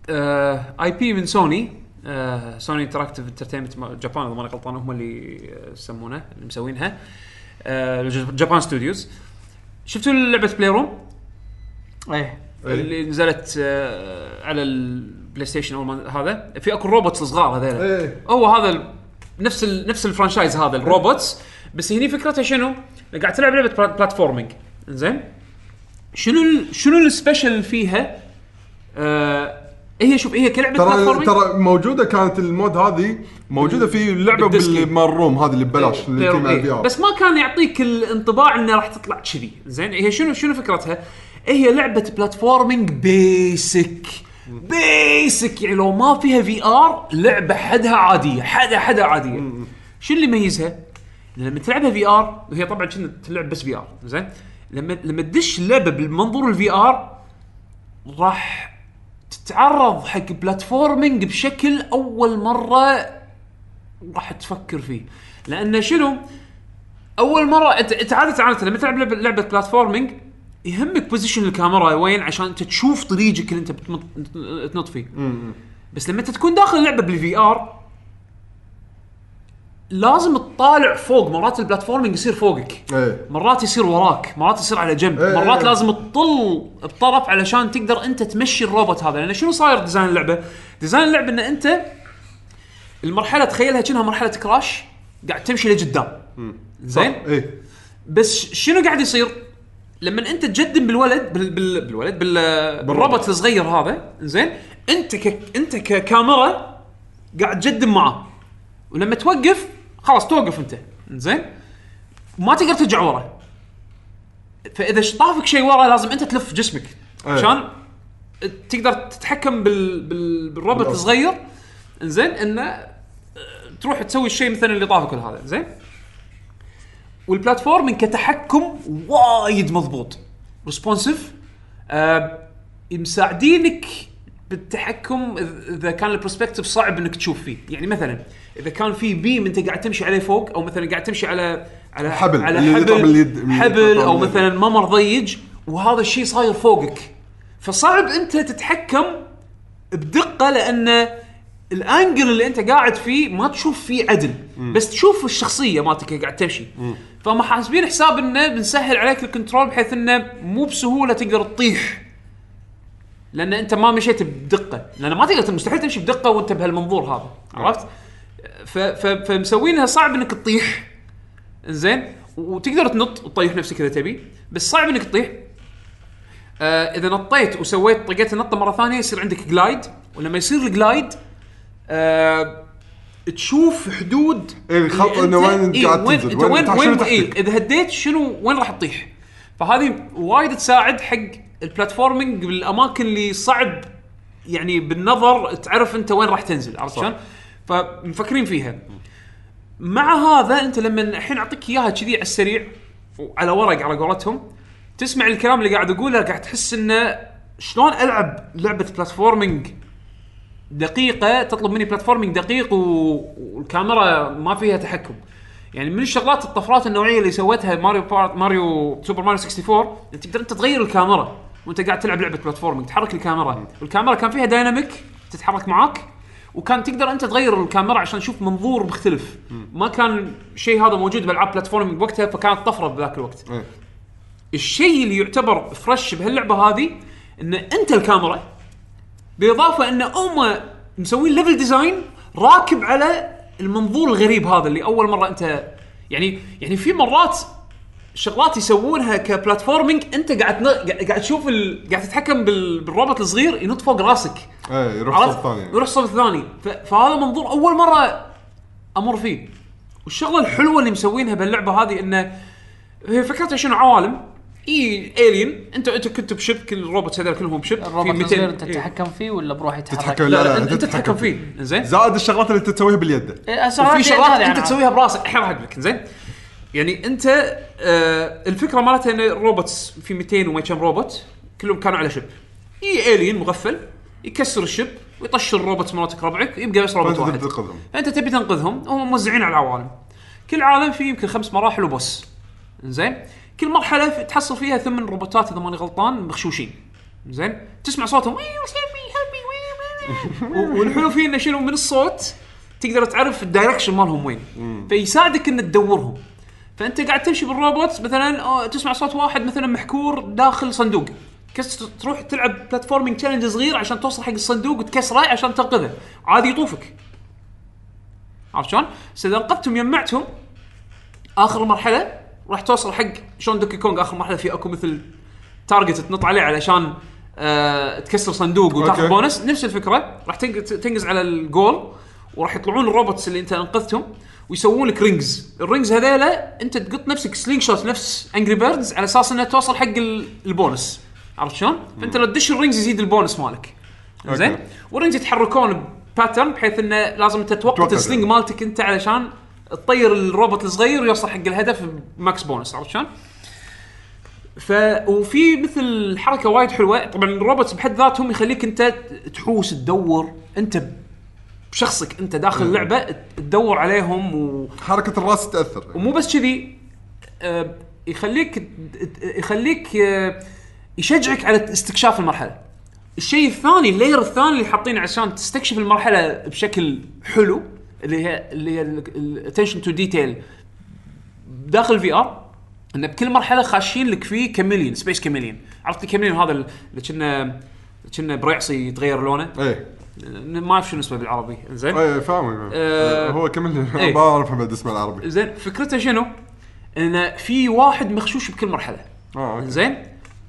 آه IP من سوني آه Sony Interactive Entertainment Japan إذا ماني غلطان هم اللي آه، يسمونه اللي مسوينها. آه Japan Studios شفتوا لعبة Playroom إيه. اللي نزلت آه على ال PlayStation أول ما هذا. في أكو robots الصغار هذول إيه. هو هذا ال... نفس ال... نفس ال franchise هذا ال robots بس هني فكرتها شنو؟ قاعد تلعب لعبة pla- platforming زين شنو ال... شنو ال special فيها؟ آه... هي شوف هي كلعبة ترى ترى موجودة كانت ال mode هذه موجودة في اللعبه بال disc. بال room هذه اللي ببلاش اللي إيه. ال VR. بس ما كان يعطيك الانطباع إنه راح تطلع كذي. زين هي شنو شنو فكرتها؟ هي لعبة platforming basic basic يعني لو ما فيها VR لعبة حدها عادية حدا حدا عادية. شنو اللي يميزها؟ لما تلعبها VR وهي طبعا كنا تلعب بس VR زين لما لما تدش اللعبة بالمنظور ال VR راح تتعرض حق platforming بشكل أول مرة راح تفكر فيه. لأن شنو؟ أول مرة عاده عادة لما تلعب لعبه, platforming يهمك position الكاميرا وين؟ عشان أنت تشوف طريقك اللي أنت بتنط تنط فيه. بس لما أنت تكون داخل اللعبة بال VR لازم تطالع فوق مرات ال platforming يصير فوقك. إيه. مرات يصير وراك مرات يصير على جنب. إيه مرات إيه. لازم تطل بطرف علشان تقدر أنت تمشي الروبوت هذا. لأن شنو صاير design اللعبة؟ design اللعبة إن أنت المرحلة تخيلها كأنها مرحلة كراش قاعد تمشي لقدام. زين؟ إيه. بس شنو قاعد يصير؟ لما أنت تجدم بالولد بال بال بالولد بال بالروبوت. الصغير هذا زين؟ أنت ك أنت ككاميرا قاعد تجدم معاه ولما توقف خلاص توقف انت. زين؟ ما تقدر ترجع ورا. فإذا طافك شيء ورا لازم أنت تلف جسمك. أيه. عشان تقدر تتحكم بال بال بالروبوت. الصغير زين؟ إنه آه، تروح تسوي الشيء مثلا اللي طافك هذا. زين؟ وال platforming كتحكم وايد مضبوط. responsive. آه مساعدينك بالتحكم إذا كان ال perspective صعب إنك تشوف فيه. يعني مثلا إذا كان في beam أنت قاعد تمشي عليه فوق أو مثلا قاعد تمشي على على حبل، على اللي حبل من حبل أو. مثلا ممر ضيج وهذا الشيء صاير فوقك. فصعب أنت تتحكم بدقة لأن الانجل اللي أنت قاعد فيه ما تشوف فيه عدل. بس تشوف الشخصية مالتك قاعد تمشي. فهم حاسبين حساب إنه بنسهل عليك الكنترول بحيث إنه مو بسهولة تقدر تطيح. لأن أنت ما مشيت بدقة. لأن ما تقدر مستحيل تمشي بدقة وانت بهالمنظور هذا. عرفت؟ ف ف فمسوينها صعب إنك تطيح. زين وتقدر تنط وتطيح نفسك إذا تبي. بس صعب إنك تطيح. آه إذا نطيت وسويت طقيت النطة مرة ثانية يصير عندك glide ولما يصير ال glide آه تشوف حدود إيه، الخط إنه أنت- وين أنت إيه، قاعد وين تنزل، إنت وين- وين. إيه إذا هديت شنو وين راح تطيح؟ فهذه وايد تساعد حق ال platforming بالأماكن اللي صعب يعني بالنظر تعرف أنت وين راح تنزل عرفت شلون؟ فمفكرين فيها. مع هذا أنت لما الحين أعطيك إياها كذي على السريع وعلى ورق على قولتهم تسمع الكلام اللي قاعد أقوله قاعد تحس إنه شلون ألعب لعبة platforming دقيقة تطلب مني platforming دقيق و... والكاميرا ما فيها تحكم. يعني من الشغلات الطفرات النوعية اللي سوتها ماريو بارت ماريو سوبر ماريو 64 انت تقدر أنت تغير الكاميرا. وانت قاعد تلعب لعبة platforming تحرك الكاميرا. والكاميرا كان فيها dynamic تتحرك معاك وكان تقدر انت تغير الكاميرا عشان تشوف منظور مختلف. ما كان شيء هذا موجود بالعاب platforming وقتها فكانت طفرة بذاك الوقت. إيه. الشيء اللي يعتبر fresh بهاللعبة هذه إن أنت الكاميرا بالاضافه إن هم مسوين level design راكب على المنظور الغريب هذا اللي أول مرة أنت يعني يعني في مرات شغلات يسوونها ك platforming أنت قاعد تن- قاعد تشوف ال... قاعد تتحكم بال... بالروبوت الصغير ينط فوق راسك. إيه يروح؟ صوب ثاني. يروح الصوب الثاني ف... فهذا منظور أول مرة أمر فيه. والشغلة الحلوة اللي مسوينها باللعبه هذه إنه هي فكرتها شنو عوالم. إي الين انت أنت كنت ب shape كل ال robots هذول كلهم ب shape الروبوت الصغير أنت إيه. تتحكم فيه ولا بروح يتحرك؟ تتحكم لا لا لا لا أنت تتحكم فيه. زين زائد الشغلات اللي انت تسويها باليد. إيه، وفي هذه شغلات أنت تسويها براسك. الحين راح أقول لك زين يعني انت آه الفكرة مالتها ان ال robots في 200 وما كم روبوت كلهم كانوا على ship أي alien مغفل يكسر ال ship ويطش الروبوت مالتك ربعك يبقى بس روبوت واحد. تنقذهم. فأنت تبي تنقذهم هم موزعين على العوالم. كل عالم فيه يمكن خمس مراحل و boss. زين؟ كل مرحلة تحصل فيها ثمان روبوتات إذا ماني غلطان مخشوشين زين؟ تسمع صوتهم و- والحلو فيه إنه شنو؟ من الصوت تقدر تعرف ال direction مالهم وين. فيساعدك ان تدورهم. فأنت قاعد تمشي بالروبوت مثلا تسمع صوت واحد مثلا محكور داخل صندوق. كس تروح تلعب platforming challenge صغير عشان توصل حق الصندوق وتكسره عشان تنقذه. عادي يطوفك. عرفت شلون؟ بس إذا انقذتهم يمعتهم آخر المرحله راح توصل حق شلون Donkey Kong. آخر مرحلة في أكو مثل target تنط عليه علشان آه تكسر صندوق وتاخذ. بونس. نفس الفكرة. راح تنق- تنقز على الجول وراح يطلعون ال robots اللي أنت أنقذتهم. ويسوون لك rings ال rings هذيلا انت تقط نفسك slingshot نفس Angry Birds على أساس إنها توصل حق ال- البونس عرفت شلون؟ فأنت لو تدش ال rings يزيد البونس مالك زين. وال rings يتحركون pattern بحيث إنه لازم انت توقت توقت ال sling. مالتك أنت علشان تطير الروبوت الصغير ويوصل حق الهدف ب max bonus عرفت شلون؟ ف وفي مثل حركة وايد حلوة طبعا ال robots بحد ذاتهم يخليك أنت تحوس تدور أنت بشخصك انت داخل اللعبة تدور عليهم و... حركة الراس تاثر ومو بس كذي آه، يخليك يخليك آه، يشجعك على استكشاف المرحلة. الشيء الثاني ال layer الثاني اللي حاطينه عشان تستكشف المرحلة بشكل حلو اللي هي اللي هي ال attention to detail داخل ال VR إن بكل مرحلة خاشين لك فيه chameleon space chameleon عرفت ال chameleon هذا اللي كنا كنا بريعصي يتغير لونه؟ إيه. ما أعرف شنو اسمه بالعربي. زين؟ إيه فاهم آه، هو كمل إيه. ما أعرف بعد اسمه العربي زين فكرته شنو؟ انه في واحد مخشوش بكل مرحلة. آه زين؟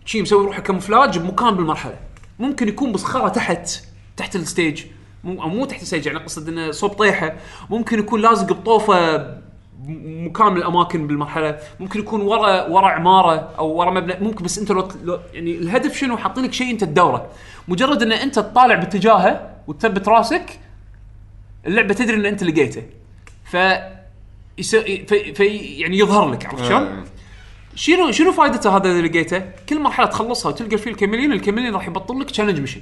شي مسوي روحه camouflage بمكان بالمرحلة. ممكن يكون بصخرة تحت تحت ال stage. مو مو تحت ال stage يعني أقصد إنه صوب طيحة. ممكن يكون لازق بطوفة مكان من الأماكن بالمرحلة. ممكن يكون ورا ورا عمارة أو ورا مبنى. ممكن بس أنت لو, لو يعني الهدف شنو؟ حاطين لك شيء أنت تدوره. مجرد إن أنت تطالع باتجاهه وتثبت راسك اللعبة تدري إن أنت لقيته ف يس... في... في يعني يظهر لك عرفت شلون؟ آه. شنو شنو فائدته هذا اللي لقيته؟ كل مرحلة تخلصها وتلقى فيه ال chameleon، ال chameleon راح يبطل لك challenge mission.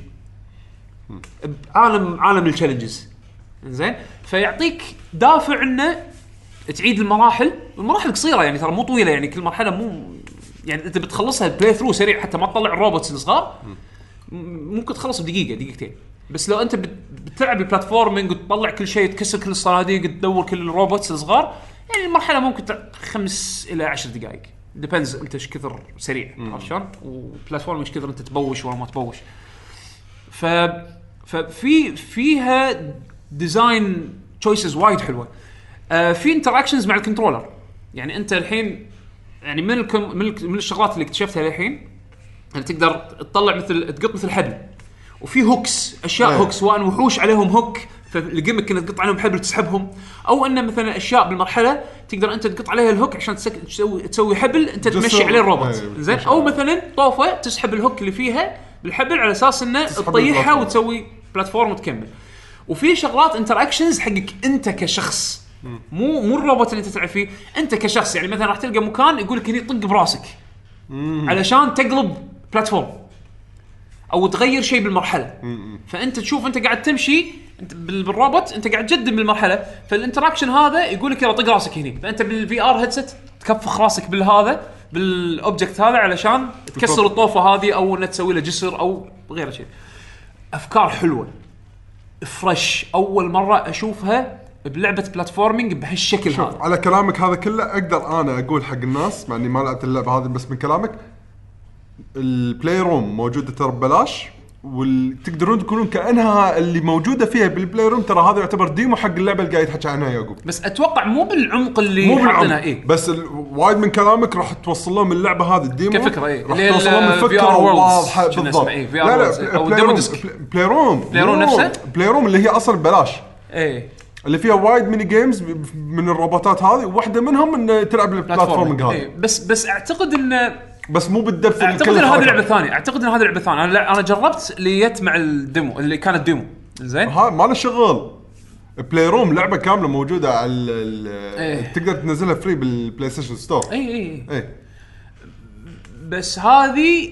عالم عالم ال challenges. زين؟ فيعطيك دافع إنه تعيد المراحل، المراحل قصيرة يعني ترى مو طويلة يعني كل مرحلة مو يعني انت بتخلصها playthrough سريع حتى ما تطلع ال robots الصغار ممكن تخلص بدقيقة دقيقتين بس لو انت بت- بتلعب ال platforming وتطلع كل شيء تكسر كل الصناديق تدور كل ال robots الصغار يعني المرحله ممكن خمس إلى عشر دقائق depends انت إيش كثر سريع عرفت شلون؟ و platforming إيش كثر انت ت push ولا ما ت push. ف ففي فيها design choices وايد حلوة. آه في interactions مع ال controller يعني انت الحين يعني من الكم من, الك- من الشغلات اللي اكتشفتها الحين يعني تقدر تطلع مثل تقط مثل حبل وفي hooks أشياء إيه. hooks سواء وحوش عليهم hook فال gimmick انك تقط عليهم حبل تسحبهم. أو انه مثلا أشياء بالمرحلة تقدر أنت تقط عليها ال hook عشان تسك... تسوي تسوي حبل أنت. تمشي عليه الروبوت. إيه، زين؟ أو. مثلا طوفة تسحب ال hook اللي فيها بالحبل على أساس إنه تطيحها. وتسوي platform وتكمل. وفي شغلات interactions حقك أنت كشخص. مو مو الروبوت اللي أنت تلعب فيه أنت كشخص. يعني مثلا راح تلقى مكان يقول لك هني طق براسك. علشان تقلب platform. أو تغير شيء بالمرحلة. فأنت تشوف أنت قاعد تمشي أنت بال- بالروبوت أنت قاعد تجدد بالمرحلة. فال interaction هذا يقول لك يلا طق راسك هني. فأنت بالفي ار هيدسет تكفخ راسك بالهذا بال object هذا علشان تكسر. الطوفة هذه أو انك تسوي له جسر أو غير شيء. أفكار حلوة. fresh أول مرة أشوفها بلعبة platforming بهالشكل هذا. على كلامك هذا كله أقدر أنا أقول حق الناس مع إني ما لعبت اللعبة هذه بس من كلامك ال Playroom موجودة ترى ببلاش وتقدرون تقولون كأنها اللي موجودة فيها بال Playroom ترى هذا يعتبر demo حق اللعبة اللي قاعد يحكي عنها يعقوب بس أتوقع مو بالعمق اللي مو بالعمق إيه بس ال- وايد من كلامك راح توصل لهم اللعبة هذه ال demo كفكرة، إيه. راح توصل لهم ال الفكرة واضحة بالضبط إيه، لا لا أو play demo room disc. Playroom Playroom نفسه؟ Playroom اللي هي أصلا ببلاش إيه اللي فيها وايد mini games من الروبوتات هذه وواحده منهم ان تلعب ال platforming هذا إيه. بس بس أعتقد إن بس مو بال depth اللي أعتقد كل إن هذه الحركة. لعبة ثانية. أعتقد إن هذه لعبة ثانية. أنا لا- أنا جربت اللي جت مع ال demo اللي كانت demo. زين؟ ها ما له شغل. Playroom لعبة كاملة موجودة على ال- إيه. تقدر تنزلها free بال PlayStation Store اي اي اي بس هذه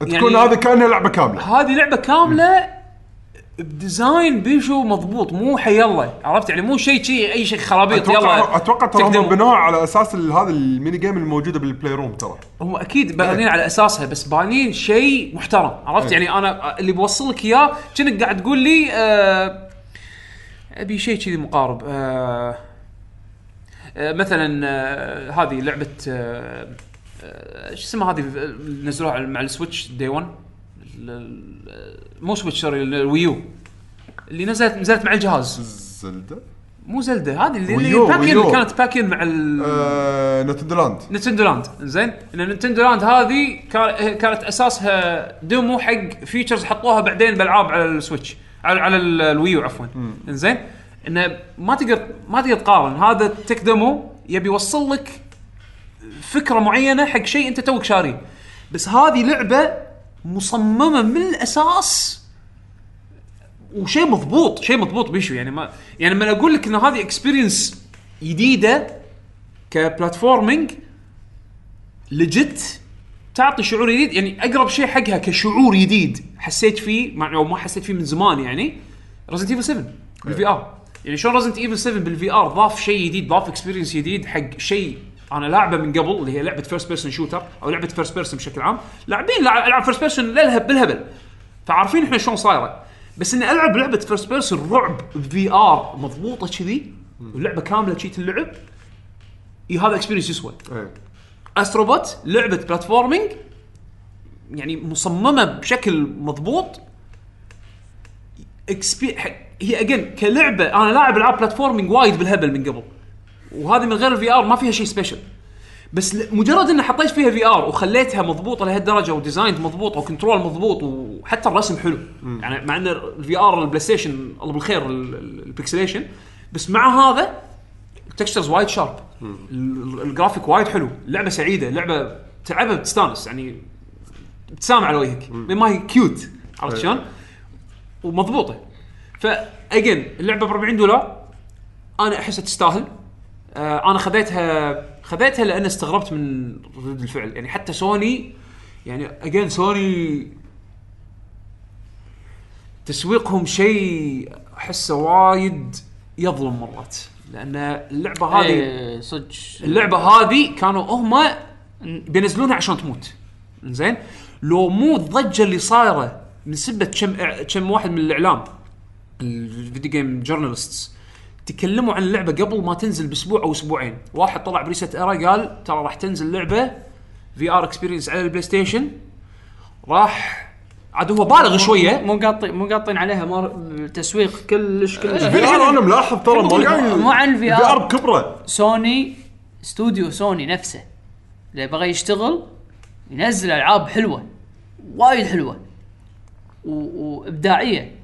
تكون هذه كأنها لعبة كاملة. هذه لعبة كاملة ب design بيشو مضبوط مو حي الله عرفت؟ يعني مو شيء شيء أي شيء خرابيط يلا. أتوقع أتوقع ترى هم تقدموا. بنوها على أساس ال- هذا ال mini game الموجودة بال Playroom ترى. هم أكيد بانين على أساسها بس بانين شيء محترم عرفت؟ إيه. يعني أنا اللي بوصل لك إياه كأنك قاعد تقول لي آه أبي شيء كذي مقارب آه آه مثلا آه هذه لعبة آه آه، شو اسمها هذه؟ نزلوها على- مع ال Switch day one ال- ال- مو Switch sorry ال Wii U اللي نزلت نزلت مع الجهاز. Zelda؟ مو Zelda هذه اللي, اللي pack-in Wii U. اللي كانت pack-in مع ال آه Nintendo Land Nintendo Land زين؟ ان Nintendo Land هذه كا- كانت أساسها demo حق features حطوها بعدين بالعاب على ال Switch على على ال- ال Wii U عفوا. زين؟ انه ما تقدر ما تقدر تقارن. هذا tech demo يبي يوصل لك فكرة معينة حق شيء أنت توك شاريه. بس هذه لعبة مصممة من الأساس. وشيء مضبوط شيء مضبوط بيشو. يعني ما يعني لما أقول لك إن هذه experience جديدة ك platforming legit تعطي شعور جديد. يعني أقرب شيء حقها كشعور جديد حسيت فيه مع أو ما حسيت فيه من زمان يعني Resident Evil 7 بال VR يعني شلون Resident Evil 7 بال VR ضاف شيء جديد ضاف experience جديد حق شيء أنا لاعبه من قبل اللي هي لعبة first person shooter أو لعبة first person بشكل عام. لاعبين لع- العاب first person للهب بالهبل. فعارفين إحنا شلون صايرة. بس إني ألعب لعبة first person رعب VR مضبوطة كذي ولعبه كاملة شي تلعب اي هذا experience يسوى. Astro Bot لعبة platforming يعني مصممة بشكل مضبوط. expe- هي again كلعبة أنا لاعب ألعاب platforming وايد بالهبل من قبل. وهذه من غير ال VR ما فيها شيء special بس مجرد ان حطيت فيها VR وخليتها مضبوطة لهالدرجة و design مضبوط و control مضبوط وحتى الرسم حلو. يعني مع إن ال VR ال PlayStation الله بالخير ال- ال- ال pixelation بس مع هذا ال textures وايد sharp ال- ال- الجرافيك وايد حلو. اللعبه سعيدة لعبة تلعبها بتستانس يعني ابتسامه على وجهك. ما هي cute عرفت أي. شلون؟ ومضبوطة. ف again اللعبة ب 40 دولار أنا أحسها تستاهل. آه أنا خذيتها خذيتها لأن استغربت من ردود الفعل. يعني حتى سوني يعني again Sony تسويقهم شيء أحسه وايد يظلم مرات. لأن اللعبة هذه إيه، صدق. اللعبة هذه كانوا هم بينزلونها عشان تموت. زين لو مو الضجة اللي صايرة من سبة كم كم واحد من الإعلام الفيديو game journalists تكلموا عن اللعبة قبل ما تنزل بأسبوع أو أسبوعين. واحد طلع ب ResetEra قال ترى راح تنزل لعبة VR experience على ال PlayStation راح عاد هو بالغ شوية. مو قاطين مو قاطين عليها مار... تسويق كلش كلش VR أنا ملاحظ ترى ما قاعد مو عن VR بكبرة. سوني استوديو سوني نفسه. اللي بغى يشتغل ينزل ألعاب حلوة وايد حلوة و... وإبداعية.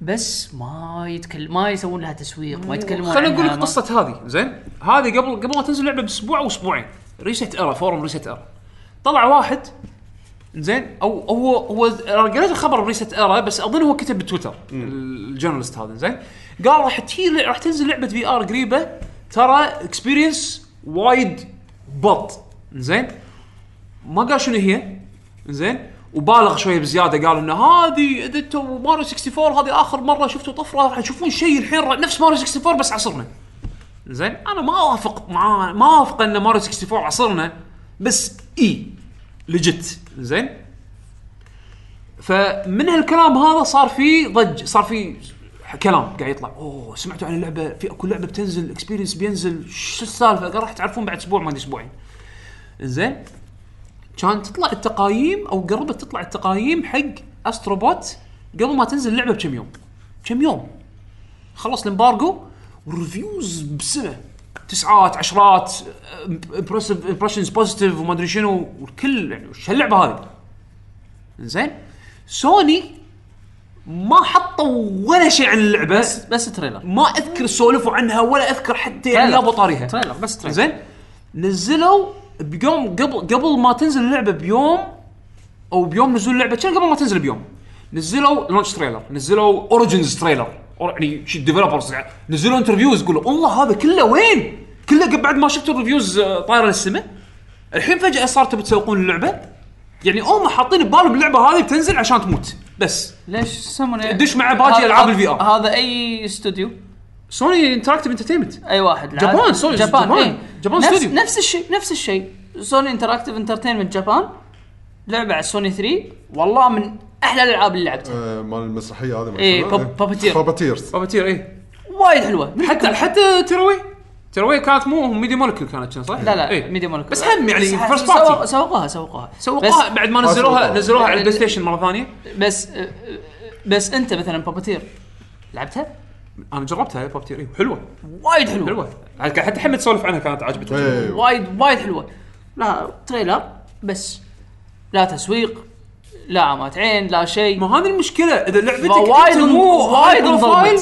بس ما يتكلم ما يسوون لها تسويق ما يتكلمون خليني أقول لك قصة هذه. زين؟ هذه قبل قبل ما تنزل اللعبه بأسبوع أو أسبوعين. ResetEra forum ResetEra طلع واحد زين؟ أو هو هو قريت الخبر ب ResetEra بس أظن هو كتب ب Twitter ال journalist هذا زين؟ قال راح تجي راح تنزل لعبة VR قريبة ترى experience وايد بط. زين؟ ما قال شنو هي. زين؟ وبالغ شوية بزيادة قال ان هذه أنتم ماريو 64 هذه آخر مرة شفتوا طفرة راح تشوفون شيء الحين نفس ماريو 64 بس عصرنا. زين؟ أنا ما اوافق مع ما اوافق إن ماريو 64 عصرنا بس إي legit زين؟ فمن هالكلام هذا صار في ضج صار في كلام قاعد يطلع. أوه سمعتوا عن اللعبة؟ في أكو لعبة بتنزل experience بينزل. شو السالفة؟ راح تعرفون بعد أسبوع ما أسبوعين. زين؟ كان تطلع التقايم أو قربت تطلع التقايم حق Astro Bot قبل ما تنزل اللعبة بكم يوم؟ كم يوم؟ خلص ال embargo وال reviews بسنه تسعات عشرات impressive impressions positive وما أدري شنو والكل يعني وش هاللعبة هذه زين سوني ما حطوا ولا شيء عن اللعبة. بس بس trailer. ما أذكر سولفوا عنها ولا أذكر حتى يعني trailer. لا بطاريها trailer بس trailer. زين نزلوا بيوم قبل قبل ما تنزل اللعبة بيوم أو بيوم نزول اللعبة كان قبل ما تنزل بيوم. نزلوا launch trailer نزلوا origins trailer يعني شي developers نزلوا interviews يقولوا الله هذا كله وين؟ كله قبل- بعد ما شفتوا ال reviews آه، طايرة للسماء. الحين فجأة صار تبي تسوقون اللعبة. يعني هم حاطين ببالهم اللعبة هذه بتنزل عشان تموت. بس. ليش يسمونه؟ تدش مع باقي هذا- ألعاب ال VR. هذا أي استوديو Sony Interactive Entertainment أي واحد Japan، sorry، Japan Japan. إيه. Japan نفس استوديو. نفس الشيء نفس الشيء Sony Interactive Entertainment Japan لعبة على سوني 3 والله من أحلى الألعاب اللي لعبتها آه، مال المسرحية هذه إيه،؟ Pup- Puppeteer. Puppeteers Puppeteer إيه وايد حلوة حتى حتى Tearaway Tearaway كانت مو Media Molecule كانت كان صح؟ لا لا إيه. Media Molec- بس هم يعني سوق- party. سوقوها سوقوها سوقوها بعد ما نزلوها. نزلوها على ال PlayStation مرة ثانية بس بس أنت مثلا Puppeteer لعبتها؟ أنا جربتها Puppeteer إيه حلوة وايد حلوة حلوة حتى حمد سولف عنها كانت عجبته إيه. وايد وايد حلوة. لا trailer بس. لا تسويق لا عمات عين لا شيء. ما هذه المشكلة. إذا لعبتك وايد مو وايد profile،.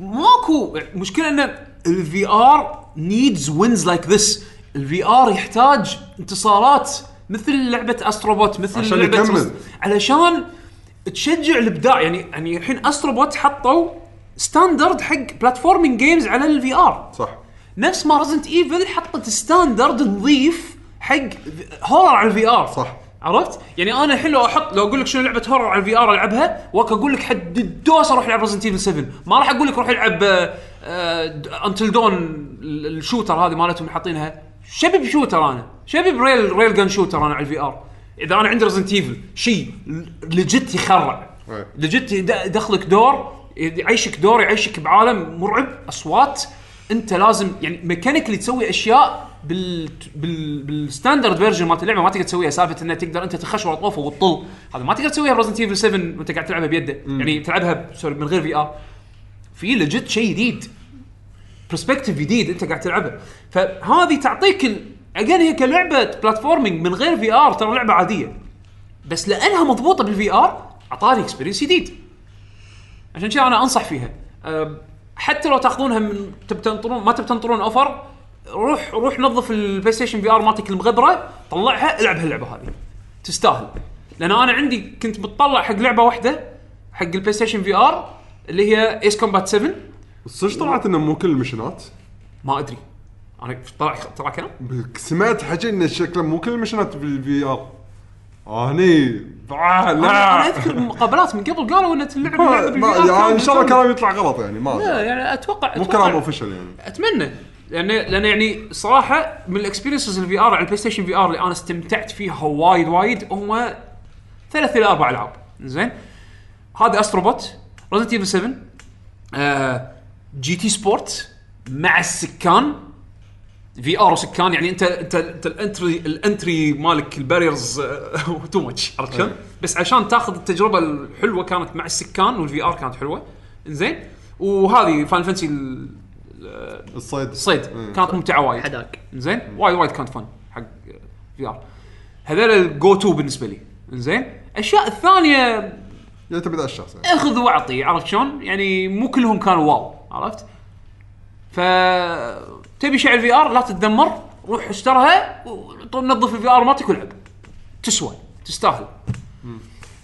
ماكو. مشكله إن ال VR needs wins like this ال VR يحتاج انتصارات. مثل لعبة Astro Bot مثل عشان لعبة يكمل. علشان تشجع الإبداع. يعني يعني الحين Astro Bot حطوا standard حق platforming games على ال VR صح. نفس ما Resident Evil حطت standard نظيف حق horror على ال VR صح. عرفت؟ يعني أنا الحين لو أحط لو أقول لك شنو لعبة horror على ال VR ألعبها وأك أقول لك حد الدوس أروح العب Resident Evil 7 ما راح أقول لك روح العب Until Dawn ال shooter هذه مالتهم حاطينها. شبي ب shooter أنا. شبي ب real real gun shooter أنا على ال VR إذا أنا عندي Resident Evil شيء legit يخرع. legit يد- يدخلك دور يعيشك دور يعيشك بعالم مرعب أصوات. انت لازم يعني mechanically تسوي أشياء بال بال بال standard version مالت اللعبة ما تقدر تسويها. سالفة انها تقدر أنت تخش ورا طوفه وتطل. هذا ما تقدر تسويها ب Resident Evil 7 وأنت قاعد تلعبها بيده. يعني تلعبها sorry من غير VR في legit شيء جديد. perspective جديد أنت قاعد تلعبه. فهذه تعطيك ال... again هي كلعبة platforming من غير VR ترى لعبة عادية. بس لأنها مضبوطة بال VR أعطاني experience جديد. عشان كذا أنا أنصح فيها. أم، حتى لو تاخذونها من تبي تنطرون ما تبي تنطرون offer روح روح نظف ال PlayStation VR مالتك المغبرة طلعها العب هاللعبة هذه. تستاهل. لأن أنا عندي كنت بتطلع حق لعبة واحدة حق ال PlayStation VR اللي هي Ace Combat 7 صدق طلعت إنه مو كل ال missionات ما أدري. أنا طلع طلع كلام سمعت حكي إن شكله مو كل ال missionات بال VR آه هني آه أنا لا أذكر مقابلات من قبل قالوا إن اللعبه يعني إن شاء الله كلام يطلع غلط يعني ما لا. يعني أتوقع مو كلام official يعني. أتمنى. لأن لأن يعني صراحة من ال experiences ال VR على ال PlayStation VR اللي أنا استمتعت فيها وايد وايد هم ثلاث إلى أربع ألعاب. زين؟ هذا Astro Bot Resident Evil 7 آه GT Sport مع السكان VR وسكان يعني انت انت أنت ال entry ال entry مالك ال barriers too much عرفت شلون؟ بس عشان تاخذ التجربة الحلوة كانت مع السكان وال VR كانت حلوة. زين وهذه Final Fantasy الصيد. الصيد. مم. كانت ممتعة وايد. حداك. زين وايد وايد كانت fun حق VR هذول ال go to بالنسبة لي. زين الأشياء الثانية تبي ذا الشخص. يعني. أخذ وأعطي عرفت شلون؟ يعني مو كلهم كانوا wow عرفت؟ ف تبي شيء على ال VR لا تتذمر روح اشترها ونظف ال VR مالتك والعب. تسوى تستاهل.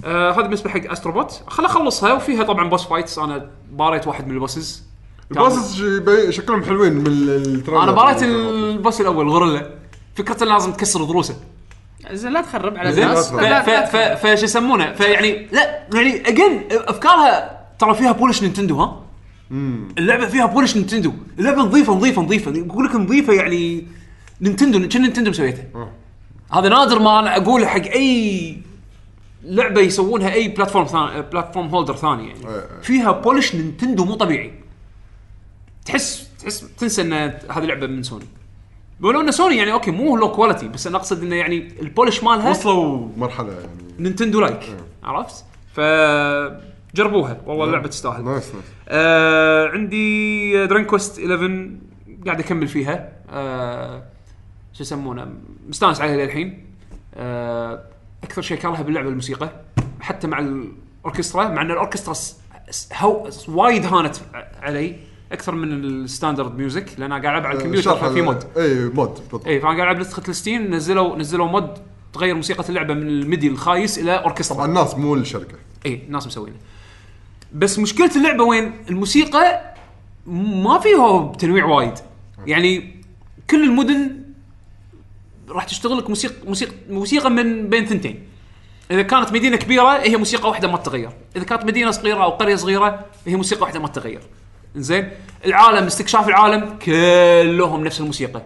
آه هذا بالنسبة حق Astro Bot خل اخلصها وفيها طبعا boss fights أنا باريت واحد من ال bosses. ال bosses شي- شكلهم حلوين من ال- ال trailer. أنا باريت ال boss الأول غوريلا. فكرته لازم تكسر ضروسه زين لا تخرب على الناس. فشو يسمونه؟ فيعني لا يعني again أفكارها ترى فيها polish Nintendo ها؟ اللعبة فيها polish Nintendo. اللعبة نظيفة نظيفة نظيفة. يقول لك نظيفة يعني Nintendo كأن Nintendo مسويتها. هذا نادر ما أنا اقوله حق أي لعبة يسوونها أي platform ثاني platform holder ثاني يعني. إيه. فيها polish Nintendo مو طبيعي. تحس تحس تنسى إن هذه لعبة من سوني ولو إن سوني يعني okay مو low quality بس أنا أقصد انه يعني ال polish مالها وصلوا مرحلة يعني. Nintendo like عرفت؟ ف جربوها. والله اللعبة تستاهل. nice nice. آه عندي Dragon Quest 11 قاعد أكمل فيها. آه شو يسمونه؟ مستانس عليها للحين. آه أكثر شيء كارهه باللعبة الموسيقى. حتى مع الأوركسترا مع أن الأوركسترا وايد هانت علي أكثر من ال standard music لأن قاعد ألعب على الكمبيوتر شرح ففي mod. اي mod بالضبط. اي فأنا قاعد ألعب نسخه ال Steam نزلوا نزلوا mod تغير موسيقى اللعبة من ال MIDI الخايس إلى أوركسترا. الناس مو الشركة اي الناس مسوينه. بس مشكلة اللعبة وين؟ الموسيقى ما فيها تنويع وايد. يعني كل المدن راح تشتغل لك موسيقى موسيقى موسيقى من بين ثنتين. إذا كانت مدينة كبيرة هي موسيقى واحدة ما تتغير. إذا كانت مدينة صغيرة أو قرية صغيرة هي موسيقى واحدة ما تتغير. زين العالم استكشاف العالم كلهم نفس الموسيقى.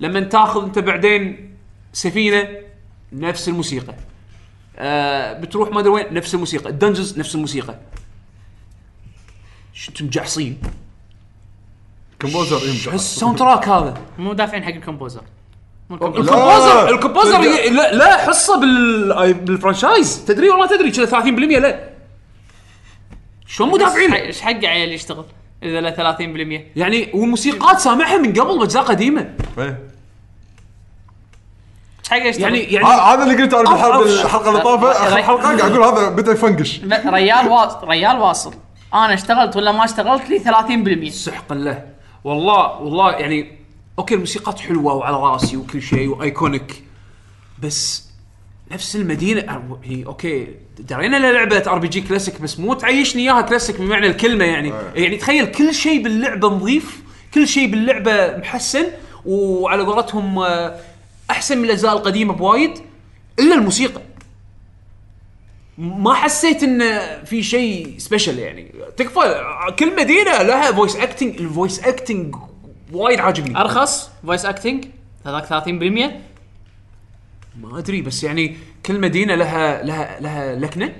لما تاخذ أنت بعدين سفينة نفس الموسيقى. آه بتروح ما أدري وين نفس الموسيقى. ال dungeons نفس الموسيقى. شو أنتم مجعصين composer شو يمزح ال soundtrack هذا. مو دافعين حق ال composer مو ال composer. ال composer ال composer ي- لا, لا حصة بال بال franchise. تدري ولا ما تدري كذا 30% لا. شلون مدافعين؟ إيش حق عيل يشتغل؟ إذا له 30% يعني والموسيقات سامعها من قبل بأجزاء قديمة. إيه. إيش حق يشتغل؟ يعني يعني ه- هذا اللي قلته أنا بالحلقة أوف. الحلقة اللي طافت اخر حلقة قاعد أقول هذا بدا يفنقش لا، ريال واصل ريال واصل. أنا اشتغلت ولا ما اشتغلت لي 30% سحقا له. والله والله يعني okay الموسيقات حلوة وعلى رأسي وكل شيء و iconic بس نفس المدينة هي okay درينا انها لعبة RPG classic بس مو تعيشني إياها كلاسيك بمعنى الكلمة يعني. يعني تخيل كل شيء باللعبة نظيف كل شيء باللعبة محسن وعلى قولتهم آه، أحسن من الأجزاء القديمة بوايد إلا الموسيقى. ما حسيت إن في شيء special يعني. تكفى كل مدينة لها voice acting ال voice acting وايد عاجبني. أرخص voice acting هذاك 30% ما أدري بس يعني كل مدينة لها لها لها لكنة.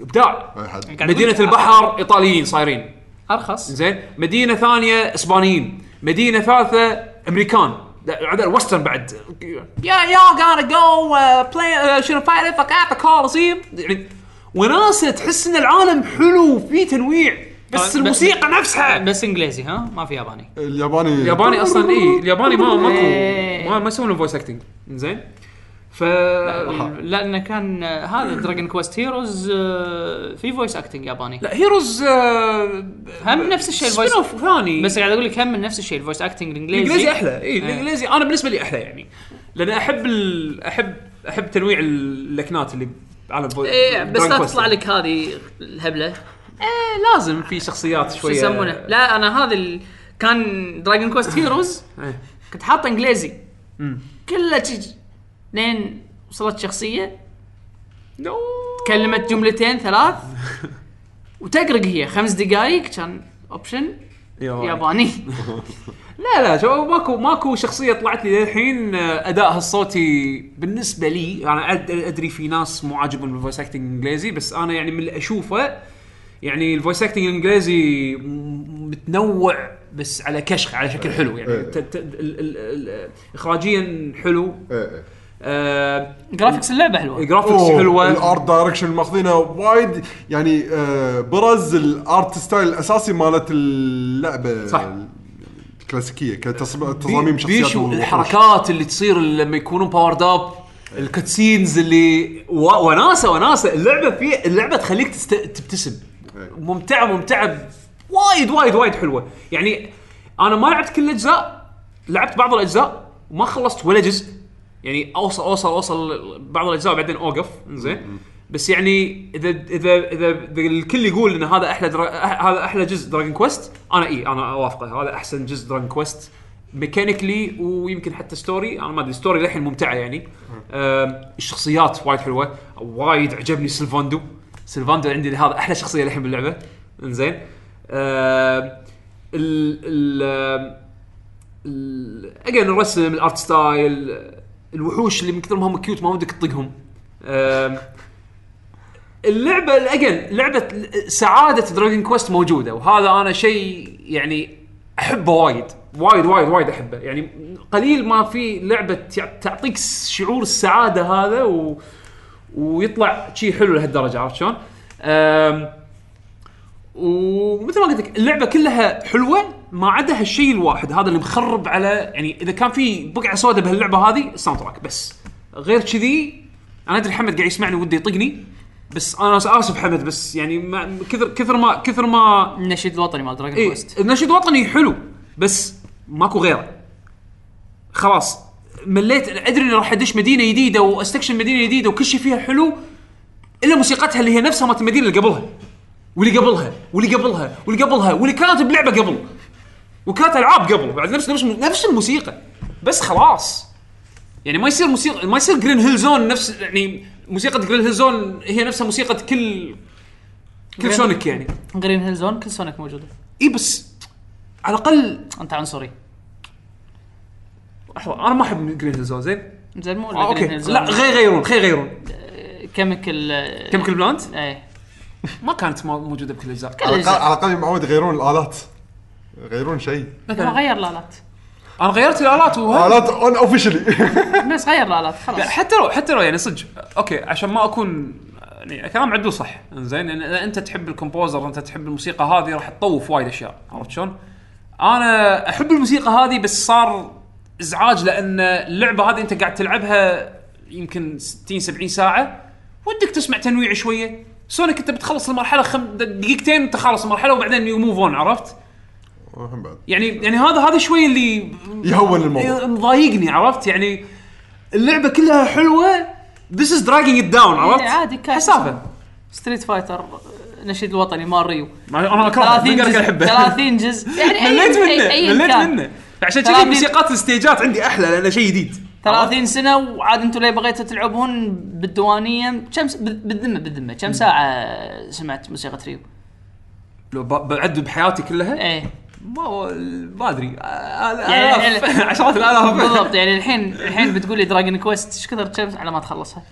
إبداع. مدينة البحر إيطاليين صايرين. أرخص. زين. مدينة ثانية إسبانيين. مدينة ثالثة أمريكان. عدل وسترن بعد يا يا gotta go uh, play uh, شنو fight if I got the coliseum يعني وناسه تحس إن العالم حلو فيه تنويع بس بس- الموسيقى نفسها. بس إنجليزي ها؟ ما في ياباني. الياباني. الياباني أصلا اي الياباني ما ماكو. إيه. ما ما يسوون voice acting زين؟ ف لأنه كان هذا دراجون كويست هيروز في voice acting ياباني. لا هيروز آه، هم نفس الشيء ال voice اوف ثاني. بس قاعد أقول لك هم من نفس الشيء ال voice acting الإنجليزي. الإنجليزي أحلى. إي إيه. الإنجليزي أنا بالنسبة لي أحلى يعني. لأن أحب ال... أحب أحب تنويع اللكنات اللي على الفو... إيه بس لا. تطلع لك هذه الهبلة. إيه لازم في شخصيات شو شوية. يسمونه؟ لا أنا هذا ال... كان دراجون كويست هيروز. كنت حاطه إنجليزي. كله تجي لين وصلت شخصية. no. كلمت جملتين ثلاث. وتقرق هي. خمس دقائق كان option ياباني. لا لا شو ماكو ماكو شخصية طلعت لي للحين آه، ادائها الصوتي بالنسبة لي أنا أد- أدري في ناس مو عاجبهم ال voice acting الإنجليزي بس أنا يعني من اللي أشوفه يعني ال voice acting الإنجليزي متنوع بس على كشخ على شكل حلو. يعني إيه. ت- ت- ال- ال- ال- اخراجيا حلو. إيه، إيه. آه graphics اللعبة حلوة. ال graphics أوه، حلوة. الارت دايركشن ماخذينه وايد. يعني آه برز ال art style الأساسي مالت اللعبة صح. الكلاسيكية كتصاميم شخصيات بيشو. الحركات اللي تصير لما يكونون powered up ال cutscenes اللي و- وناسة وناسة. اللعبة في اللعبة تخليك تست... تبتسم. ممتعة ممتعة. وايد وايد وايد حلوة. يعني أنا ما لعبت كل الأجزاء. لعبت بعض الأجزاء وما خلصت ولا جزء. يعني اوصل اوصل أوصل بعض الأجزاء بعدين أوقف. زين بس يعني اذا اذا إذا إذا الكل يقول إن هذا أحلى درا... هذا أحلى جزء دراجون كويست أنا إي أنا أوافقه. هذا أحسن جزء دراجون كويست mechanically ويمكن حتى story أنا ما أدري story للحين ممتعة يعني. الشخصيات وايد حلوة. وايد عجبني سيلفاندو. سيلفاندو عندي هذا أحلى شخصية للحين باللعبة. إنزين. آم، ال ال again الرسم ال art style الوحوش اللي من كثر ما هم cute ما ودك تطقهم اللعبة again لعبة سعادة دراجون كويست موجودة وهذا أنا شيء يعني أحبه وايد وايد وايد وايد أحبه يعني قليل ما في لعبة تع- تعطيك شعور السعادة هذا و... ويطلع شيء حلو لهالدرجة عرفت شلون؟ ومثل ما قلت لك اللعبة كلها حلوة ما عدا هالشيء الواحد هذا اللي مخرب على يعني إذا كان في بقعة سوداء بهاللعبة هذه ال soundtrack بس. غير كذي أنا أدري حمد قاعد يسمعني وده يطقني بس أنا آسف حمد بس يعني ما كثر كثر ما كثر ما النشيد الوطني مال دراجون إيه كويست النشيد الوطني حلو بس ماكو غيره. خلاص مليت أدري إني راح أدش مدينة جديدة وأستكشف مدينة جديدة وكل شيء فيها حلو إلا موسيقتها اللي هي نفسها مالت المدينة اللي قبلها واللي قبلها واللي قبلها واللي قبلها واللي كانت بلعبة قبل. وكانت ألعاب قبل. بعد نفس نفس نفس الموسيقى. بس خلاص. يعني ما يصير موسيقى ما يصير جرين هيل زون نفس يعني موسيقى جرين هيل زون هي نفسها موسيقى كل كل سونيك يعني. جرين هيل زون كل سونيك موجودة. إي بس على الأقل أنت عنصري لحظه أنا ما أحب جرين هيل زون زين؟ زين مو آه أوكي. جرين هيل زون لا غير يغيرون خير يغيرون كيميكال كيميكال بلانت إيه. ما كانت مو- موجودة بكل الاجزاء على الاقل على الأقل معود يغيرون الآلات. يغيرون شيء. ما غير الآلات. أنا غيرت الآلات وهذا آلات unofficially بس غير الآلات خلاص. حتى لو حتى لو يعني صدق أوكي عشان ما أكون يعني كلام عدو صح. زين لأن إذا أنت تحب ال composer أنت تحب الموسيقى هذه راح تطوف وايد أشياء عرفت شلون؟ أنا أحب الموسيقى هذه بس صار إزعاج لأن اللعبة هذه أنت قاعد تلعبها يمكن 60 70 ساعة ودك تسمع تنويع شوية. سونيك أنت بتخلص المرحلة خم دقيقتين انت خلص المرحلة وبعدين you move on عرفت؟ بعد يعني يعني هذا هذا شوي اللي يهون الموضوع. مضايقني عرفت؟ يعني اللعبة كلها حلوة This is dragging it down عرفت؟ عادي كاس حسافه ستريت فايتر النشيد الوطني مال ريو أنا اكره 30 ما جزء أقدر أحبه. 30 جزء يعني مليت منه مليت. منه. عشان كذي 30 موسيقات ال stageات عندي أحلى لأنه شيء جديد. 30 سنة وعاد أنتم ليه بغيتوا تلعبون بالديوانية؟ كم بالذمة بالذمة. كم ساعة سمعت موسيقى ريو؟ لو بعد بحياتي كلها؟ إيه. ما ما أدري. يعني- آلاف. عشرات الآلاف. بالضبط يعني الحين الحين بتقول لي دراجون كويست إيش كثر كم على ما تخلصها؟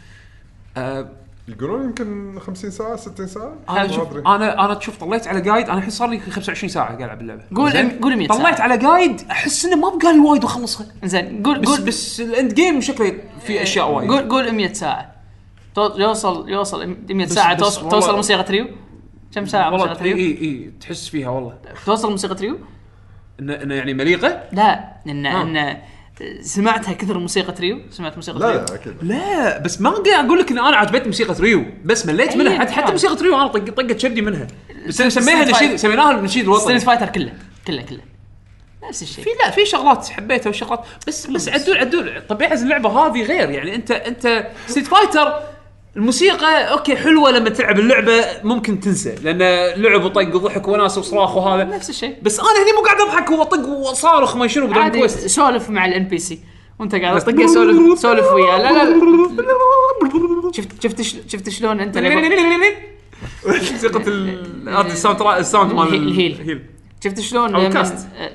آه، يقولون يمكن 50 ساعة 60 ساعة. أنا ما شوف أدري. أنا أنا تشوف طلعت على guide أنا الحين صار لي 25 ساعة قاعد ألعب اللعبة. قول؟ قول 100 ساعة. طلعت على guide أحس إنه ما بقى لي وايد وأخلصها. زين قول بس قول بس ال end game شكله في أشياء وايد. قول قول 100 ساعة. يوصل يوصل 100 بس- ساعة بس توصل والله- توصل موسيقى ريو؟ كم ساعة والله موسيقى اي ريو؟ إي إي تحس فيها والله. توصل موسيقى ريو؟ انه انه يعني مليقة؟ لا إن آه. إن سمعتها كثر موسيقى ريو سمعت موسيقى لا ريو لا أكيد. لا بس ما قاعد أقول لك إن أنا عجبتني موسيقى ريو بس مليت منها. حتى, حتى كان. موسيقى ريو أنا طق طقت شبدي منها. بس سميها. نشيد سميناها النشيد الوطني Street Fighter كله كله كله. نفس الشيء. في لا في شغلات حبيتها وشغلات. بس بس عدول عدول. طبيعه اللعبة هذه غير. يعني أنت أنت Street Fighter الموسيقى okay حلوة لما تلعب اللعبة ممكن تنسى لأن لعب وطق وضحك وناس وصراخ وهذا. نفس الشيء. بس أنا هني مو قاعد أضحك واطق وصارخ ما شنو بدون عادي quest سولف مع ال NPC وأنت قاعد تطق سولف سولف وياه. لا لا لا. شفت شفت شفت شلون أنت موسيقى ال sound ال sound مال الهيل. شفت شلون لما.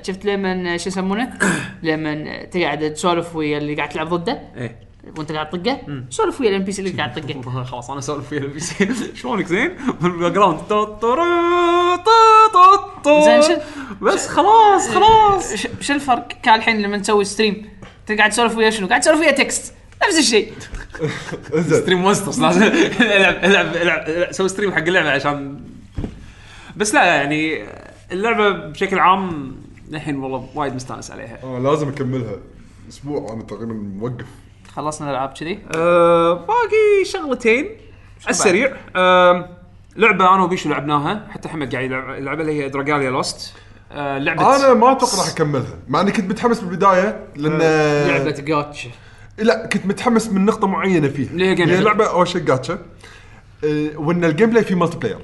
شفت لما شو يسمونه؟ لما تقعد تسولف ويا اللي قاعد تلعب ضده؟ إيه. وانت قاعد تطقه سولف ويا ال NPC اللي قاعد تطقه خلاص أنا اسولف فيها ال PC. شلونك زين؟ بال background تو- تو- تو. زين بس خلاص خلاص. ش- شو الفرق؟ كان الحين لما نسوي stream انت قاعد تسولف ويا شنو؟ قاعد تسولف ويا text نفس الشيء. stream monsters لازم العب العب العب سوي stream حق اللعبة عشان بس لا يعني اللعبة بشكل عام الحين والله وايد مستانس عليها. آه لازم أكملها. أسبوع أنا تقريبا موقف. خلصنا الألعاب كذي؟ أه باقي شغلتين. على السريع. أه لعبة أنا وبيشو لعبناها. حتى حمد قاعد يلعب اللعبه اللي هي Dragalia Lost أه لعبه أنا ما أتوقع راح أكملها مع إني كنت متحمس بالبداية لأن لعبة جاتش لا كنت متحمس من نقطة معينة فيها. اللي هي هي. لعبة أول شيء جاتشا أه، وإن ال gameplay فيه multiplayer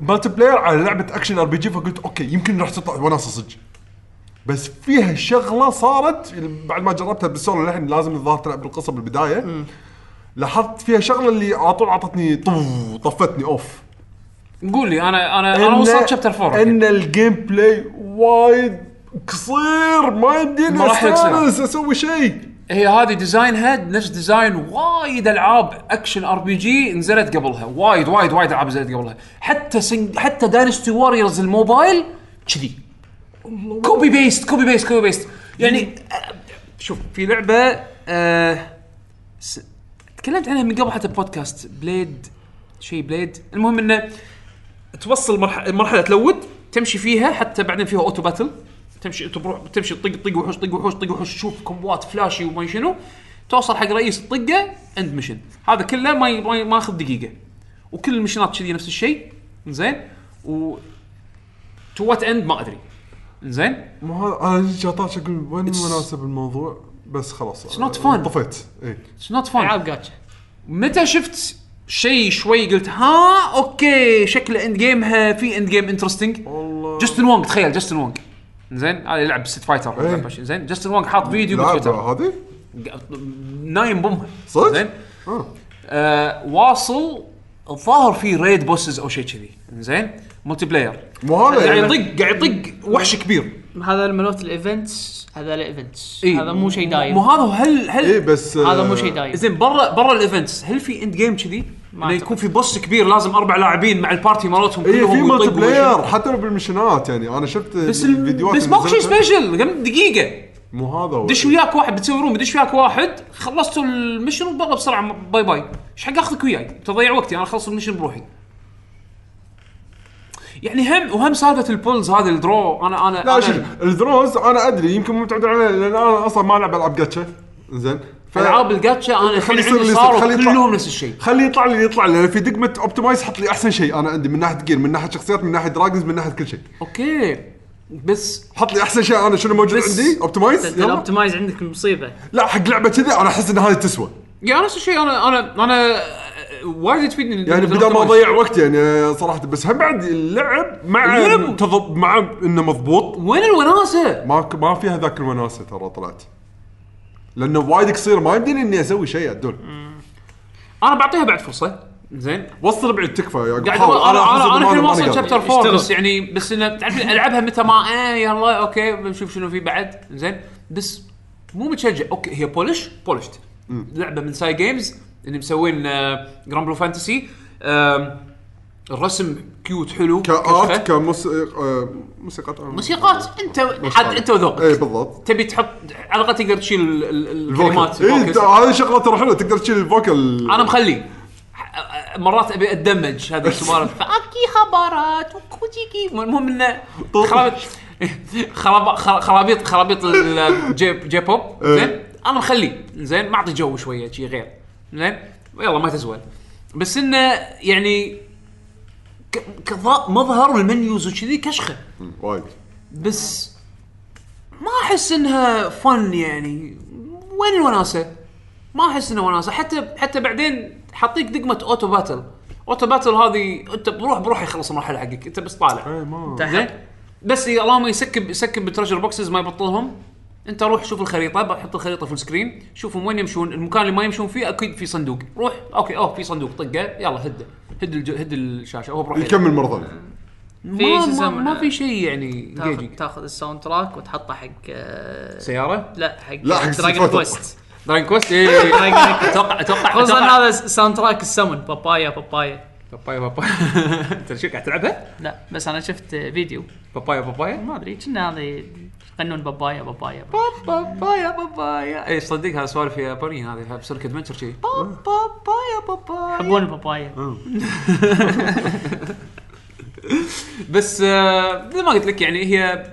multiplayer على لعبة action RPG فقلت okay يمكن راح تطلع وناسة صدق. بس فيها شغلة صارت بعد ما جربتها بالسولو للحين لازم الظاهر تلعب بالقصة بالبداية. لاحظت فيها شغلة اللي على طول أعطتني طف طفتني off. قول لي أنا أنا أنا وصلت chapter 4 إن ال game play وايد قصير ما يمديني. أستانس أسوي شيء. هي هذه design ها نفس design وايد ألعاب action RPG نزلت قبلها. وايد وايد وايد ألعاب نزلت قبلها. حتى سنج حتى Dynasty Warriors الموبايل كذي. copy paste copy paste copy paste يعني شوف في لعبة آه س... تكلمت عنها من قبل حتى بودكاست Blade شيء Blade المهم إنه توصل مرحله مرحلة ت load تمشي فيها حتى بعدين فيها auto battle تمشي انت بروح تمشي طق طق وحوش طق وحوش طق وحوش تشوف combo ات flashy وما شنو. توصل حق رئيس الطقة end mission هذا كله ما ي- ما ي- ما ياخذ دقيقة. وكل ال mission ات كذي نفس الشيء. زين. و to what end ما أدري. زين؟ مو هذا أنا جاطاش أقول وين المناسب الموضوع؟ بس خلاص. It's not fun. طفيت. اي it's not fun العاب جاتشا متى شفت شيء شوي قلت ها okay شكله end game ها في end game interesting والله. Justin Wong تخيل Justin Wong زين؟ هذا يلعب Street Fighter إيه. يلعب شيء. زين؟ Justin Wong حاط فيديو بتويتر هذه؟ نايم بامها صدق؟ زين؟ آه. آه واصل الظاهر في raid bosses أو شيء كذي. زين؟ multiplayer مو هذا قاعد يعني يطق قاعد يطق وحش كبير هذا الملوت ال events هذا ال events إيه. هذا مو شيء دايم مو هذا هل هل اي بس هذا مو شيء دايم زين برا برا ال events هل في end game كذي؟ ما إنه. يكون في boss كبير لازم أربع لاعبين مع ال party مالتهم اي كلهم في multiplayer. حتى لو بال mission ات يعني أنا شفت بس الفيديوهات ال... بس ماكو شيء. special قبل دقيقة مو هذا هو. دش وياك واحد بتسوي room بدش وياك واحد خلصتوا ال mission وبلا بسرعة bye bye إيش حق أخذك وياي تضيع وقتي أنا أخلص ال mission بروحي يعني هم وهم سالفة ال pulls هذه ال draw. أنا أنا لا أنا شوف ال draws أنا أدري يمكن مو متعود عليه لأن أنا أصلا ما ألعب ألعاب جاتشا. زين. ف- ألعاب الجاتشا أنا خلي يصير اللي صاروا يصير، خلي يطلع. كلهم نفس الشيء. خليه يطلع لي يطلع لي. لأن في دقمة optimize حط لي أحسن شيء أنا عندي من ناحية gear من ناحية شخصيات من ناحية dragons من ناحية كل شيء. okay. بس حط لي أحسن شيء أنا شنو موجود بس- عندي؟ optimize ال optimize عندك مصيبة. لا حق لعبة كذي أنا أحس إن هذه تسوى. يعني نفس الشيء. أنا أنا أنا وايد تفيدني يعني بدل ما اضيع وقت يعني صراحة بس هم بعد اللعب مع اللعب. تضب مع إنه مضبوط. وين الوناسة؟ ما ما فيها ذاك الوناسة ترى طلعت. لأنه وايد قصير ما يمديني إني أسوي شيء عدول. أنا بعطيها بعد فرصة. زين. وصل بعد تكفى يا قاعد حاول. أنا أنا أنا الحين واصل. chapter 4 اشتغل. بس يعني بس إنه تعرف العبها متى ما إيه يلا okay بنشوف شنو في بعد. زين. بس مو متشجع. okay هي polish؟ polished. لعبة من Cygames اللي مسوين Granblue Fantasy الرسم cute حلو. ك art كموسيقى موسيقات. موسيقات. أنت حد أنت وذوقك. اي بالضبط. تبي تحط على الأقل تقدر تشيل الكلمات اي ال vocals. هذه شغلة ترى حلوة تقدر تشيل ال vocal أنا مخلي. مرات أبي أدمج هذه السوالف فأكي خبرات وكوتيكي المهم إنه خرابيط خراب- خر- خرابيط خرابيط الجي جي بوب زين؟ أنا مخلي. زين؟ معطي جو شوية شي غير. زين؟ يلا ما تزول. بس إنه يعني مظهر المنيوز وكذي كشخة. وايد. بس ما أحس إنها فن يعني. وين الوناسة؟ ما أحس إنها وناسة. حتى حتى بعدين حطيك دقمة auto battle. Auto battle هذه أنت بروح بروح يخلص المرحلة حقك. أنت بس طالع. اي ما زين؟ بس اللهم ي skip ي skip بال treasure boxes ما يبطلهم. انت روح شوف الخريطة بحط الخريطة في ال screen شوفهم وين يمشون المكان اللي ما يمشون فيه أكيد في صندوق. روح okay أوه في صندوق طقه يلا هده هد الج... هد الشاشة هو بروح يكمل مرة ثانية. ما, ما؟ ما في شيء يعني تاخذ. تاخذ ال sound track وتحطه حق آه، سيارة؟ لا حق لا، حق Dragon. Quest Dragon Quest إيه أتوقع أتوقع خصوصا هذا sound track السمن بابايا بابايا. بابايا بابايا. أنت شو قاعد تلعبها؟ لا بس أنا شفت فيديو. بابايا بابايا؟ ما أدري كنا هذا قانون بابايا بابايا بابايا. بابايا اي صدق هذا سوالف يابانية هذه Bizarre Adventure شي؟ بابايا بابايا. يحبون البابايا بس آه، زي ما قلت لك يعني هي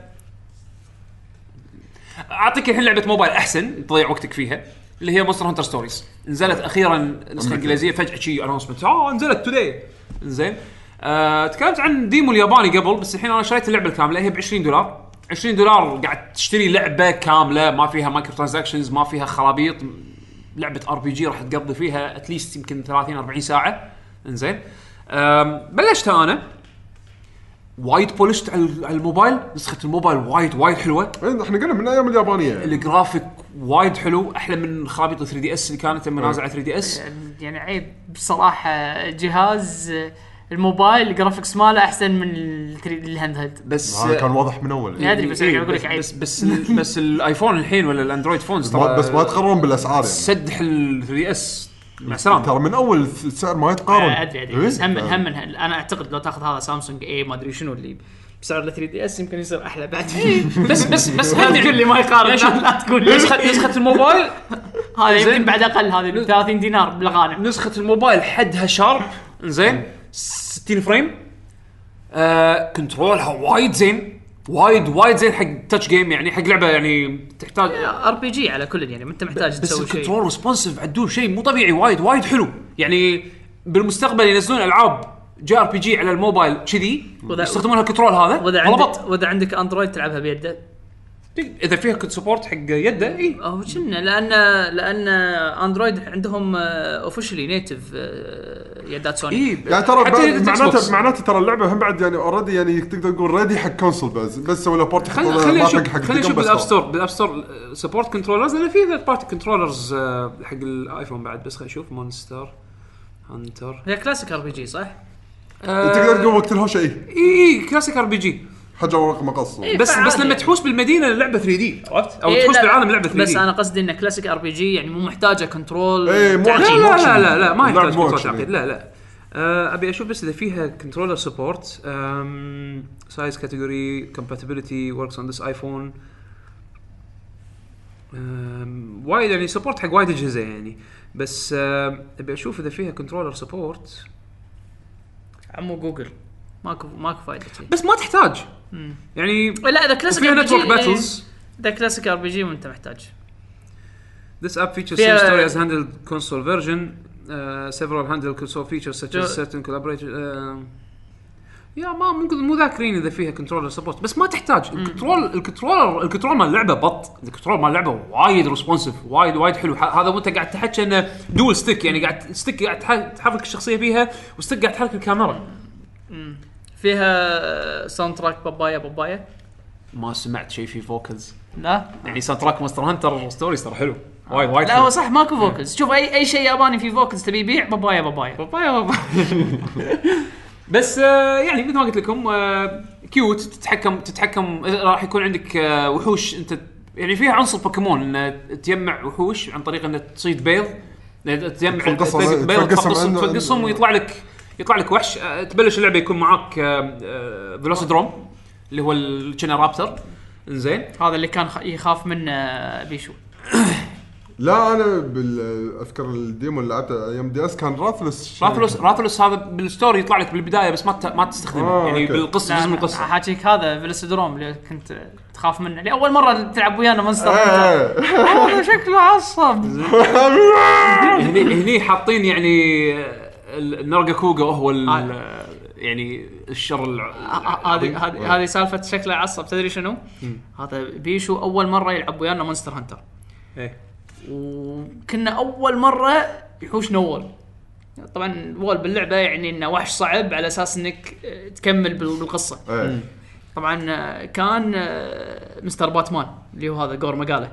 أعطيك الحين لعبة موبايل أحسن تضيع وقتك فيها اللي هي Monster Hunter Stories. نزلت أخيرا نسخة إنجليزية فجأة شي announcement آه نزلت today زين. آه تكلمت عن demo الياباني قبل بس الحين أنا شريت اللعبة الكاملة هي ب 20 دولار. 20 دولار قاعد تشتري لعبة كاملة ما فيها micro transactions ما فيها خرابيط لعبة RPG راح تقضي فيها at least يمكن 30 40 ساعة. إنزين. آم، بلشتها أنا. وايد بلشت على على الموبايل نسخة الموبايل وايد وايد حلوة. إيه، إحنا قلنا من أيام اليابانية. الجرافيك وايد حلو أحلى من خرابيط 3DS اللي كانت لما نازلة على 3DS يعني عيب بصراحة جهاز الموبايل ال graphics ماله أحسن من ال 3 ال handheld. بس هذا كان واضح من أول. لا أدري، بس إيه، أقول لك عيب. بس بس ال- بس ال iPhone الحين ولا ال Android phones ترى بس ما تقارن بالأسعار يعني. سدح ال 3DS. مع السلامة. ترى من أول السعر ما يتقارن. أدري أدري. إيه؟ بس هم آه. هم من أنا أعتقد لو تاخذ هذا سامسونج اي ما أدري شنو اللي بسعر ال 3DS يمكن يصير أحلى بعد. بس بس بس لا تقول لي ما يقارن. يعني لا لا تقول لي. نسخه نسخة الموبايل؟ هذا. يمكن بعد أقل هذه ب 30 دينار بالغانم. نسخة الموبايل حدها sharp. زين. 60 frame. آه control ها وايد زين. وايد وايد زين حق touch game يعني حق لعبة يعني تحتاج RPG على كل يعني ما انت محتاج بس تسوي شيء. ال control responsive عدل شيء مو طبيعي وايد وايد حلو. يعني بالمستقبل ينزلون ألعاب JRPG على الموبايل كذي يستخدمون ال control هذا. وإذا عندك وإذا عندك Android تلعبها بيده إذا فيها control support حق يده إي. أو كنا لأن لأن Android عندهم officially native يدات سوني إي. يعني ترى. معناته معناته ترى اللعبة هم بعد يعني already يعني تقدر تقول ready حق console بس بس سووا له port حق خلينا نشوف خلينا نشوف بال App. Store بال App Store support controllers لأن في third party controllers حق ال iPhone بعد بس خلينا نشوف Monster Hunter هي classic RPG صح؟ تقدر تقول وقت الهوشة إي. إي إي classic RPG حجر ورق مقص إيه. بس بس. لما تحوس بالمدينة اللعبه 3D عرفت؟ أو إيه تحوس بالعالم لعبه 3D. بس أنا قصدي إن classic RPG يعني مو محتاجة control إيه، مو لا لا. لا لا, لا ما يحتاج control تعقيد لا لا. آه، أبي أشوف بس إذا فيها controller support size category compatibility works on this iPhone وايد يعني support حق وايد أجهزة يعني. بس أبي أشوف إذا فيها controller support عمو جوجل ماكو ماكو فايدة. بس ما تحتاج. يعني لا اذا classic RPG network battles اذا classic RPG وانت محتاج. This app features فيها- same story as handheld console version. Uh, several handheld console features such as certain collaboration. Uh, يا ما ممكن مو ذاكرين إذا فيها controller support بس ما تحتاج. ال control ال controller ال control مال اللعبه بط. ال control مال اللعبه وايد responsive وايد وايد حلو. هذا وانت قاعد تحكي إنه dual stick يعني قاعد stick قاعد تح- تحرك الشخصية فيها و stick قاعد تحرك الكاميرا. فيها sound track بابايا بابايا؟ ما سمعت شيء في vocals لا؟ يعني sound track Monster Hunter Stories ترى حلو. وايد وايد لا. هو صح ماكو vocals شوف اي أي شيء ياباني فيه vocals تبي يبيع؟ بابايا بابايا. بابايا بابايا. بس آه، يعني مثل ما قلت لكم آه، cute تتحكم تتحكم راح يكون عندك آه، وحوش. انت يعني فيها عنصر بوكيمون ان تجمع وحوش عن طريق ان تصيد بيض. تجمع بيض تفقصهم ويطلع لك يطلع لك وحش. آه، تبلش اللعبة يكون معاك آه، آه، Velocidrome اللي هو كنه raptor زين. هذا اللي كان يخاف من آه، بيشو. لا أنا بال- أذكر ال demo اللي لعبته أيام DS كان Rathalos Rathalos Rathalos هذا بال story يطلع لك بالبداية بس ما ت- ما تستخدمه. آه، يعني okay. بالقصة جزء من لا، القصة. حاجيك هذا Velocidrome اللي كنت تخاف منه. اللي أول مرة تلعب ويانا Monster إيه. هذا شكله عصب. هني هني حاطين يعني ال- النرجا كوغا هو ال- آه. يعني الشر الع- هذه العظيم. هذه هذه سالفة شكله عصب تدري شنو؟ هذا بيشو أول مرة يلعب ويانا مونستر هانتر إيه. وكنا أول مرة يحوش نوول طبعا وول باللعبة يعني إنه وحش صعب على أساس إنك آه، تكمل بال- بالقصة إيه. طبعا آه، كان آه، مستر باتمان اللي هو هذا جور مقاله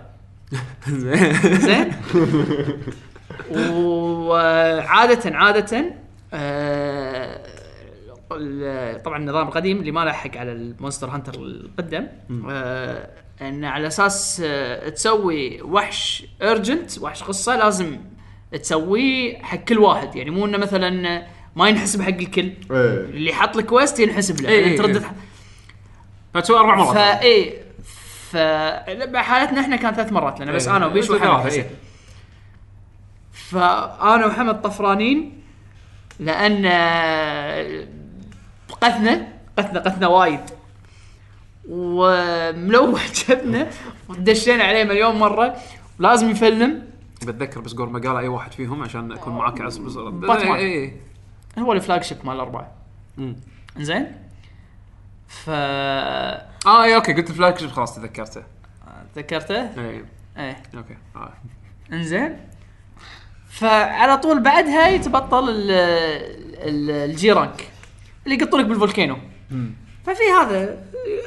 زين وعادة عادة آه، طبعا النظام القديم اللي ما لحق على ال Monster Hunter القدم. آه، إن على أساس آه، تسوي وحش urgent وحش قصة لازم تسويه حق كل واحد. يعني مو إنه مثلا ما ينحسب حق الكل. إيه. اللي حط لك quest ينحسب له. إيه، يعني إيه، ترد إيه. فتسوي أربع مرات. فاي ف حالتنا إحنا كان ثلاث مرات لأن بس إيه، أنا وبيشو وحمد إيه. فأنا وحمد طفرانين لأن قثنا قثنا قثنا وايد. وملوح جبنا ودشينا عليه مليون مرة. ولازم يفلم. بتذكر بس جور مقاله أي واحد فيهم عشان أكون معاك عصب باتمان. اي اي هو ال flagship مال الأربعة. زين؟ ف آه اي أوكي قلت flagship خلاص تذكرته. ذكرته؟ اي إيه. أوكي آه. إنزين؟ فعلى طول بعدها يتبطل ال ال ال G rank اللي يقطوا لك بال volcano ففي هذا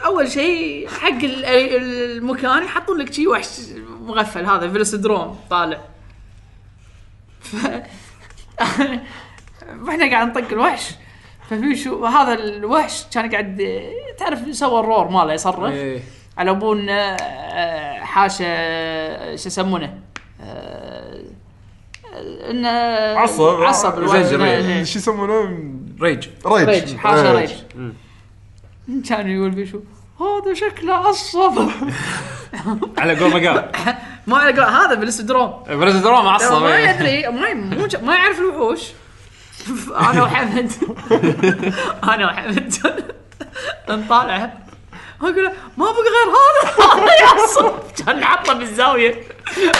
أول شيء حق ال- ال- المكان يحطون لك شيء وحش مغفل هذا Velocidrome طالع. ف... فاحنا قاعد نطق الوحش. ففي شو هذا الوحش كان قاعد تعرف سوى الرور ماله يصرف إيه. على ابون آه، حاشا شو يسمونه؟ آه، انه عصب. عصب. زنجر، إيه. إيه. شو يسمونه ريج ريج ريج حاشا. ريج كان يقول بيشو هذا شكله عصب على قول ما قال ما على قول- هذا بالسدروم برز دراما عصب ما إيه. يدري ما مو ما يعرف الوحوش أنا وحمد أنا وحمد نطالع أقول ما بقى غير هذا. هذا يعصب كان حاطه بالزاويه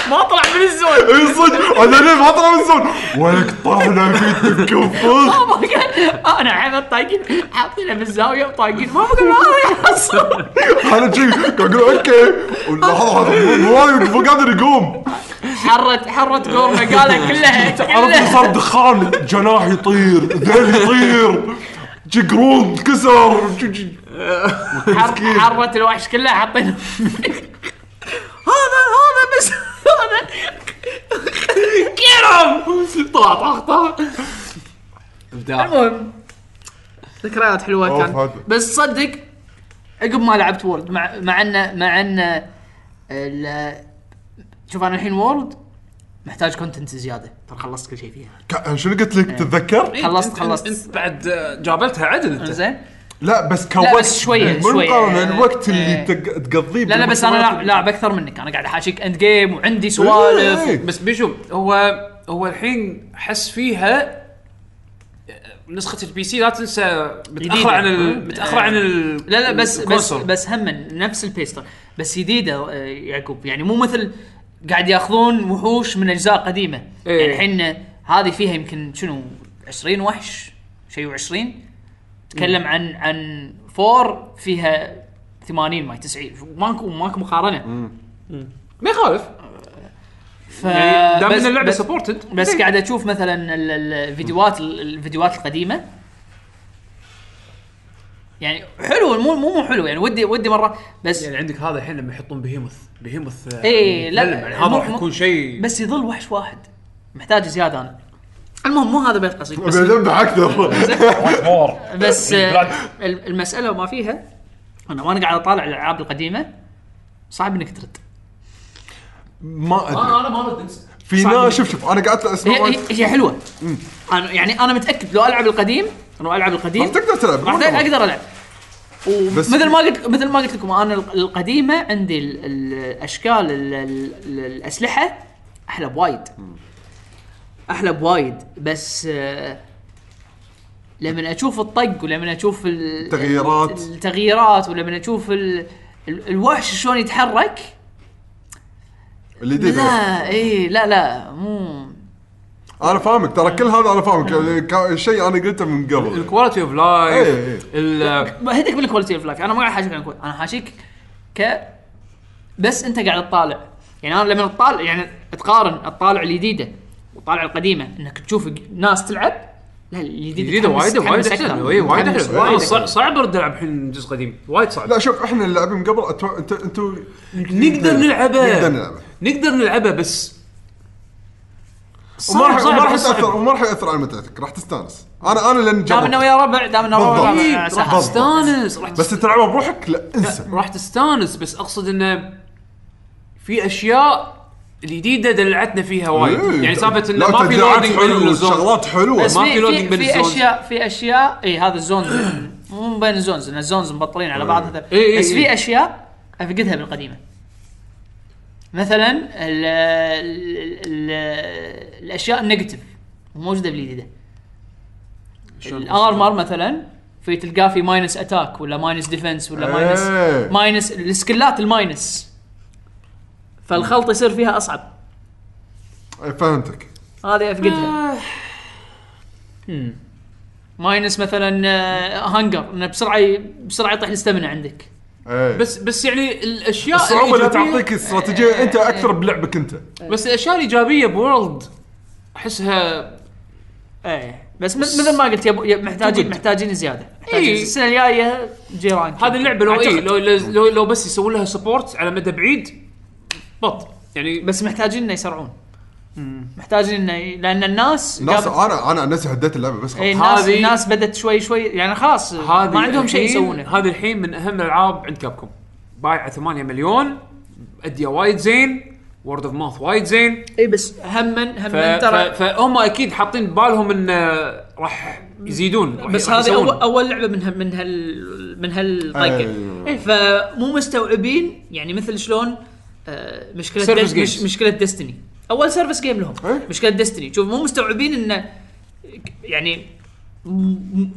ما طلع من الزون. أي صدق؟ أنا ليه ما طلع من الزون؟ ولك طاحنا في تكفخ ما بقى أنا وحمد طايقين حاطينه بالزاويه وطايقين ما بقى غير هذا يعصب أنا شي أقول أوكي. لحظة هذا مو- قادر يقوم. حرت حرت قورمه قالها كلها كلها صار دخان. جناح يطير ذيل يطير. جي قرود كسر. جي- جي. حر- حرت الوحش كلها حاطينه هذا هذا بس هذا كيرم طلع طخ طخ ابداع. المهم ذكريات حلوة كان. بس صدق عقب ما لعبت World مع مع انه مع إنه ال- شوف أنا الحين World محتاج content زيادة. ترى خلصت كل شيء فيها. ك- شنو قلت لك؟ تتذكر؟ خلصت- خلصت. إنت بعد جابلتها عدل أنت. زين لا بس كوقت بس شوية- مو شوية. مقارنة الوقت إيه. اللي تق- تقضيه لا لا بس أنا. لاعب أكثر منك أنا قاعد أحاشيك end game وعندي إيه، سوالف إيه. بس بيشو هو هو الحين حس فيها نسخة ال PC لا تنسى. متأخرة عن ال... متأخرة عن ال لا لا بس بس ال console. بس هم نفس البيستر بس جديدة آه، يعقوب يعني مو مثل قاعد ياخذون وحوش من أجزاء قديمة إيه. يعني الحين هذه فيها يمكن شنو 20 وحش شيء و20 تكلم عن عن four فيها 80 ما 90 ماكو ماكو مقارنة. ما يخالف. ف يعني دام بس- ان اللعبة بس- سبورتد بس قاعد أشوف مثلا ال- ال- الفيديوهات الفيديوهات القديمة. يعني حلو مو مو مو حلو. يعني ودي ودي مرة بس يعني عندك هذا الحين لما يحطون بهيموث بهيموث آه، إيه، لا، يعني هذا راح يكون شيء بس يظل وحش واحد. محتاج زيادة أنا. المهم مو هذا بيت قصيد بس بذبح أكثر. بس آه، ال- المسألة وما فيها أنا وأنا قاعد أطالع الألعاب القديمة صعب إنك ترد. ما أدري. أنا ما ردت في ناس شوف شوف أنا قعدت اسمع هي, هي, هي حلوة. أنا يعني أنا متأكد لو ألعب القديم لو ألعب القديم راح تقدر تلعب راح أقدر ألعب. بس- مثل ما قلت مثل ما قلت لكم أنا ال- القديمة عندي ال- ال- الأشكال ال- ال- ال- الأسلحة أحلى بوايد. أحلى بوايد بس آه، لما أشوف الطق ولما أشوف ال- التغييرات. التغييرات ولما أشوف ال- ال- الوحش شلون يتحرك؟ اللي دي لا إي لا لا مو. أنا فاهمك ترى كل هذا أنا فاهمك. ك- شيء أنا قلته من قبل. ال quality of life. ال- هدك بال quality of life أنا ما قاعد عن ال quality أنا حاشيك ك بس أنت قاعد تطالع. يعني أنا لما تطالع يعني تقارن الطالع الجديده والطالع القديمه إنك تشوف ناس تلعب؟ لا الجديده جديدة وايد وايد احسن وايد احسن. صعب أرد ألعب الحين جزء قديم. وايد صعب. لا شوف إحنا اللي لاعبين قبل أتو... انت أنتوا نقدر نلعبه. نقدر نلعبه. نقدر نلعبه بس. وما راح صعب، وما راح. ياثر وما راح يأثر على متعتك. راح تستانس. أنا أنا لأن دام إنه ويا ربع دام إنه ربع راح تستانس راح بس تلعبها بروحك؟ لا انسى. راح تستانس بس أقصد إنه في أشياء الجديدة دلعتنا فيها وايد إيه. يعني سالفه انه لا، ما في loading بين ال zone شغلات حلوة بس ما في في, بين في. اشياء في اشياء اي هذا ال zones مو بين ال zones إن ال zones مبطلين على بعض هذا إي إي بس. في أشياء أفقدها بالقديمة مثلا ال ال ال الأشياء ال negative موجودة بالجديدة ال armor مثلا في تلقاه في minus attack ولا minus defense ولا minus إيه. minus السكلات ال minus فالخلط يصير فيها أصعب. إيه، فهمتك. هذه أفقدها. minus مثلا آه، hunger. إنه بسرعة ي- بسرعة يطيح ال stamina عندك. إيه. بس بس يعني الأشياء الصعوبه اللي تعطيك استراتيجية. أنت أكثر بلعبك أنت. بس الأشياء الإيجابية ب World احسها إيه. بس مث- مثل ما قلت يب- يب- محتاجين محتاجين زيادة. محتاجين إيه. السنة الجاية G rank. هذه اللعبة لو. لو, لو, لو, لو بس يسوون لها support على مدى بعيد بط يعني بس محتاجين إنه يسرعون. محتاجين إنه لأن الناس الناس قامت- أنا أنا عن نفسي هديت اللعبة بس إيه، خلاص. الناس هذه- الناس بدت شوي شوي يعني خلاص ما عندهم شيء الحين- يسوونه. هذه الحين من أهم الألعاب عند كابكوم. بايعه 8 مليون اديه وايد زين word of mouth وايد زين. اي بس هما ف... هما ف... ترى فهم أكيد حاطين ببالهم انه راح يزيدون راح- بس راح هذه يسوون. اول أول لعبة من ه- من هال من هالطقه أيوة. فمو مستوعبين يعني مثل شلون آه، مشكلة games. مش مشكلة Destiny أول service game لهم. إيه. مشكلة Destiny شوف مو مستوعبين انه يعني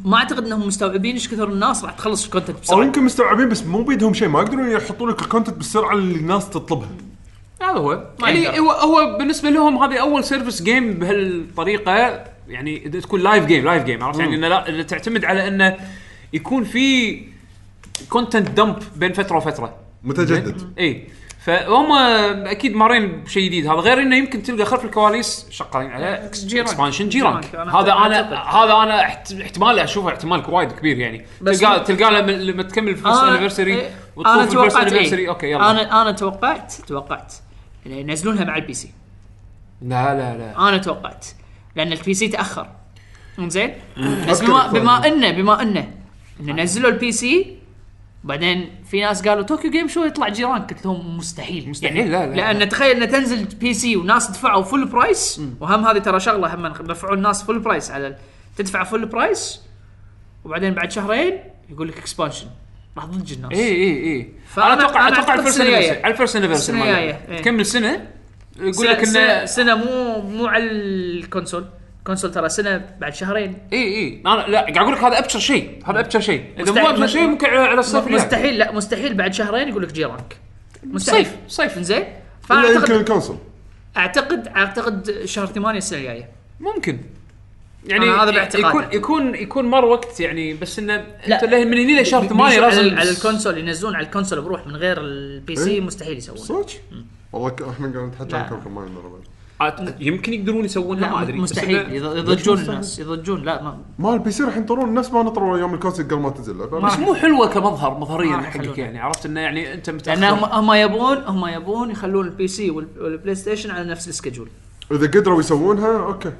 ما أعتقد إنهم مستوعبين إيش كثر الناس راح تخلص ال content أو بسرعة يمكن مستوعبين بس مو بيدهم شيء. ما يقدرون يحطون لك ال content بالسرعه اللي الناس تطلبها. هذا هو. يعني. هو هو بالنسبة لهم هذه أول service game بهالطريقة يعني تكون live game live game عرفت؟ يعني إنه لا تعتمد على إنه يكون في content dump بين فترة وفترة. متجدد. اي فهم أكيد مارين بشيء جديد هذا غير إنه يمكن تلقى خلف الكواليس شغالين على G rank. expansion G rank G rank. أنا هذا أنا. هذا أنا احت- احتمال أشوفه احتمال وايد كبير يعني تلقى تلقى لما لما تكمل ال first anniversary إيه، أنا توقعت إيه. أوكي يلا أنا أنا توقعت توقعت ينزلونها مع ال PC لا لا لا أنا توقعت لأن ال PC تاخر زين بس بما. بما انه بما انه إنه نزلوا ال PC بعدين في ناس قالوا طوكيو جيم شو يطلع جي رانك؟ قلت لهم مستحيل. مستحيل، يعني لا، لا، لأن لا. تخيل انه تنزل PC وناس دفعوا full price وهم هذه ترى شغلة هم دفعوا الناس full price على ال- تدفع full price وبعدين بعد شهرين يقول لك expansion راح تضج الناس. اي اي اي أنا أتوقع أتوقع ال first. anniversary على ال first السنة الجاية، إيه. تكمل سنة يقول لك انه سنة مو مو على ال console. console ترى سنة بعد شهرين. إي إي. أنا لا قاعد أقول لك هذا أبشر شيء. هذا أبشر شيء. إذا مو مستحيل- أبشر شيء ممكن على الصيف. مستحيل لا مستحيل بعد شهرين يقول لك G rank. مستحيل. صيف صيف. زين إلا يمكن فاعتقد ال console أعتقد أعتقد شهر 8 السنة الجاية. ممكن. يعني هذا باعتقادي. يكون يكون يكون مر وقت يعني بس إنه لا. أنت من هني لشهر بي- 8 بيجوا لازم على, على ال console ينزلون على ال console بروح من غير ال PC إيه؟ مستحيل يسوون صدق؟ والله إحنا قاعد نتحكى لا. عن كوكب ماين مره بعد يمكن يقدرون يسوونها ما أدري مستحيل. يضجون؟ الناس. يضجون لا ما ما ال PC راح ينطرون نفس ما نطروا يوم ال console قبل ما تنزل. بس مو حلوة كمظهر مظهريا حقك. يعني عرفت إنه يعني أنت لأن هم متاخر هم يبون هم يبون يخلون ال PC وال- والبلاي ستيشن على نفس ال schedule. إذا قدروا يسوونها okay.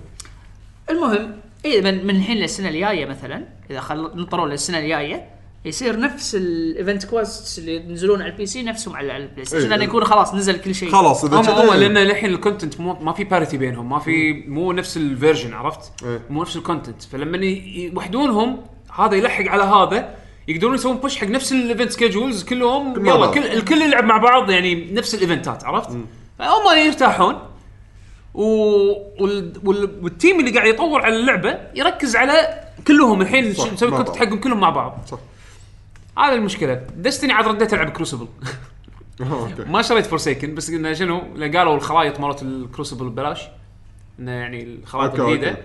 المهم اذا من من الحين للسنة الجاية مثلا إذا خل... نطروا للسنة الجاية يصير نفس ال event quest اللي ينزلون على ال PC نفسهم على البلاي ستيشن. لأنه يكون خلاص نزل كل شيء خلاص إذا هم هم لأن الحين ال content مو ما في parity بينهم ما في مو نفس ال version عرفت؟ إيه. مو نفس ال content فلما يوحدونهم هذا يلحق على هذا يقدرون يسوون push حق نفس ال event schedules كلهم كل يلا. كل الكل يلعب مع بعض يعني نفس ال event ات عرفت؟ فهم يرتاحون و... وال... وال... وال team اللي قاعد يطور على اللعبة يركز على كلهم الحين نسوي بعض. حقهم كلهم مع بعض صح هذا المشكلة. دستني عاد رديت ألعب Crucible ما شريت Forsaken بس إنه شنو؟ قالوا الخرائط مالت ال Crucible ببلاش. إنه يعني الخرائط الجديدة.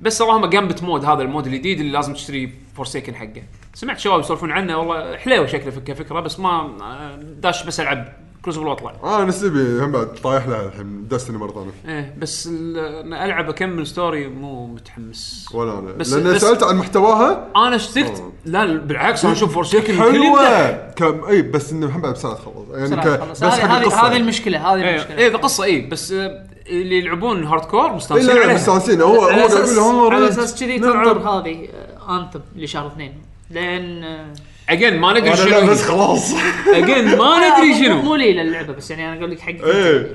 بس اللهم Gambit mode هذا ال mode الجديد اللي لازم تشتري Forsaken حقه. سمعت شباب يسولفون عنه والله حليوة شكله فكره فكره بس ما آه، داش بس ألعب Crucible واطلع أنا نسيبي هم بعد طايح لها الحين دستني مره ثانية إيه بس ال- إن ألعب أكمل story مو متحمس. ولا أنا. بس- لأن بس- سألت عن محتواها. أنا اشتركت أوه. لا بالعكس أنا أشوف Forsaken. حلوة. كم إي بس إنه هم بعد بسرعة تخلص. يعني ك... خلاص. بس هذه حق هذه القصة هذه المشكلة هذه إيه المشكلة. إيه قصة إيه بس آه، اللي يلعبون hardcore اي مستانسين عليها مستانسين. هو هو على قاعد أساس كذي. تنطر هذه Anthem لشهر اثنين. لأن آه، again ما ندري شنو هي. بس خلاص. again ما ندري شنو. مو لي للعبه بس يعني أنا أقول لك حق إيه.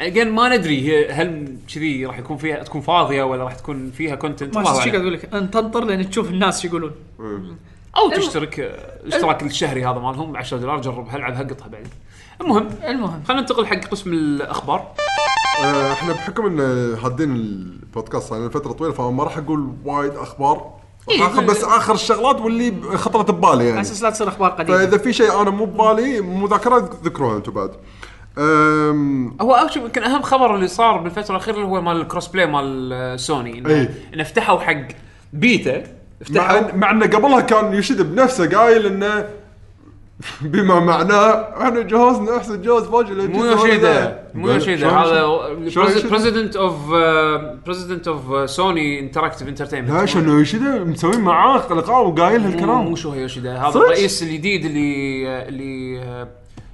again ما ندري هي هل كذي راح يكون فيها تكون فاضية ولا راح تكون فيها content ما شو قاعد. أقول لك؟ انت تنطر لين تشوف الناس شو يقولون. أو تشترك آه، الاشتراك الشهري هذا مالهم ب 10 دولار جربها العب هقطها بعدين. المهم المهم. خلينا ننتقل حق قسم الأخبار. آه، إحنا بحكم إن حادين البودكاست لنا فترة طويلة فما راح أقول وايد أخبار. بس آخر الشغلات واللي خطرت ببالي على يعني أساس لا تصير أخبار قديمة. فإذا في شيء أنا مو ببالي مذاكرة ذكروها أنتم بعد. أم، هو أكشن يمكن أهم خبر اللي صار بالفترة الأخيرة اللي هو مال ال cross-play مال سوني إنه إيه. إنه فتحوا حق بيتا مع فتحوا إن- مع إنه قبلها كان يشد بنفسه قايل إنه بما معناه إحنا جهازنا احسن جهاز باجي مو يوشيدا مو يوشيدا هذا؟ president of president of Sony Interactive Entertainment لا شنو يوشيدا مسوي معاه لقاء وقايل هالكلام. مو شو يوشيدا هذا؟ الرئيس الجديد اللي اللي آه،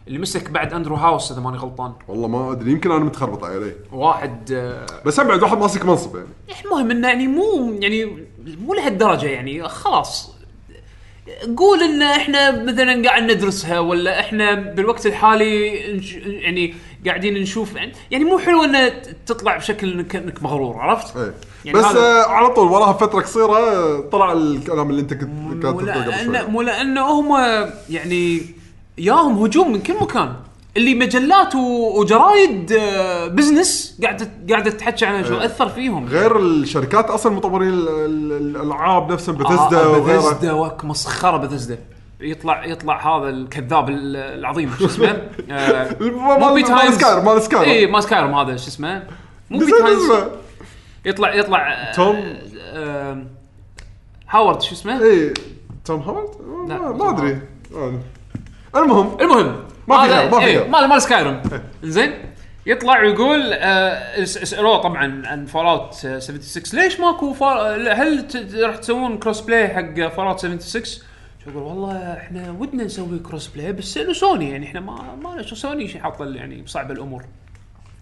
اللي مسك بعد اندرو هاوس إذا ماني غلطان. والله ما أدري يمكن أنا متخربط عليه. واحد آه، بس ابعد واحد ماسك منصب يعني. المهم إنه يعني مو يعني مو لهالدرجة يعني خلاص. قول إن إحنا مثلا قاعد ندرسها ولا إحنا بالوقت الحالي يعني قاعدين نشوف يعني مو حلو إن تطلع بشكل انك مغرور عرفت؟ إيه. يعني بس آه على طول وراها فترة قصيرة طلع الكلام اللي أنت كنت تقول قبل شوي. مو لأنه هم يعني ياهم هجوم من كل مكان. اللي مجلات وجرايد آه، بزنس قاعدة قاعدة تحكي عنها شو أثر فيهم غير الشركات أصلا مطورين ال- ال- الألعاب نفسهم بثزدا آه وغيرها بثزدا وك مسخرة بثزدا يطلع يطلع هذا الكذاب ال- العظيم شو اسمه؟ آه مال- مو بيت مال. Sky- مال سكاير. اي مال Skyrim هذا شو اسمه؟ مو بيت نسيت هاينز. اسمه يطلع يطلع آه، توم. آه هاورد شو اسمه؟ اي توم هارد لا، ما- توم أدري آه. المهم المهم ما في ما في إيه، غير. مال مال Skyrim زين؟ يطلع ويقول آه، س- سالوه طبعا عن Fallout 76 ليش ماكو. هل ت- راح تسوون cross-play حق Fallout 76 شو يقول والله إحنا ودنا نسوي cross-play بس سألوا سوني يعني إحنا ما ما شو سوني شي حاطه يعني صعبه الأمور.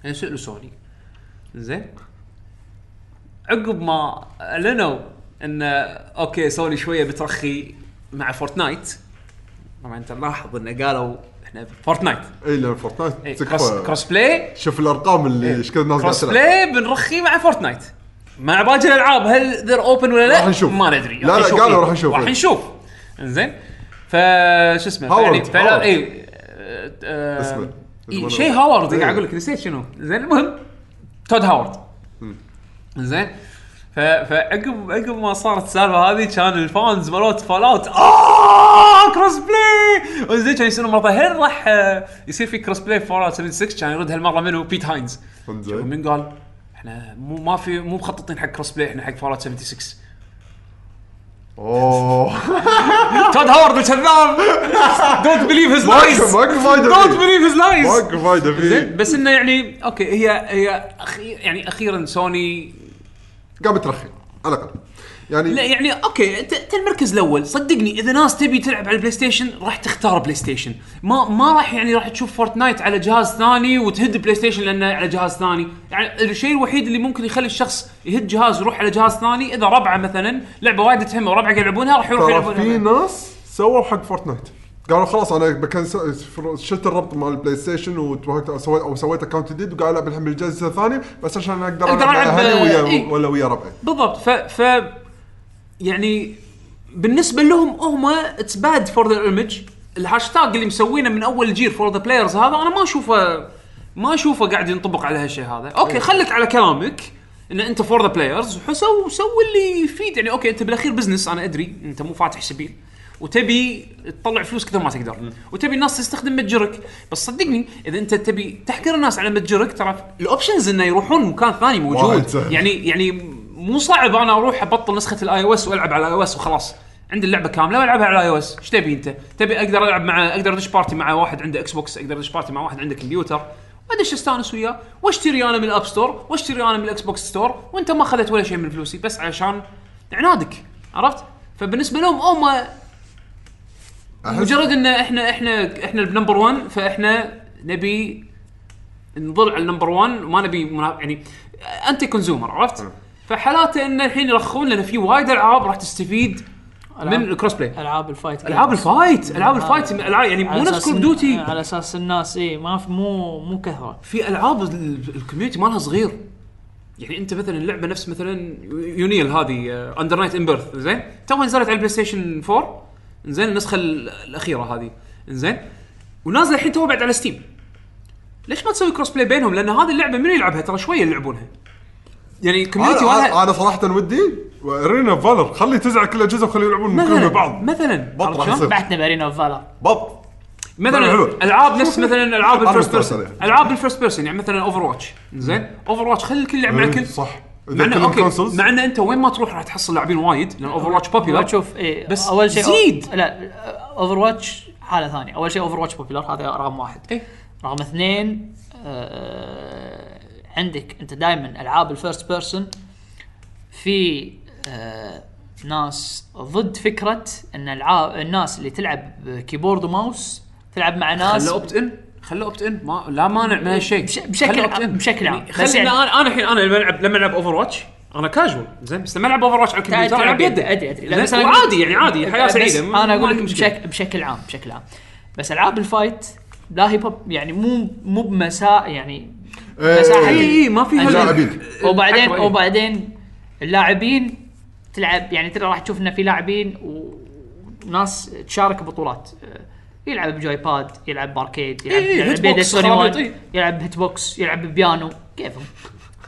يعني سألوا سوني زين؟ عقب ما أعلنوا إن okay سوني شوية بترخي مع Fortnite طبعا أنت ملاحظ إنه قالوا إحنا Fortnite. اي لأن Fortnite. إيه تكفى. كروس, كروس play شوف الأرقام اللي إيش كثر الناس cross تلعب. play بنرخي مع Fortnite. مع باقي الألعاب. هل they're open ولا لا؟ راح نشوف. ما ندري. لا، لا، نشوف قالوا إيه. راح نشوف. راح نشوف. إنزين. فشو اسمه؟ هاورد، يعني هاورد. اي آه، اسمه. إي، شيء هاورد. إيه. قاعد أقول لك نسيت شنو. زين المهم. تود هاورد. زين ف- فعقب عقب ما صارت السالفة هذه كان ال fans مالوت Fallout آه! cross-play وزين كان يسألون مرة هل راح آه، يصير في cross-play Fallout 76 كان يرد هالمرة منو بيت هاينز من قال إحنا مو ما في مو مخططين حق cross-play إحنا حق Fallout 76 أوه. تود هاورد الكذاب! don't believe his lies don't. believe his lies ماكو فايده فيه زين بس إنه يعني okay هي هي يعني أخيرا سوني قام ترخي على الأقل. يعني لا يعني okay انت انت المركز الأول. صدقني إذا ناس تبي تلعب على البلاي ستيشن راح تختار بلاي ستيشن ما ما راح يعني راح تشوف فورتنايت على جهاز ثاني وتهد بلاي ستيشن لأنه على جهاز ثاني. يعني الشيء الوحيد اللي ممكن يخلي الشخص يهد جهاز ويروح على جهاز ثاني إذا ربعه مثلا لعبة وايد تهمه وربعه قاعد يلعبونها راح يروح ترى في يلعبونها ناس سووا حق فورتنايت قالوا خلاص أنا بكن شلت الربط مال البلاي ستيشن وتوهقت أو سويت أو سويت account جديد وقاعد العب الحين بالجهاز الثاني بس عشان أقدر ألعب مع أهلي ويا إيه. ولا ويا ربعي. بالضبط. ف ف يعني بالنسبة لهم هم it's bad for the image الهاشتاج اللي مسوينه من أول جير for the players هذا أنا ما اشوفه ما أشوفه قاعد ينطبق على هالشيء هذا. okay خليك على كلامك إن أنت for the players وسو سو اللي يفيد. يعني okay أنت بالأخير business أنا أدري. أنت مو فاتح سبيل. وتبي تطلع فلوس كثر ما تقدر. وتبي الناس تستخدم متجرك. بس صدقني إذا أنت تبي تحكر الناس على متجرك ترى ال options إنه يروحون مكان ثاني موجود. يعني يعني مو صعب أنا أروح أبطل نسخة ال iOS وألعب على ال iOS وخلاص. عندي اللعبة كاملة وألعبها على ال iOS إيش تبي أنت؟ تبي أقدر ألعب مع أقدر أدش party مع واحد عنده إكس بوكس أقدر أدش party مع واحد عنده كمبيوتر وأدش أستانس وياه. وأشتري أنا من ال App Store وأشتري أنا من ال Xbox Store وأنت ما أخذت ولا شيء من فلوسي. بس علشان عنادك. عرفت؟ فبالنسبة لهم هم مجرد إن إحنا إحنا إحنا ال number 1 فإحنا نبي نظل على ال number 1 وما نبي منا... يعني انتي consumer عرفت؟ فحالاته إن الحين يرخون لأن في وايد ألعاب راح تستفيد من. ال cross-play العاب ال fight ألعاب. ال fight ألعاب آه. ال fight يعني على مو نفس أساس كول إن- ديوتي على أساس الناس اي ما في مو مو كثره في ألعاب ال- ال community مالها صغير يعني أنت مثلا اللعبة نفس مثلا UNIEL هذه Under Night In-Birth زين توها نزلت على البلاي ستيشن 4 زين النسخة ال- الأخيرة هذه. زين؟ ونازلة الحين توها بعد على ستيم ليش ما تسوي cross-play بينهم؟ لأن هذه اللعبة من يلعبها؟ ترى شوية يلعبونها. يعني community أنا أنا صراحة ودي ارينا فالر خلي تزعل كل الاجهزه وخلي يلعبون كلهم مثلا مع بعض مثلا بط راح؟ يصير. بأرينا فالر بط. مثلا حلو. ألعاب نفس مثلا ألعاب أنا ال first person. ألعاب ال first person يعني مثلا Overwatch زين؟ Overwatch خلي الكل يلعب مع إيه، الكل صح. مع okay مع انه أنت وين ما تروح راح تحصل لاعبين وايد لأن Overwatch popular شوف إيه بس أول شيء زيد. لا Overwatch حالة ثانية. أول شيء Overwatch popular هذا رقم واحد. إيه. رقم اثنين آه عندك أنت دائما ألعاب ال first person في آه ناس ضد فكرة إن العاب الناس اللي تلعب keyboard و mouse تلعب مع ناس خله opt in خله opt in ما لا مانع من هالشيء بش- بشكل عام-. بشكل عام. يعني بس خلي يعني- أنا أنا الحين أنا لما العب لما ألعب Overwatch أنا كاجوال زين بس لما ألعب اوفر واتش على الكمبيوتر ألعب يد يده ادري أدري لا؟ بس وعادي يعني عادي حياة بس سعيدة أنا أقول لك. بشكل بشكل عام بشكل عام بس ألعاب الفايت لا هي بوب يعني مو مو بمساء يعني إيه. مساحه اي اي ما في هال- لاعبين. وبعدين إيه. وبعدين اللاعبين تلعب يعني ترى راح تشوف انه في لاعبين وناس تشارك بطولات يلعب بجوي باد يلعب باركيد يلعب إيه، يلعب هيت بيد بوكس سوني خرابيط، 1 إيه. يلعب Hit Box يلعب ببيانو كيفهم؟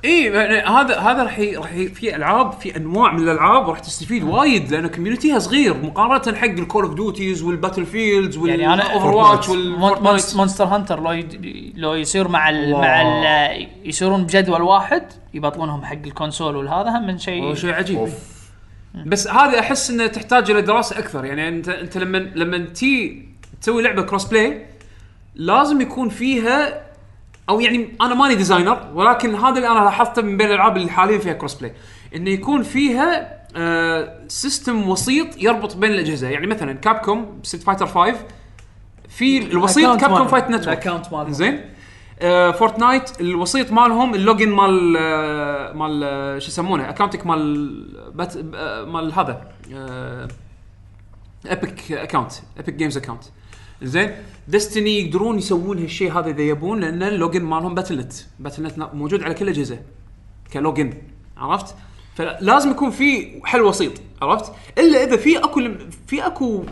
اي يعني هذا هذا راح ي- راح في ألعاب في أنواع من الألعاب راح تستفيد وايد لأن community ها صغير مقارنة حق ال Call of Duties وال Battlefields يعني أنا- والاوفر واتش مون- مونس- مونستر هانتر لو يد- لو يصير مع ال مع ال يصيرون بجدول واحد يبطلونهم حق ال console والهذا هم من شيء شيء عجيب. بس هذا أحس انه تحتاج إلى دراسة أكثر يعني أنت أنت لما لما تي تسوي لعبة cross-play لازم يكون فيها أو يعني أنا ماني designer ولكن هذا اللي أنا لاحظته من بين الألعاب اللي حاليا فيها cross-play إنه يكون فيها آه system وسيط يربط بين الأجهزة يعني مثلا كاب كوم Street Fighter 5 في الوسيط Capcom. Fighters Network مالهم. زين آه فورتنايت الوسيط مالهم ال login مال آه مال آه شو يسمونه اكونتك مال Bat آه مال هذا Epic account Epic Games account زين؟ Destiny يقدرون يسوون هالشيء هذا إذا يبون لأن ال login مالهم Battle.net Battle.net موجود على كل الاجهزه ك login عرفت؟ فلازم يكون في حل وسيط عرفت؟ إلا إذا في أكو في أكو.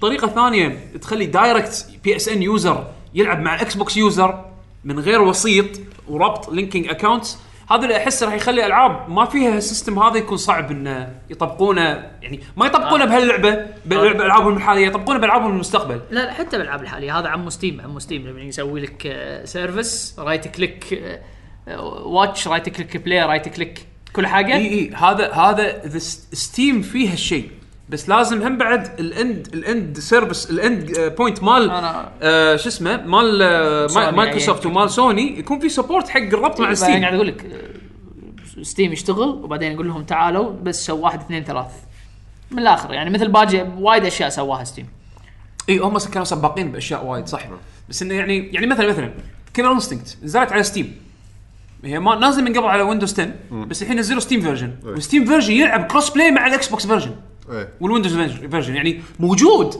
طريقة ثانية تخلي direct PSN user يلعب مع Xbox user من غير وسيط وربط linking accounts هذا اللي احس راح يخلي ألعاب ما فيها ال system هذا يكون صعب إنه يطبقونه. يعني ما يطبقونه بهاللعبة بالالعابهم الحالية يطبقونه بالالعابهم المستقبل. لا لا حتى بالألعاب الحالية. هذا عمو ستيم عمو ستيم لما يسوي لك آه، سيرفس رايت كليك آه، واتش رايت كليك بلاي رايت كليك كل حاجة. إي إي هذا هذا ستيم فيه هالشيء. بس لازم هم بعد الاند الاند سيرفيس الاند بوينت مال آه شو اسمه؟ مال آه سوني ماي- مايكروسوفت يعني. ومال سوني يكون في سبورت حق الربط مع ستيم قاعد أقول لك ستيم يشتغل وبعدين يقول لهم تعالوا بس سو واحد اثنين ثلاث. من الآخر يعني مثل باجي وايد أشياء سواها Steam اي هم كانوا سباقين بأشياء وايد صح. بس إنه يعني يعني مثلا مثلا Killer Instinct نزلت على Steam هي ما نازل من قبل على Windows 10 بس الحين نزلوا Steam version وال Steam version يلعب cross play مع ال Xbox version إيه. وال Windows version يعني موجود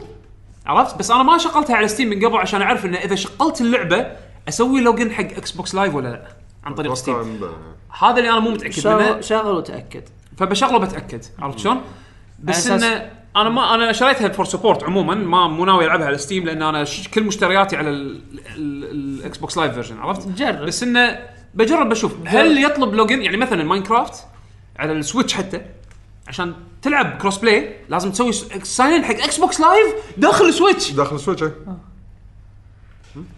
عرفت؟ بس أنا ما شغلتها على Steam من قبل عشان أعرف إنه إذا شغلت اللعبة أسوي login حق Xbox Live ولا لا عن طريق Steam هذا اللي أنا مو متأكد شغل, منه. شغل وتأكد. فبشغله بتأكد عرفت شلون؟ بس إنه أنا ما أنا شريتها for support عموما ما مو ناوي ألعبها على Steam لأن أنا ش- كل مشترياتي على ال Xbox Live version عرفت؟ جرب. بس إنه بجرب بشوف هل يطلب login؟ يعني مثلا Minecraft على ال Switch حتى عشان تلعب cross play لازم تسوي sign حق Xbox Live داخل ال Switch داخل ال Switch إيه.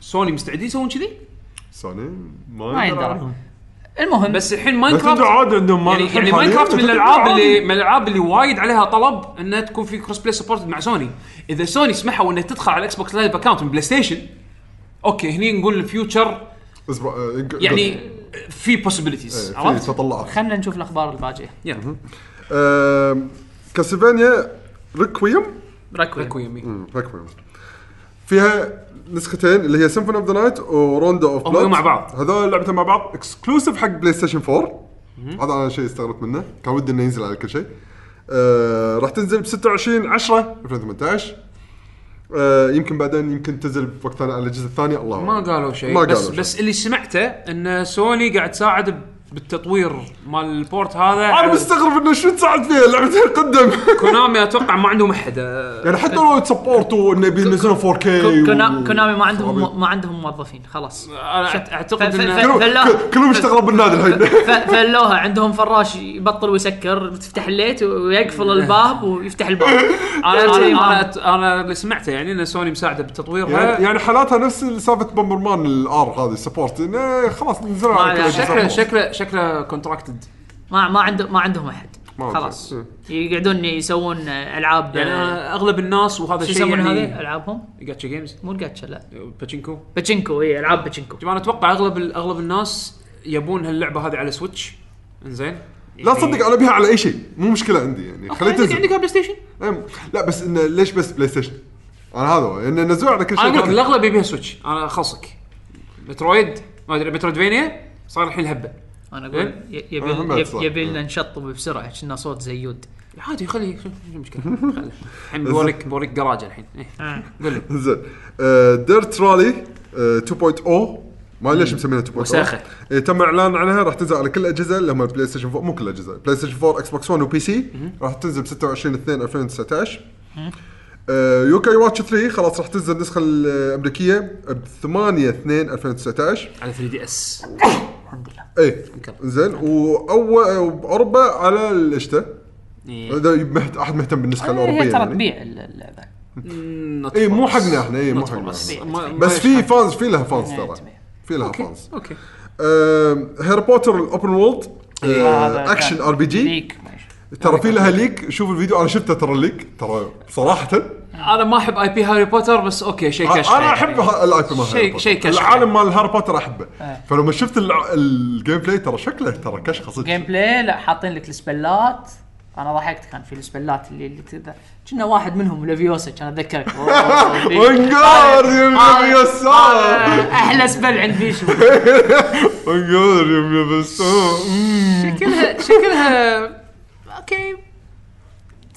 سوني مستعدين يسوون كذي؟ سوني ما يندرى. المهم. بس الحين بس Minecraft عنده عادي عندهم يعني, يعني حالياً Minecraft من الألعاب عادي. اللي من الألعاب اللي وايد عليها طلب انها تكون في cross play support مع سوني إذا سوني سمحوا انها تدخل على ال Xbox Live account من PlayStation okay هني نقول ال future آه، يعني في إيه، possibilities في عرفت؟ تطلعات. خلينا نشوف الأخبار الباجية. يا آم، Castlevania Requiem؟ Requiem Requiem Requiem. فيها نسختين اللي هي Symphony of the Night و Rondo of Blood مع بعض. هذول لعبتين مع بعض exclusive حق PlayStation 4 هذا أنا شيء استغربت منه. كان ودي إنه ينزل على كل شيء. آه راح تنزل ب 26 10 2018 آه يمكن بعدين يمكن تنزل بوقت ثاني على الاجهزه الثانية الله ما. قالوا شيء. ما بس قالوا شيء. بس اللي سمعته إن سوني قاعد تساعد بالتطوير مال ال port هذا. أنا مستغرب إنه شو تساعد فيها لعبتين قدم كونامي أتوقع ما عندهم أحد. يعني حتى لو تسبورتوا انه بينزلون 4K كونا- و- كونامي ما عندهم. ما عندهم موظفين خلاص. أنا أعتقد ف- ف- انه كلهم- يشتغلون بالنادي الحين. ف- فلوها عندهم فراش يبطل ويسكر تفتح الليت ويقفل الباب ويفتح الباب. أنا؟ أنا اللي سمعته يعني إن سوني مساعدة بتطويرها. يعني, يعني حالاتها نفس سالفه بومبرمان الار هذه السبورت إنه خلاص نزلوا كل شكله-. شكله شكله كونتراكتد ما ما عندهم ما عندهم أحد. ما خلاص. عندهم. يقعدون يسوون ألعاب يعني أنا أغلب الناس وهذا الشيء يسمون هذه يعني ألعابهم؟ جاتشا جيمز مو الجاتشا لا. باتشينكو باتشينكو اي ألعاب باتشينكو أنا أتوقع أغلب أغلب الناس يبون هاللعبة هذه على سويتش إنزين. لا تصدق أنا بيها على أي شيء. مو مشكلة عندي يعني. خليه عندك تنزل. عندك بلاي ستيشن لا بس انه ليش بس بلاي ستيشن؟ أنا هذا هو. إن نزلوا على كل أنا شيء أقول لك ثاني. الأغلب يبيها سويتش أنا اخلصك مترويد ما أدري مترويدفينيا صار الحين الهبة. أنا أقول ي- يبي. يبي- يبي لنا نشطب بسرعة كنا صوت زيود عادي خليه شو المشكلة. الحين بوريك بوريك جراج الحين. إيه. قول لي. زين. ديرت رالي 2.0 ما ليش مسمينها 2.0 وساخة. إيه، تم الاعلان عنها راح تنزل على كل الأجهزة اللي هم البلاي ستيشن 4 مو كل الأجهزة بلاي ستيشن 4 إكس بوكس 1 وبي سي راح تنزل ب 26 2 2019 آه، Yo-kai Watch 3 خلاص راح تنزل النسخة الأمريكية ب 8 2 2019 على 3DS الحمد لله. اي زين وأول واوروبا على الشتاء إيه. اذا مهت- أحد مهتم بالنسخة الاوروبيه هي ترى يعني. تبيع اللعبه اي مو. حقنا إحنا اي مو حقنا. بس في. fans في لها fans إيه، ترى. في لها فانز okay. Harry Potter ال open world action RPG leak ماشي. ترى في لها ليك شوف الفيديو أنا شفته ترى الليك ترى صراحة أنا ما احب اي بي هاري بوتر بس أوكي شيء كشف أنا احب الاي بي مال شيء- هاري بوتر. شيء كشخ. العالم مال هاري بوتر احبه إيه. فلما شفت الجيم بلاي ترى شكله ترى كشخه صدق جيم بلاي لا حاطين لك السبلات أنا ضحكت كان في السبلات اللي اللي كذا كنا واحد منهم لافيوسا كان اتذكرك وانقار يا يسار أحلى سبل عند بيشو وانقار يا يسار شكلها شكلها أوكي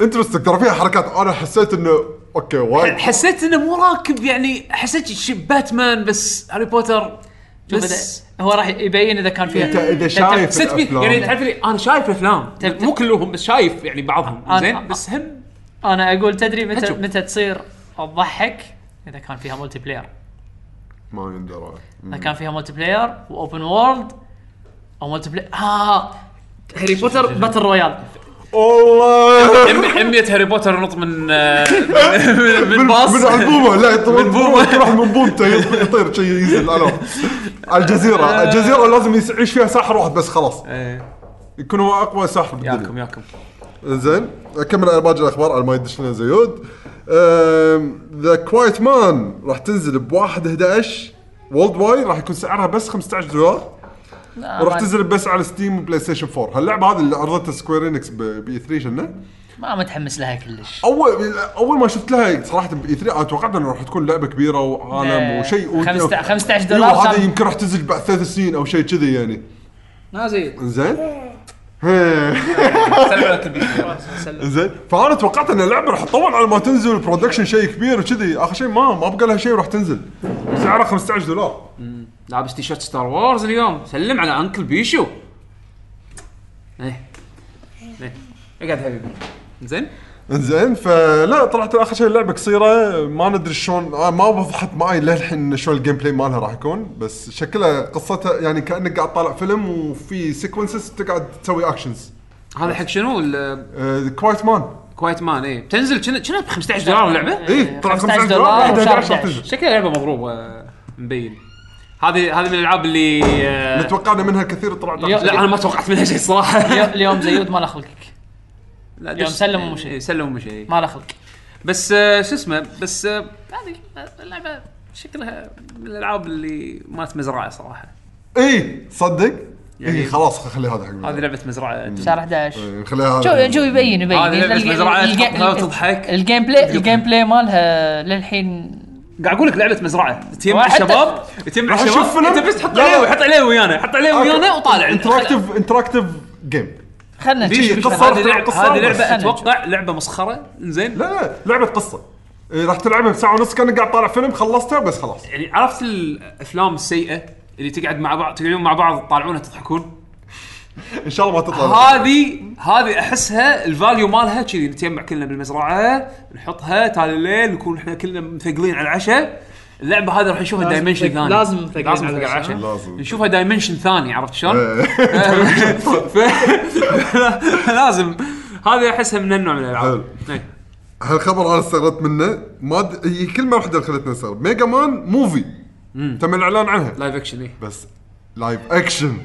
انترستنج ترى فيها حركات أنا حسيت انه أوكي وايد. حسيت إنه مو راكب يعني حسيت ش- باتمان بس هاري بوتر بس هو راح يبين إذا كان فيها إنت إذا شايف. يعني تعرف لي أنا شايف الأفلام. مو كلهم بس شايف يعني بعضهم. زين؟ بس هم. أنا أقول تدري متى. متى تصير تضحك إذا كان فيها multiplayer ما يندرى إذا كان فيها multiplayer و open world أو multiplayer آه Harry Potter battle royale والله. 100 Harry Potter ينط من آه، من- باص. من البومه لا من بومة. كل واحد من بومته يط- يطير شيء ينزل على على الجزيره الجزيرة لازم يعيش فيها ساحر واحد بس خلاص. إيه. يكون هو اقوى ساحر ياكم ياكم. زين. اكمل على باقي الأخبار. على ما يدش لنا زيود The Quiet Man راح تنزل ب 1 11 worldwide راح يكون سعرها بس 15 دولار. وراح تنزل بس على Steam و PlayStation 4 هاللعبة هذه اللي عرضتها Square Enix ب E3 شنو؟ ما متحمس لها كلش. اول أول ما شفت لها صراحة ب E3 أنا توقعت انه راح تكون لعبة كبيرة وعالم. وشيء و- 15 15 أيوة، دولار هذا يمكن راح تنزل بعد ثلاث سنين أو شيء كذي يعني. ما زين زين فأنا توقعت إن اللعبة راح تطول على ما تنزل ال production شيء كبير وكذي. آخر شيء ما ما بقى لها شيء وراح تنزل. سعرها 15 دولار. لابس تيشيرت Star Wars اليوم. سلم على uncle بيشو. إيه. إيه. اقعد حبيبي. زين؟ زين فلا طلعت آخر شيء اللعبة قصيرة. ما ندري شلون آه، ما وضحت معي للحين شلون ال gameplay مالها راح يكون بس شكلها قصتها يعني كأنك قاعد طالع فيلم وفي sequences تقعد تسوي actions هذا حق شنو؟ Quiet Man ال Quiet Man إيه. بتنزل كنا كنا ب 15 دولار اللعبة؟ اي طلع 15 15 دولار دولار وشهر 11 راح 11. تنزل. شكلها لعبة مضروبه مبين. هذه هذه من الألعاب اللي آه، اللي توقعنا منها كثير طلعت لا أنا ما توقعت منها شيء صراحة. اليوم- اليوم زيود ما له خلقك. لا يوم دش- سلم ومشي. إيه، سلم ومشي إيه. ما له خلق بس آه، شو اسمه بس آه، هذه اللعبة شكلها من الألعاب اللي مالت مزرعه صراحة. اي صدق؟ يعني- اي خلاص خلي هذا حق هذه لعبة مزرعة. شهر 11 إيه، خليها شو هذا. شو يبين يبين. هذه لعبة الج- مزرعة الج- تحطها وتضحك. الجيم بلاي الجيم بلاي مالها للحين قاعد أقول لك لعبة مزرعة. تجمع الشباب؟ تجمع راح الشباب؟ أشوف فيلم؟ أنت بس تحط لا، عليه لا. ويحط عليه ويانا حط عليه ويانا وطالع. انتراكتيف انتراكتيف جيم خلنا ليش نشوف قصة هذه لعبه قصة. هذه بس. لعبه خلنا أتوقع لعبة مسخرة؟ زين لا لا لعبة قصة. إيه، راح تلعبها بساعة ونص كأنك قاعد طالع فيلم خلصتها بس خلاص. يعني عرفت الأفلام السيئة اللي تقعد مع بعض تقعدون مع بعض تطالعونها تضحكون؟ ان شاء الله ما تطلع هذه هذه أحسها ال value مالها كذي نتجمع كلنا بالمزرعة نحطها تالي الليل نكون إحنا كلنا مثقلين على العشاء. اللعبة هذه راح نشوفها dimension ثاني لازم مثقلين لازم على العشاء. لازم. نشوفها dimension ثاني عرفت شلون؟ إيه. لازم. هذه أحسها من النوع من الألعاب. حلو. إيه. هالخبر أنا استغربت منه. ما د... هي كلمه واحدة اللي خلتني استغرب ميجا مان موفي تم الإعلان عنها. لايف اكشن إيه. بس لايف اكشن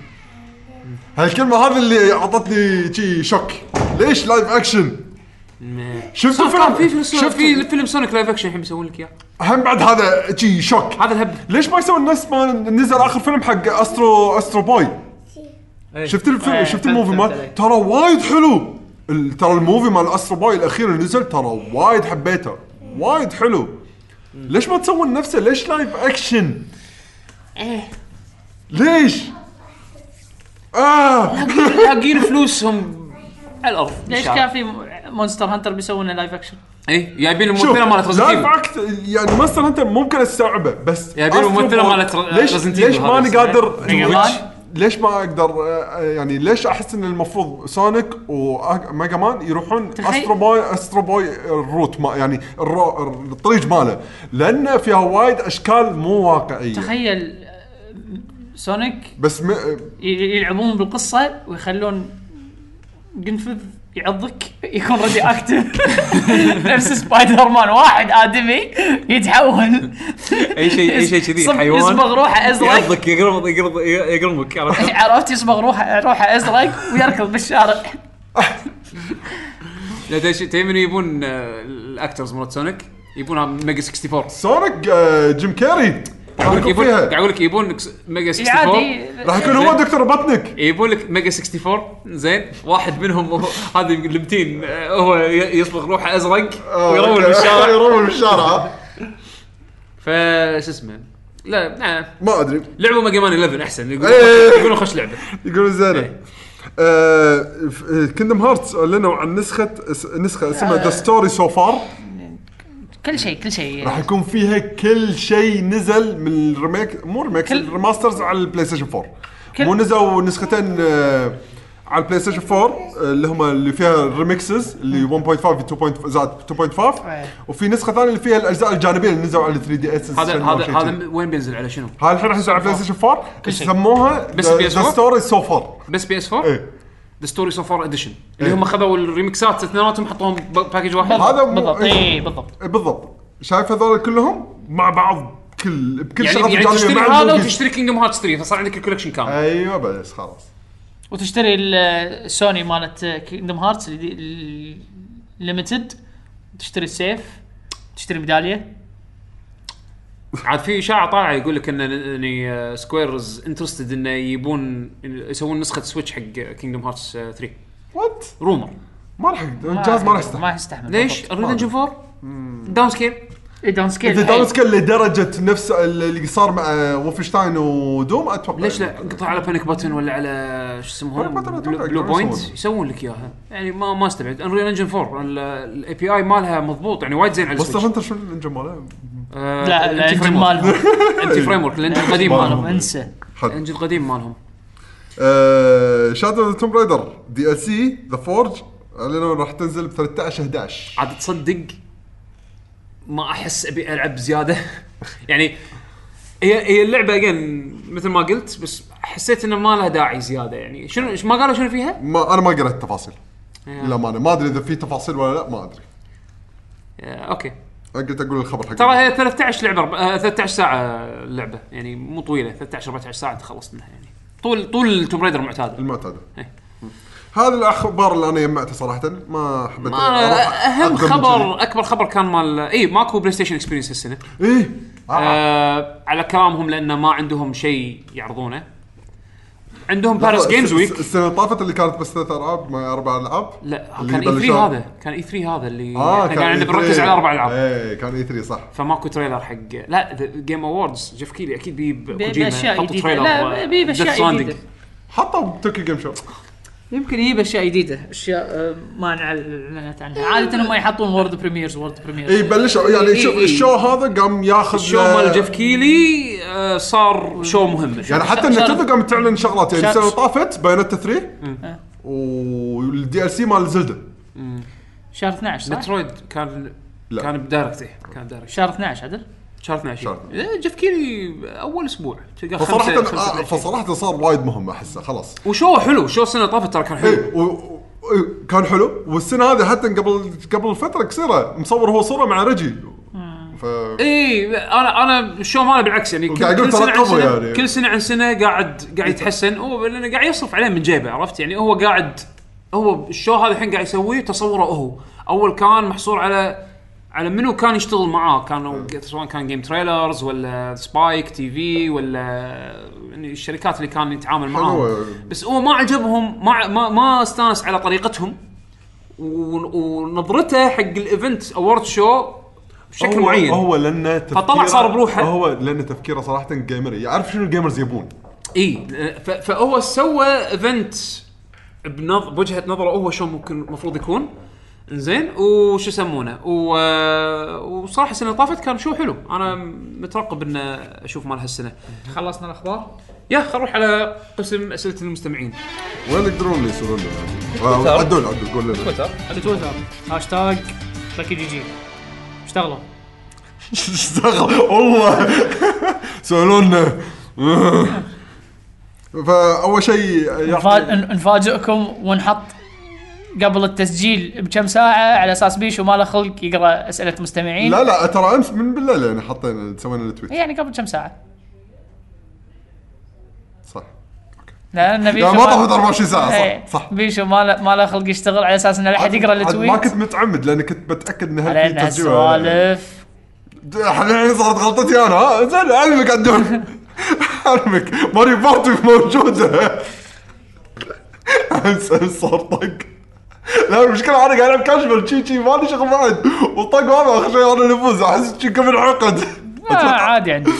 هالكلمة هذه اللي أعطتني شي شوك. ليش لايف اكشن شفت الفيلم؟ في فيلم شفت في فيلم سونيك لايف اكشن الحين بيسوون لك إياه. هم بعد هذا شي شوك. هذا الهب ليش ما يسوي نفس ما نزل آخر فيلم حق استرو استرو بوي شفت الفيلم؟ إيه، شفت فهمت- الموفي فهمت مال عليك. ترى وايد حلو. ال- ترى الموفي مال استرو بوي الأخير اللي نزل ترى وايد حبيته. وايد حلو. ليش ما تسوون نفسه؟ ليش لايف اكشن. ليش؟ آه لاقين فلوسهم على الأرض ليش كان في مونستر هانتر بيسوون لايف اكشن؟ اي جايبين الممثله مالت لايف ريزنت اكت يعني ماستر هانتر ممكن استوعبه بس Astro Boy- مالت ر- ليش ماني. قادر؟ ليش ما أقدر يعني ليش أحس إن المفروض سونيك وميجا مان يروحون أسترو بوي أسترو بوي الروت ما يعني الرو الطريق ماله لأن فيها وايد أشكال مو واقعية تخيل سونيك بس م... يلعبون بالقصة ويخلون قنفذ يعضك يكون رادي اكتف نفس سبايدر مان واحد آدمي يتحول. أي شيء أي شيء كذي حيوان. يصبغ روحه أزرق. يعضك يقرب يقرب يقرمك عرفت يصبغ روحه روحه أزرق ويركض بالشارع. لا تدري شو- تدري من يبون آه، الاكترز مالت سونيك؟ يبونها ميجا 64 سونيك آه، جيم كاري راح يقول لك يبون قاعد أقول لك يبون لك ميجا إي 64 عادي. راح يكون هو دكتور بطنك. يبون لك ميجا 64 زين. واحد منهم هو- هذه المتين آه، هو ي- يصبغ روحه أزرق. ويرول بالشارع يرول بالشارع فش اسمه. لا آه. ما أدري. لعبوا ميجا مان 11 أحسن. يقولون إيه. خش لعبة. يقولون زينة. إيه. كندم هارتس اعلنوا عن نسخه نسخة اسمها آه. ذا ستوري سو فار كل شيء كل شيء. راح يكون فيها كل شيء نزل من الريميك مو ريميك كل- الريماسترز على البلاي ستيشن 4 كل- مو نزلوا نسختين آه، على ال PlayStation 4 آه، اللي هم اللي فيها ال remixes اللي 1.5 و 2.5 زائد 2.5 إيه. وفي نسخة ثانية اللي فيها الأجزاء الجانبية اللي نزلوا على 3DS هذا هذا هذا وين بينزل؟ على شنو؟ هاي الحين راح ينزل على بلاي ستيشن 4 شيء. سموها بس PS4 The Story So Far بس PS4 إيه. The Story So Far edition اللي إيه. هم خذوا الـ remixات اثنيناتهم حطوهم package واحد. هذا مو- بالضبط. إيه. اي بالضبط. إيه بالضبط. شايف هذول كلهم؟ مع بعض كل بكل يعني شغلة يعني تشتري هذا. وتشتري كينجدم هارت 3 فصار عندك الكولكشن كامل. أيوه بس خلاص. وتشتري ال- السوني مالت كيندم هارتس الليمتد تشتري السيف تشتري ميداليه عاد في إشاعة طالعة يقول لك إن يعني سكويرز انترستد انه يبون يسوون نسخة سويتش حق كينجدم هارتس 3 وات رومر ما راح الجهاز ما راح يستحمل. ما يستحمل ليش؟ الريد انجن 4 داون سكيل داون سكيل إذا داون سكيل لدرجة نفس اللي صار مع وولفشتاين ودوم أتوقع ليش لا؟ قطع على بانيك باتن ولا على شو اسمهم أتوقع بلو بوينت يسوون. لك إياها. يعني ما ما استبعد. انريل انجن 4 الاي بي اي مالها مضبوط. يعني وايد زين على بس هانتر شنو الانجن ماله؟ آه، لا فريم ورك. مالهم. انتي فريم ورك الانجن القديم مالهم انسى. الانجن القديم مالهم. شادو توم رايدر دي ال سي ذا فورج اعلنوا راح تنزل ب 13 11 عاد تصدق ما أحس أبي ألعب زيادة. يعني هي هي اللعبة اجين مثل ما قلت بس حسيت إنه ما لها داعي زيادة. يعني شنو ما قالوا شنو فيها؟ ما أنا ما قريت التفاصيل. للامانه ما أدري إذا في تفاصيل ولا لا ما أدري. آه، أوكي. قلت أقول الخبر حق ترى هي 13 لعبة أرب- آه، 13 ساعة اللعبه يعني مو طويلة 13 14 ساعة أنت خلصت منها يعني طول طول Tomb Raider معتاد المعتادة إيه. هذه الأخبار اللي أنا جمعتها صراحة ما حبيت ما أهم خبر أكبر خبر كان مال إيه ماكو PlayStation Experience السنة. إيه آه. آه على كلامهم لأنه ما عندهم شيء يعرضونه عندهم Paris Games Week السنة اللي طافت اللي كانت بس ثلاث ألعاب ما أربع ألعاب. لا كان E3 بلشوا- هذا كان E3 هذا اللي آه إحنا قاعد E3. بنركز على أربع ألعاب. إيه كان E3 صح. فماكو trailer حق لا Game Awards جيف كيلي أكيد بيجيب بي- كوجيما باشياء حطوا جديدة. trailer لا بي باشياء Death Stranding. جديدة. حطوا ب Tokyo Game Show يمكن يجيب أشياء جديدة أشياء آه، ما اعلنت عنها عادة هم يحطون world premieres world premieres إي بلشوا يعني إيه، شوف إيه. ال show هذا قام ياخذ الشو مال جيف كيلي آه، صار show مهم يعني حتى Nintendo قام تعلن شغلات يعني السنة اللي طافت Bayonetta 3 أه. وال DLC مال Zelda شهر 12 صح؟ Metroid كان لا. كان ب Direct إيه، كان Direct شهر 12 عدل؟ شهر 12 شهر. إيه، جيف كيلي أول أسبوع. فصراحة آه،. فصراحة صار وايد مهم أحسه خلاص. و show حلو show السنة اللي طافت ترى كان حلو. اي و- و- إيه، كان حلو. والسنة هذه حتى قبل قبل فترة قصيرة مصور هو صورة مع رجي ف اي أنا أنا ال show ماله بالعكس يعني كل, كل سنة عن سنه يعني. كل سنة عن سنة قاعد قاعد يتحسن. هو لأنه قاعد يصرف عليه من جيبه عرفت؟ يعني هو قاعد هو ال show هذا الحين قاعد يسويه تصوره هو. أول كان محصور على على منو كان يشتغل معاه؟ كانوا سواء كان GameTrailers ولا Spike TV ولا يعني الشركات اللي كان يتعامل معاهم. حلوة. بس هو ما عجبهم ما ما, ما استانس على طريقتهم. ونظرته حق ال event award show بشكل هو معين. هو لأنه تفكيره فطلع صار بروحه. هو لأنه تفكيره صراحة gamer يعرف شنو ال gamers يبون. إي فهو سوى event بنظ... بوجهة نظره هو شلون ممكن المفروض يكون. زين. وش يسمونه؟ و... وصراحة السنة اللي طافت كان show حلو. أنا مترقب ان أشوف مال هالسنه خلصنا الأخبار؟ يا خل نروح على قسم أسئلة المستمعين. وين يقدرون يصيرون لنا؟ آه، عدول عدول قول لنا تويتر؟ على تويتر. هاشتاج لكي جي جي. اشتغلوا. اشتغل. والله سألونا. فأول شيء نفاجئكم ونحط قبل التسجيل بكم ساعة على أساس بيشو ما له خلق يقرأ أسئلة مستمعين؟ لا لا ترى أمس من بالليل يعني حطينا سوينا ال tweet يعني قبل كم ساعة؟ صح. لأن بيشو لا ما طافت 24 ساعة إيه، صح. صح بيشو ما له ما له خلق يشتغل على أساس إنه لا احد يقرأ عاد ما ال tweet كنت متعمد لأن كنت بتاكد ان هل في تسجيل الحين صارت غلطتي أنا. ها زين علمك عدول علمك Mario Party موجودة. امس صار طق. لا المشكلة أنا قاعد ألعب كاشفل شي شي مالي شغل بعد. وطق هذا آخر شيء أنا اللي أفوز. أحس شي كم عقد آه عادي عندي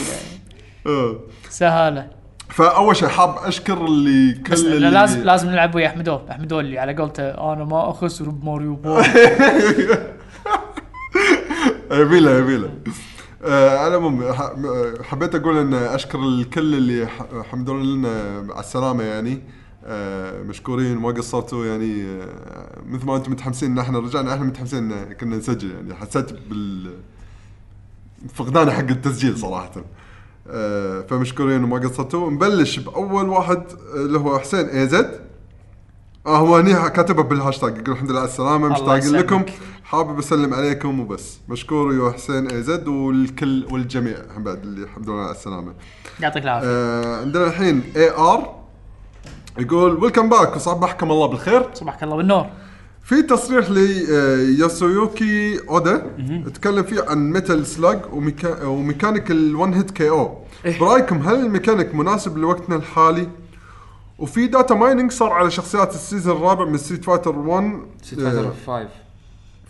آه. سهالة. فأول شيء حاب أشكر اللي كل بس اللي لازم لازم نلعب ويا احمدو احمدو اللي على قولته أنا ما اخسر بماريو بول يبيله يبيله آه على العموم ح- م- حبيت أقول إن أشكر الكل اللي حمدوا لنا على السلامة يعني. آه مشكورين ما قصرتوا يعني آه مثل ما أنتم متحمسين ان إحنا رجعنا إحنا متحمسين ان كنا نسجل يعني حسيت بال فقدان حق التسجيل صراحة. آه فمشكورين وما قصرتوا. نبلش بأول واحد آه، اللي هو حسين اي زد آه هو هني كاتبه بالهاشتاج يقول الحمد لله على السلامة مشتاقين يسلمك. لكم. حابب أسلم عليكم وبس. مشكور يا حسين اي زد والكل والجميع بعد اللي الحمد لله على السلامة. يعطيك العافية. آه عندنا الحين اي ار يقول welcome back وصبحكم الله بالخير. صباحك الله بالنور. في تصريح لياسويوكي اودا تكلم فيه عن Metal Slug وميكا و mechanic ال one hit KO برأيكم هل الميكانيك مناسب لوقتنا الحالي؟ وفي data mining صار على شخصيات ال season الرابع من Street Fighter 1 Street Fighter 5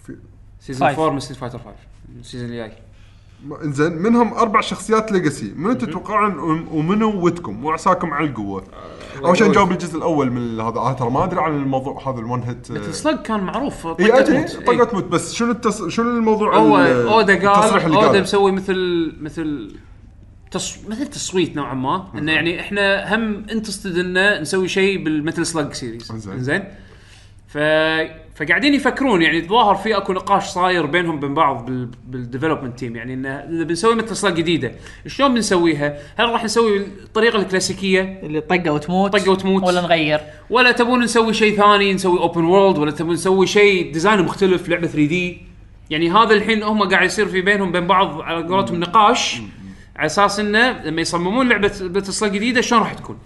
في- season Five. 4 من Street Fighter 5 ال season اللي جاي إنزين. منهم أربع شخصيات legacy منو تتوقعون وم- ومنو ودكم؟ وعساكم على القوة. أول شيء نجاوب الجزء الأول من هذا أنا ترى ما أدري عن الموضوع هذا ال one hit ال Slug كان معروف إي طقت ادري موت. إي. طقت موت بس شنو التص... شنو الموضوع هو اودا قال اودا مسوي مثل مثل تص... مثل تصويت نوعا ما. إنه يعني إحنا هم interested إنه نسوي شيء بال Metal Slug series إنزين. زين ف فقاعدين يفكرون يعني الظاهر في أكو نقاش صاير بينهم بين بعض بال... بال development team يعني انه إذا بنسوي مثل جديدة شلون بنسويها؟ هل راح نسوي الطريقة الكلاسيكية؟ اللي طقة وتموت؟ طقة وتموت. ولا نغير؟ ولا تبون نسوي شيء ثاني نسوي open world ولا تبون نسوي شيء design مختلف لعبة 3D يعني هذا الحين هم قاعد يصير في بينهم بين بعض على قولتهم نقاش على أساس إنه لما يصممون لعبة Slug جديدة شلون راح تكون؟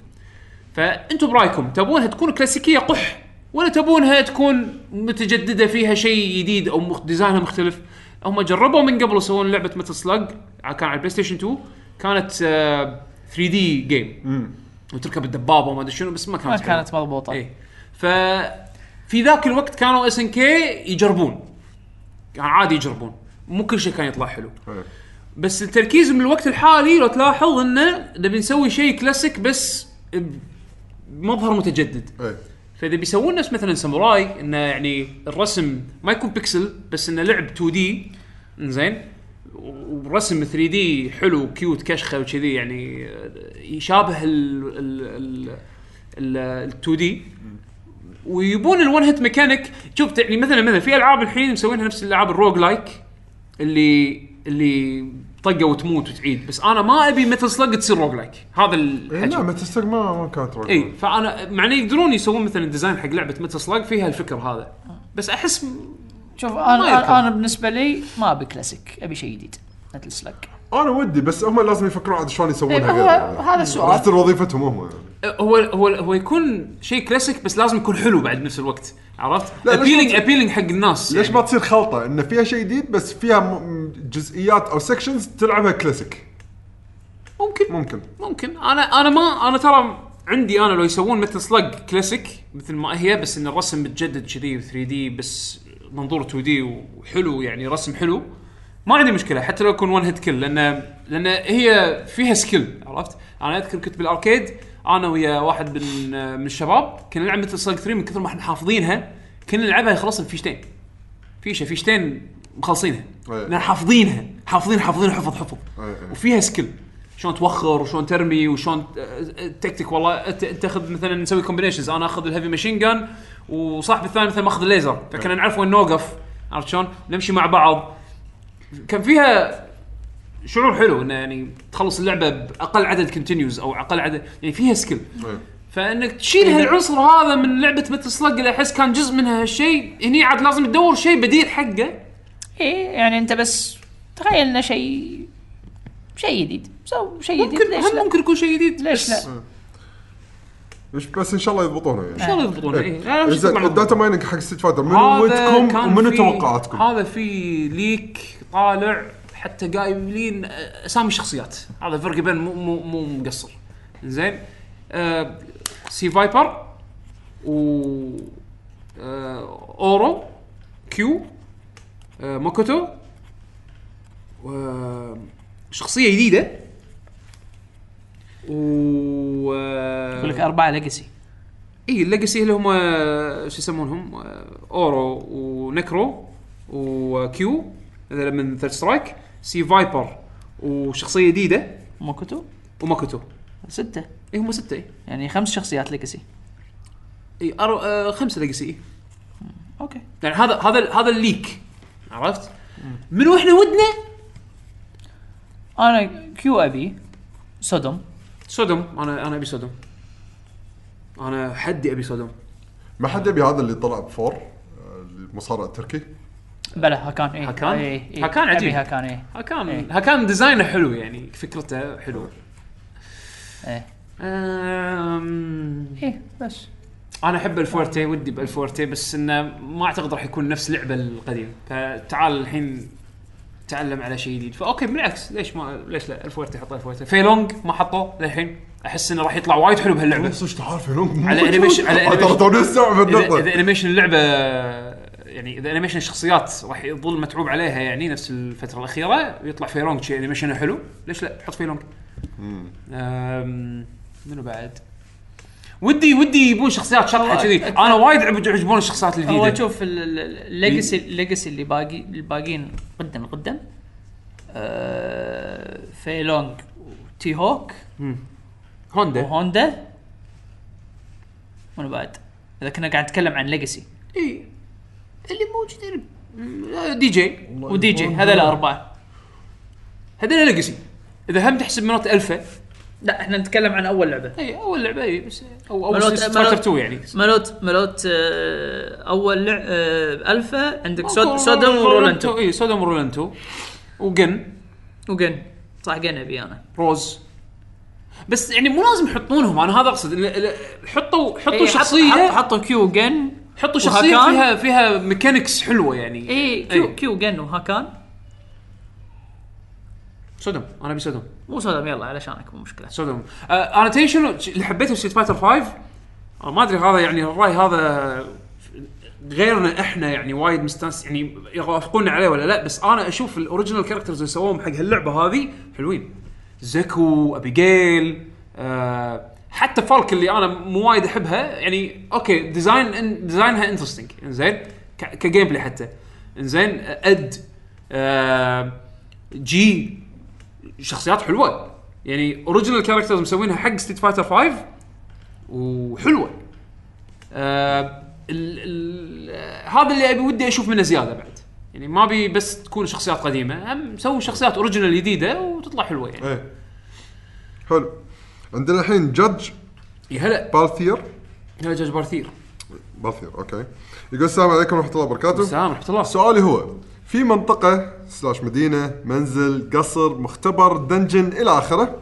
فأنتم برأيكم تبونها تكون كلاسيكية قح؟ ولا تبونها تكون متجددة فيها شيء جديد أو design ها مختلف. هم جربوا من قبل يسوون لعبة مثل سلاج كان على البلاي ستيشن 2 كانت 3 D game وتركب الدبابة وما أدري شنو بس ما ما كانت حلوة. كانت مضبوطة. إيه. ف في ذاك الوقت كانوا SNK يجربون. كان عادي يجربون. مو كل شيء كان يطلع حلو. إيه. بس التركيز من الوقت الحالي لو تلاحظ إنه نبي نسوي شيء كلاسيك بس بمظهر متجدد. إيه. فإذا بيسوون نفس مثلا Samurai إنه يعني الرسم ما يكون بيكسل بس إنه لعب 2D زين ورسم 3 D حلو cute كشخة وكذي يعني يشابه ال ال ال ال 2 D ويبون ال one hit mechanic شوف يعني مثلا مثلا في ألعاب الحين مسوينها نفس الألعاب ال roguelike اللي اللي طقه وتموت وتعيد بس أنا ما أبي Metal Slug تصير roguelike هذا إيه، الحكي لا ما تستق ما ما كانت rogue اي فانا معناه يقدرون يسوون مثلا design حق لعبة Metal Slug فيها الفكر هذا بس أحس شوف أنا. أنا بالنسبة لي ما أبي كلاسيك أبي شيء جديد Metal Slug أنا ودي بس هم لازم يفكرون عاد شلون يسوونها إيه،. هذا السؤال. راح تصير وظيفتهم هم يعني. هو هو هو يكون شيء كلاسيك بس لازم يكون حلو بعد بنفس الوقت عرفت؟ appealing appealing حق الناس ليش يعني. ما تصير خلطة إن فيها شيء جديد بس فيها جزئيات أو sections تلعبها كلاسيك ممكن ممكن ممكن أنا أنا ما أنا ترى عندي أنا لو يسوون Metal Slug classic مثل ما هي بس إن الرسم متجدد كذي 3 D بس منظور 2 D وحلو يعني رسم حلو ما عندي مشكلة حتى لو يكون one hit kill لأن لأن هي فيها skill عرفت؟ أنا أذكر كنت بال arcade أنا ويا واحد من من الشباب كنا نلعب Metal Slug 3 من كثر ما إحنا حافظينها كنا نلعبها يخلص بفيشتين. فيشة فيشتين مخلصينها. لأن حافظينها. حافظين حافظين حفظ حفظ. وفيها skill شلون توخر وشلون ترمي وشلون ت- تكتيك والله انت أنت تاخذ مثلا نسوي combinations أنا أخذ ال heavy machine gun وصاحبي الثاني مثلا ماخذ الليزر فكنا نعرف وين نوقف. عرفت شلون؟ نمشي مع بعض. كان فيها شعور حلو إنه يعني تخلص اللعبة بأقل عدد continues أو أقل عدد يعني فيها skill إيه. فإنك تشيل هالعنصر هذا من لعبة Metal Slug اللي أحس كان جزء منها هالشيء هني عاد لازم تدور شيء بديل حقه إيه يعني أنت بس تخيل إنه شيء شيء جديد سو شيء جديد ممكن ليش هم لا؟ ممكن يكون شيء جديد ليش لا؟ بس بس إن شاء الله يضبطونها يعني إن شاء الله يضبطونه إيه. لا، زين طبعاً ال data mining حق Street Fighter منو هذا ودكم ومنو توقعاتكم؟ هذا في leak طالع حتى قايلين أسامي الشخصيات. هذا الفرق بين مو مو مو مقصر. زين؟ آه C. Viper و آه Oro Q آه Makoto و شخصية جديدة. و يقول لك أربعة legacy إي ال legacy اللي هم شو يسمونهم؟ آه، Oro و Necro و Q هذول من Third Strike C. Viper وشخصية جديدة. Makoto و Makoto. ستة. اي هم ستة اي يعني خمس شخصيات legacy اي أر... آه خمسة legacy اي أوكي. يعني هذا هذا هذا ال leak عرفت؟ منو إحنا ودنا؟ أنا Q ابي Sodom Sodom أنا أنا أبي Sodom أنا حدي أبي Sodom ما حد يبي هذا اللي طلع ب four آه، المصارع التركي بلى هاكان إيه. هاكان؟ إيه، إيه. هاكان عجيب. هاكان إيه. هكان إيه. هكان design ه حلو يعني فكرته حلوة. إيه. أم... إيه بس. أنا أحب El Fuerte ودي ب El Fuerte بس إنه ما أعتقد راح يكون نفس لعبة القديم فتعال الحين تعلم على شيء جديد. فأوكي بالعكس ليش ما ليش لا؟ El Fuerte حطوا El Fuerte. Fei Long ما حطوه للحين. أحس إنه راح يطلع وايد حلو بهاللعبة. بس إيش تعرف لهم على animation على animation اذا, animation اللعبة يعني إذا animation الشخصيات راح يظل متعوب عليها يعني نفس الفترة الأخيرة يطلع Fei Long شيء animation ه حلو. ليش لا؟ حط Fei Long منو بعد؟ ودي ودي يبون شخصيات شطحه هو كذي. أنا وايد عجب- يعجبون الشخصيات هو الجديده شوف ال legacy ال legacy اللي باقي الباقيين قدم قدم. آه Fei Long T. Hawk هوندا. وهوندا. منو بعد؟ إذا كنا قاعد نتكلم عن legacy إي. اللي موجودين م- Dee Jay و Dee Jay هذول الأربعة. هذول ليجسي إذا هم تحسب منوت الفا لا إحنا نتكلم عن أول لعبة. اي أول لعبة اي بس أو أو ملوت- ملوت- 2 يعني. ملوت ملوت آه أول لع... آه الفا عندك سود سودوم ورولنتو. اي سودوم ورولنتو. وجن. وجن. صح جن أبي أنا. روز. بس يعني مو لازم يحطونهم. أنا هذا أقصد. ال- ال- حطوا حطوا حط- شخصية. حط- حطوا كيو جن حطوا شخصيه وهاكان. فيها فيها ميكانكس حلوة يعني. اي كيو إيه. كيو جن وهاكان Sodom أنا أبي Sodom مو Sodom يلا علشانك مو مشكلة. Sodom آه أنا تدري شنو اللي حبيته في Fighter 5 أنا ما أدري هذا يعني الراي هذا غيرنا إحنا يعني وايد مستانس يعني يوافقونا عليه ولا لا بس أنا أشوف ال original characters اللي سووهم حق هاللعبة هذه حلوين. Zeku Abigail آه حتى Falke اللي أنا مو وايد أحبها يعني أوكي design design ها interesting زين ك gameplay حتى. زين Ed آه G شخصيات حلوة. يعني original characters مسوينها حق Street Fighter 5 وحلوة. آه آه، هذا اللي ابي ودي أشوف منه زيادة بعد. يعني ما أبي بس تكون شخصيات قديمة هم سووا شخصيات original جديدة وتطلع حلوة يعني. إيه. حلو. عندنا الحين جادج يا هلا. بالثير هلا جاج بارثير بالثير okay. يقول السلام عليكم ورحمة الله وبركاته. السلام ورحمة الله. سؤالي هو في منطقة slash مدينة منزل قصر مختبر dungeon إلى آخره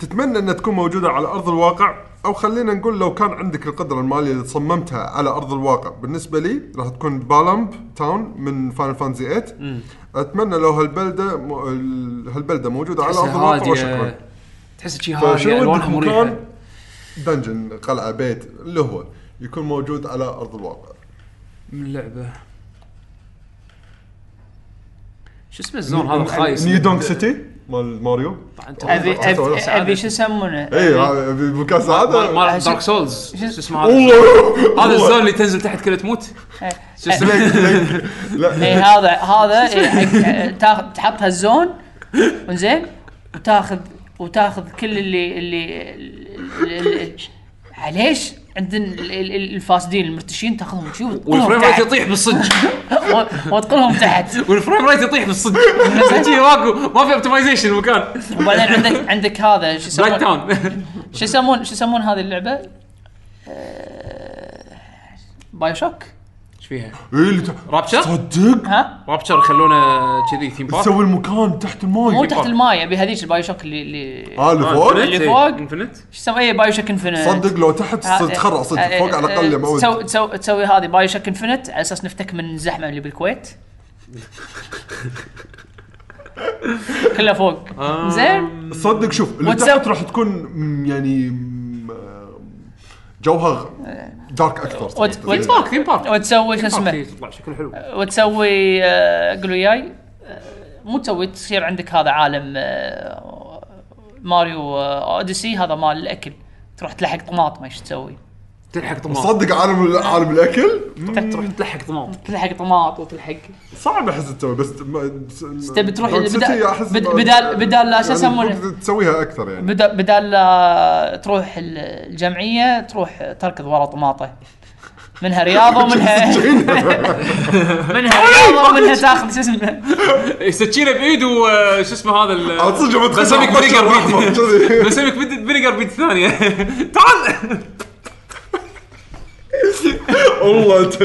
تتمنى أنها تكون موجودة على أرض الواقع؟ أو خلينا نقول لو كان عندك القدرة المالية اللي تصممتها على أرض الواقع بالنسبة لي راح تكون Balamb Town من Final Fantasy 8 أتمنى لو هالبلدة م... ال- هالبلدة موجودة على أرض الواقع وشكرا. تحس شي فشنو الوانها ودك مريحه مكان؟ dungeon قلعة بيت اللي هو يكون موجود على أرض الواقع. من لعبه شو اسمه ال zone هذا الخايس؟ New Donk City؟ مال ماريو؟ انت ابي ابي. أبي شو يسمونه؟ اي هذا بمكان مال سعاده مال Dark Souls شو اسمه هذا؟ هذا ال zone اللي تنزل تحت كل تموت؟ شو اسمه؟ اي هذا هذا إيه، حق- تاخذ تحط هال zone. زين وتاخذ وتاخذ كل اللي اللي, اللي, اللي ليش عندنا ال- ال- الفاسدين المرتشين تاخذهم شوف وال frame rate يطيح بالصدق. وتقلهم تحت. وال frame rate يطيح بالصدق. ماكو ما في optimization المكان. وبعدين عندك عندك هذا شو بلاك يسمون town شو يسمون شو يسمون هذه اللعبة؟ آه، BioShock إيش فيها؟ اي اللي ت- Rapture؟ صدق ها؟ Rapture يخلونه كذي theme park تسوي المكان تحت الماي. مو تحت الماي أبي هذيك ال BioShock اللي اللي آه اللي فوق؟ اللي فوق. Infinite شو يسمى إيه BioShock Infinite صدق لو تحت آه، تخرع صدق آه، فوق على آه، الاقل يا تسوي تسوي تسوي هذه BioShock Infinite على أساس نفتك من الزحمه اللي بالكويت. كلها فوق. زين؟ صدق شوف اللي تحت راح تكون يعني جوها dark أكثر وت- بارك ثيم بارك وتسوي شو اسمه؟ شكله حلو. وتسوي آه، قولوا وياي. آه، مو تسوي تصير عندك هذا عالم آه، ماريو آه، اوديسي هذا مال الأكل. تروح تلحق طماط ما إيش تسوي؟ تلحق طماط. صدق عالم عالم الأكل؟ تروح تلحق طماط. تلحق طماط وتلحق. صعب أحس تسوي بس تبي تروح بدال- ما- بدال- لا شو يعني يسمونه؟ تسويها أكثر يعني. بدال بدال لا تروح ال- الجمعية تروح تركض ورا طماطة. منها رياضة ومنها منها رياضة ومنها تاخذ شو اسمه؟ سكينه بايد وشو اسمه هذا balsamic vinegar بيد كذي. balsamic vinegar بيد الثانية تعال! والله انت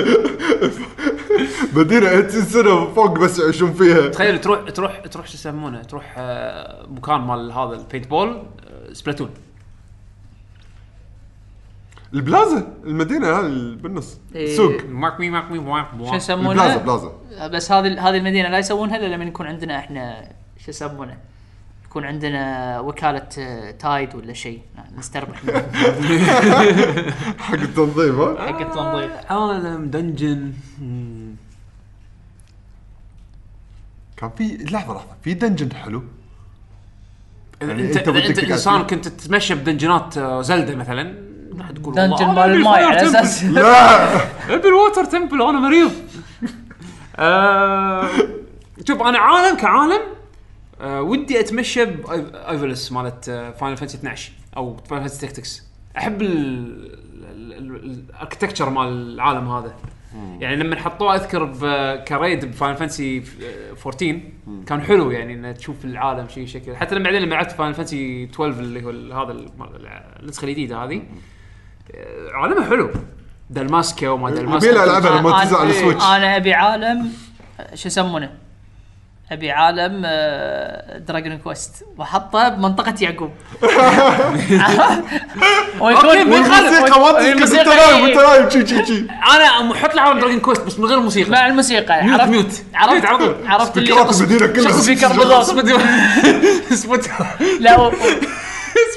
مدينة 80 سنه فوق بس يعيشون فيها. تخيل تروح تروح تروح شو يسمونه؟ تروح آه، مكان مال هذا ال paintball آه، Splatoon البلازا المدينة هذه اللي بالنص. إيه. سوق. مارك مي مارك مي مارك شو البلازا يسمونه بلازا بس هذه هذه المدينة لا يسوونها إلا لما يكون عندنا إحنا شو يسمونه؟ يكون عندنا وكالة آه، تايد ولا شيء. نستربح. منهم حق التنظيف ها؟ حق التنظيف عالم دنجن كان في لحظة لحظة. في دنجن حلو؟ يعني أنت انت تقعد إنسان. كنت تتمشى ب dungeonات آه، Zelda مثلا راح تقول dungeon مال أنا الماي على. أساس. لا! ابي ال Water Temple وأنا مريض. آه، شوف أنا عالم كعالم آه، ودي أتمشى ب Ivalice مالت Final Fantasy 12 أو Final Fantasy Tactics أحب ال architecture مال العالم هذا. يعني لما حطوه أذكر ك raid ب Final Fantasy 14 كان حلو يعني ان تشوف العالم شيء شكل. حتى لما بعدين لما لعبت Final Fantasy 12 اللي هو هذا النسخة الجديدة هذه آه، عالمها حلو. Dalmasca وما Dalmasca يبيلها العبها لما تنزل على. ال Switch؟ أنا أبي عالم شو يسمونه؟ أبي عالم Dragon Quest واحطه بمنطقة يعقوب. ويكون ما تسكت الموسيقى انت نايم. انت نايم شي شي شي. أنا أحط له عالم Dragon Quest بس من غير موسيقى. مع الموسيقى mute عرفت؟ ميوت. عرفت. عرفت اللي المدينة كلها. speaker بالضبط لا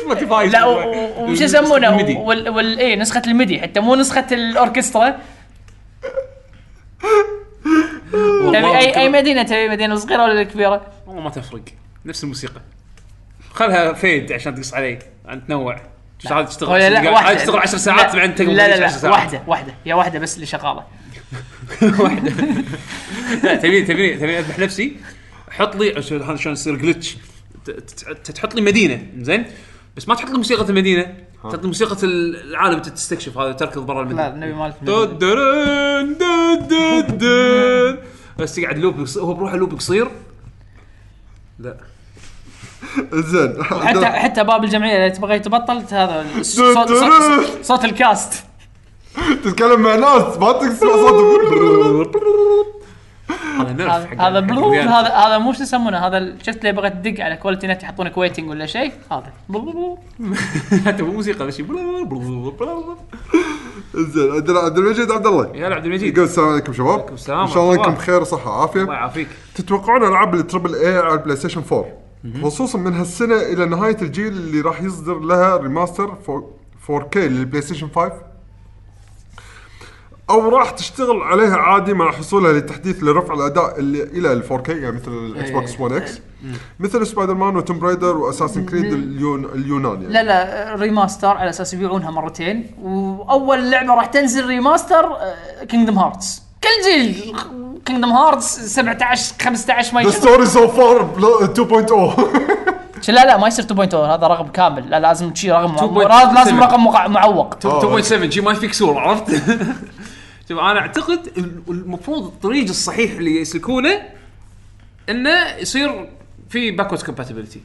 Spotify لا وش يسمونه. وال إيه نسخة ال MIDI حتى مو نسخة الأوركسترا. تبي اي أي مدينة تبي؟ مدينة صغيرة ولا كبيرة؟ والله ما تفرق. نفس الموسيقى. خلها فيد عشان تقص علي عن تنوع. مش هذا تشتغل لا. واحدة. هذه تشتغل 10 ساعات لا بعدين تقوم لا لا 10 لا ساعات. واحدة واحدة. يا واحدة بس اللي شغالة. لا تبيني تبيني تبيني أذبح نفسي؟ حط لي عشان هذا شلون يصير؟ جلتش تحط لي مدينة. زين؟ بس ما تحط لي موسيقى المدينة. تحط لي موسيقى العالم انت تستكشف هذا تركض برا المدينة. لا النبي مالت. بس تقعد لوب هو بروح لوب قصير؟ لا. زين. حتى حتى باب الجمعية إذا تبغى تبطل هذا صوت, صوت, صوت الكاست. تتكلم مع ناس ما تسمع صوتهم هذا نرف هذا حق هذا. هذا هذا مو شو يسمونه هذا شفت اللي بغيت تدق على كواليتي نت يحطونك ويتنج ولا شيء هذا. حتى مو موسيقى بس شي زين عبد عبد المجيد عبد الله. يا عبد المجيد. يقول السلام عليكم شباب. السلام إن شاء الله إنكم. بخير وصحة وعافية. الله يعافيك. تتوقعون ألعاب ال triple A على ال PlayStation 4 خصوصا من هالسنة إلى نهاية الجيل اللي راح يصدر لها remaster 4K لل PlayStation 5 أو راح تشتغل عليها عادي مع حصولها للتحديث لرفع الأداء اللي إلى ال 4K يعني مثل ال Xbox 1 X مثل سبايدر مان و Tomb Raider و Assassin's Creed اليون اليونان يعني. لا لا remaster على أساس يبيعونها مرتين. وأول لعبة راح تنزل remaster Kingdom Hearts كل جيل Kingdom Hearts 17 15 ما ذا يشوف. Story So Far 2.0 لا لا ما يصير 2.0 هذا رقم كامل. لا لازم شي رقم 2.7. لازم رقم معوق. آه. 2.7 شي ما يفيك سور عرفت؟ شوف أنا أعتقد ال- المفروض الطريق الصحيح اللي يسلكونه إنه يصير في backward compatibility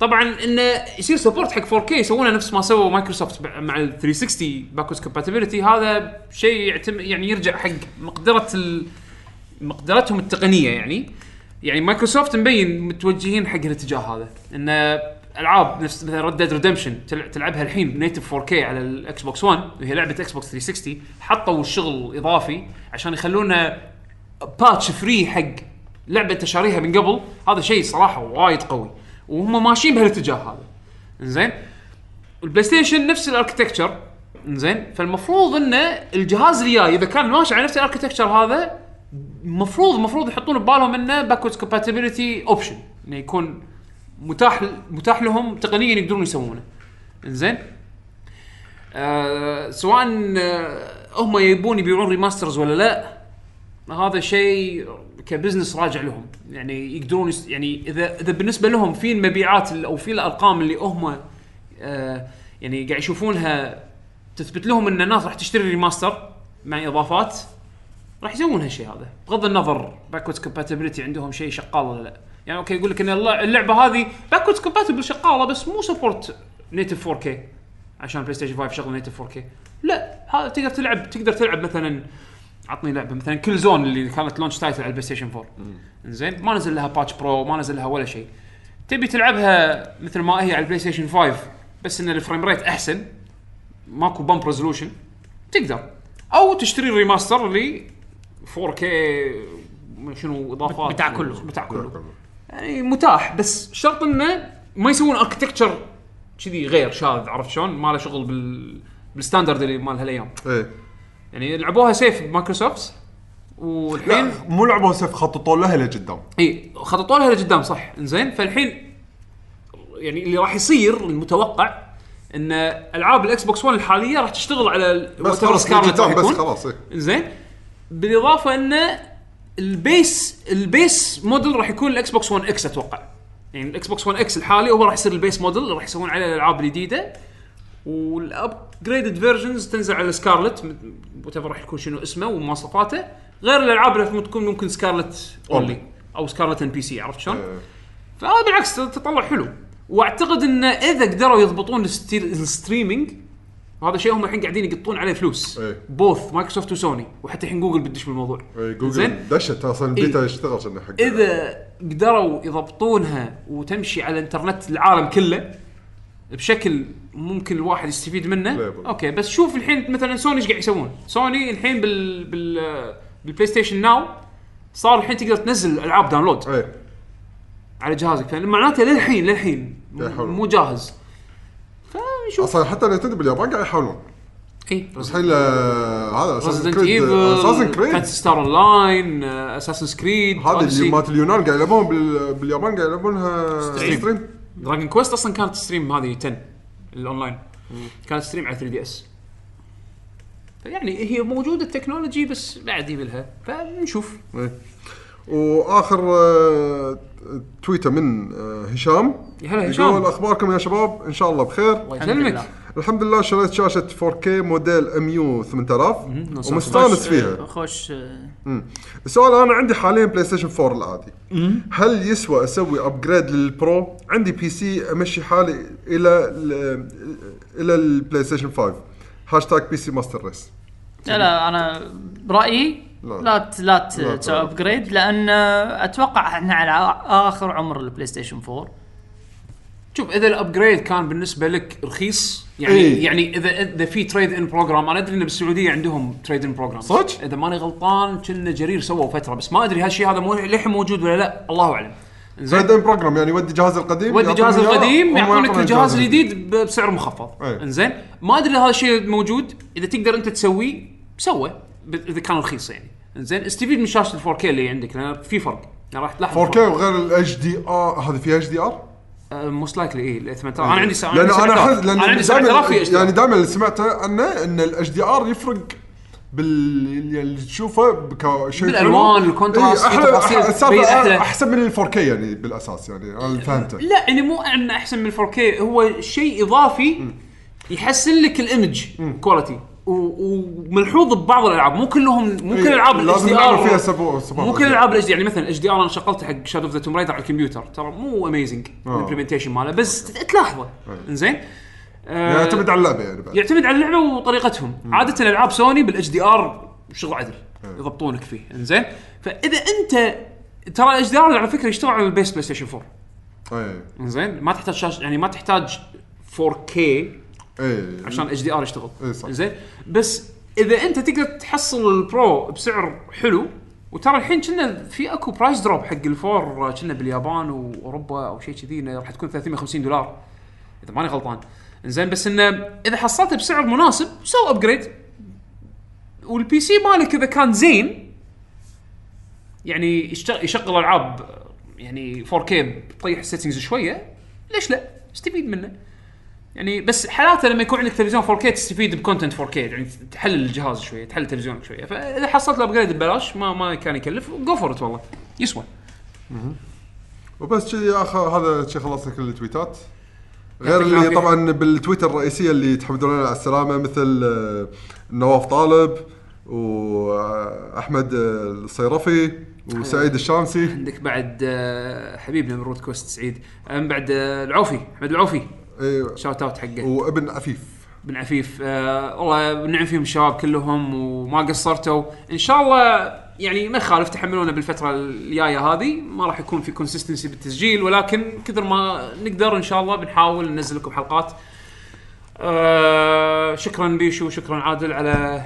طبعا إنه يصير support حق 4K يسوونه نفس ما سووا مايكروسوفت مع- ال 360 backward compatibility هذا شيء يعتمد يعني يرجع حق مقدرة. مقدرتهم التقنية يعني يعني مايكروسوفت مبين متوجهين حق الاتجاه هذا ان العاب نفس مثلا Red Dead Redemption تلعبها الحين native 4K على الإكس بوكس 1 وهي لعبة إكس بوكس 360 حطوا الشغل اضافي عشان يخلونا patch free حق لعبة انت شاريها من قبل. هذا شيء صراحة وايد قوي وهم ماشيين بهالاتجاه هذا. زين البلاي ستيشن نفس ال architecture زين فالمفروض انه الجهاز اللي جاي إذا كان ماشي على نفس ال architecture هذا المفروض المفروض يحطون ببالهم إنه backward compatibility option إنه يكون متاح متاح لهم تقنيا يقدرون يسوونه. زين آه سواء آه هم يبون يبيعون remasters ولا لا هذا شيء ك business راجع لهم. يعني يقدرون يس يعني إذا إذا بالنسبة لهم في المبيعات ال- أو في الأرقام اللي هم آه يعني قاعد يشوفونها تثبت لهم إن الناس راح تشتري remaster مع إضافات راح يسوون هالشيء هذا. بغض النظر backward compatibility عندهم شيء شغال ولا لا. يعني أوكي يقول لك إن الل- اللعبة هذه backward compatible شغالة بس مو support native 4K عشان بلاي ستيشن 5 شغل native 4K لا هذا تقدر تلعب تقدر تلعب مثلا عطني لعبة مثلا Killzone اللي كانت launch title على البلاي ستيشن 4 زين ما نزل لها patch Pro ما نزل لها ولا شيء. تبي تلعبها مثل ما هي على البلاي ستيشن 5 بس إن ال frame rate أحسن ماكو bump resolution تقدر. أو تشتري ال remaster اللي 4K شنو إضافات. بتاع كله. بتاع كله. يعني متاح بس شرط إنه ما يسوون architecture كذي غير شاذ عرفت شلون؟ ما له شغل بال بال standard اللي مال هالأيام. إيه. يعني لعبوها safe بمايكروسوفت والحين لا مو لعبه safe خططوا لها لقدام. اي خططوا لها لقدام صح. إنزين فالحين يعني اللي راح يصير المتوقع إن ألعاب الاكس بوكس 1 الحالية راح تشتغل على بس خلاص بس خلاص إيه. زين بالإضافة ان ال base ال base model راح يكون الاكس بوكس 1 إكس أتوقع. يعني الاكس بوكس 1 إكس الحالي هو راح يصير ال base model راح يسوون عليه الألعاب الجديدة. وال upgraded versions تنزل على سكارلت وwhat راح يكون شنو اسمه ومواصفاته. غير الألعاب اللي تكون ممكن سكارلت only أو سكارلت and PC عرفت شلون؟ إيه. فهذا بالعكس تطلع حلو. وأعتقد إن إذا قدروا يضبطون ال streaming وهذا شيء هم الحين قاعدين يقطون عليه فلوس. إيه. both مايكروسوفت وسوني وحتى الحين جوجل بتدش بالموضوع. إيه، جوجل زين؟ دشت. أصلا البيتا يشتغل عشان حق إذا قدروا يضبطونها وتمشي على الانترنت العالم كله بشكل ممكن الواحد يستفيد منه Playable. أوكي بس شوف الحين مثلا سوني إيش قاعد يسوون؟ سوني الحين بال بال بالبلاي ستيشن ناو صار الحين تقدر تنزل ألعاب download إيه. على جهازك. فمعناته للحين للحين. مو جاهز. فنشوف أصلا حتى نتندو باليابان قاعد يحاولون. اي مستحيل آه، هذا Assassin's Creed Assassin's Creed ستار online Assassin's Creed هذه اللي مالت اليونان قاعد يلعبون بال- باليابان قاعد يلعبونها stream. Dragon Quest أصلا كانت stream هذه 10 الاونلاين كانت stream على 3DS فيعني هي موجودة ال technology بس بعد يبلها فنشوف. إيه. وآخر تويته من آه، هشام. يا هلا هشام. يقول أخباركم يا شباب؟ إن شاء الله بخير. الله يسلمك. الحمد لله شريت شاشة 4K موديل MU 8000 نوصل. ومستانس فيها. خوش. السؤال أنا عندي حاليا بلاي ستيشن 4 العادي هل يسوى أسوي upgrade للبرو عندي PC أمشي حالي إلى ال- إلى البلاي ستيشن 5 hashtag PC master race لا لا أنا برايي لا. لا ت- لا ت- لا تسوي لا. upgrade لأن أتوقع إحنا على آخر عمر البلاي ستيشن 4 شوف إذا ال upgrade كان بالنسبة لك رخيص يعني إيه. يعني إذا إذا في trade-in program أنا أدري إن بالسعودية عندهم trade-in program صدق؟ إذا ماني غلطان كنه جرير سووا فترة بس ما أدري هالشيء هذا مو للحين موجود ولا لا الله أعلم زين زين program يعني ودي جهاز القديم ودي يعطوني جهاز إياه، القديم يعطونك يعطوني الجهاز الجديد بسعر مخفض إيه. إنزين ما أدري اذا هذا الشيء موجود إذا تقدر أنت تسويه سوى ب- إذا كان رخيص يعني زين استفيد من شاشة ال 4K اللي عندك لأن في فرق. يعني راح تلاحظ 4K وغير ال HDR هذه فيها HDR؟ most likely اي 8000 أنا عندي سا- لأن عندي أنا 7000. احس لأن أنا عندي دايماً- 7000 في يعني دائما اللي سمعته عنه إن ال HDR يفرق بال اللي تشوفه كشيء بالألوان، حلو. ال contrast، إي، في أحلى تفاصيل. احسن من ال 4K يعني بالأساس يعني أنا اللي فهمته. لا يعني مو انه احسن من 4K هو شيء إضافي يحسن لك ال image quality وملحوظ ببعض الألعاب مو كلهم مو كل إيه، العاب ال HD فيها R سبو مو كل الألعاب ال H يعني مثلا HDR أنا شغلته حق Shadow of the Tomb Raider على الكمبيوتر ترى مو amazing آه. ال implementation ماله بس تلاحظه. إنزين؟ آه، يعتمد على اللعبة يعني بعد. يعتمد على اللعبة وطريقتهم. عادة العاب سوني بال HDR شغل عدل يضبطونك فيه. إنزين؟ فإذا انت ترى ال HDR على فكرة يشتغل على ال base بلاي ستيشن 4 اي زين ما تحتاج شاشه يعني ما تحتاج 4K اي عشان HDR يشتغل. صح. زين؟ بس إذا أنت تقدر تحصل البرو بسعر حلو وترى الحين كنه في أكو price drop حق ال four كنه باليابان وأوروبا أو شيء كذي راح تكون 350 دولار إذا ماني غلطان. زين بس إنه إذا حصلته بسعر مناسب سو upgrade وال PC مالك إذا كان زين يعني يشغل ألعاب يعني 4K بطيح ال settings شوية ليش لا؟ استفيد منه. يعني بس حالاته لما يكون عندك تلفزيون 4K تستفيد ب content 4K يعني تحلل الجهاز شوية تحلل تلفزيونك شوية. فإذا حصلت ال upgrade ببلاش ما ما كان يكلف go for والله. يسوى. وبس كذي آخر هذا شيء خلصنا كل التويتات. غير اللي. طبعا بالتويتر الرئيسية اللي تحمدون على السلامة مثل آه، نواف طالب وأحمد الصيرفي وسعيد الشامسي. عندك بعد آه، حبيبنا من رود كوست سعيد. من بعد آه، العوفي أحمد العوفي. إيه، shout out حقه. وابن عفيف. بن عفيف آه والله نعم فيهم الشباب كلهم وما قصرتوا. إن شاء الله يعني ما يخالف تحملونا بالفترة الجاية هذه ما راح يكون في consistency بالتسجيل ولكن كثر ما نقدر إن شاء الله بنحاول ننزل لكم حلقات. آه شكرا بيشو شكرا عادل على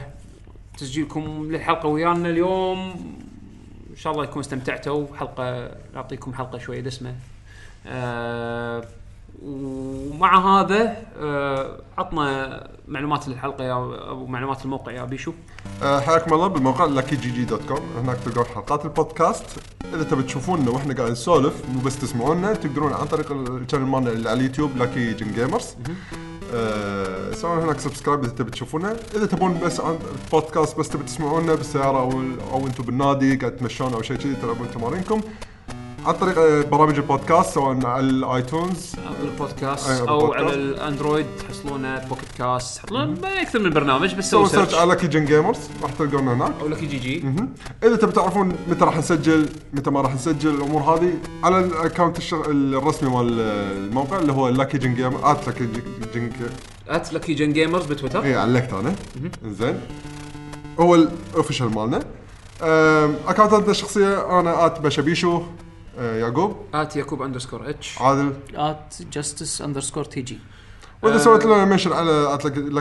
تسجيلكم للحلقة ويانا اليوم. إن شاء الله يكون استمتعتوا. حلقة نعطيكم حلقة شوية دسمة. آه ومع هذا آه عطنا معلومات للحلقة يا أو معلومات الموقع يا بيشو. آه، حياكم الله بالموقع Lucky GG dot com هناك تلقون حلقات البودكاست. إذا تبي تشوفونا وإحنا قاعدين نسولف مو بس تسمعونا تقدرون عن طريق ال channel مالنا اللي على اليوتيوب Lucky Gen Gamers آه سووا هناك subscribe إذا تبي تشوفونا. إذا تبون بس عن بودكاست بس تبي تسمعونا بالسيارة أو أو أنتم بالنادي قاعد تمشون أو شيء كذي تلعبون تمارينكم. عن طريق آه، برامج البودكاست سواء على ال iTunes. أو البودكاست أيوة، أو بالبودكاست. على الأندرويد تحصلونه Pocket Cast تحصلون أكثر من برنامج بس سووا search على Lucky Gen Gamers راح تلقونا هناك. أو Lucky GG إذا تبي تعرفون متى راح نسجل متى ما راح نسجل الأمور هذه على ال account. الرسمي مال الموقع اللي هو Lucky Gen Game at Lucky Gen at Lucky Gen Gamers بتويتر. اي علقت أنا زين. هو ال official مالنا. اكونتاتنا الشخصيه أنا at بشبيشو يعقوب؟ at يعقوب underscore H عادل؟ at Justice underscore TG وإذا سويت لنا mention على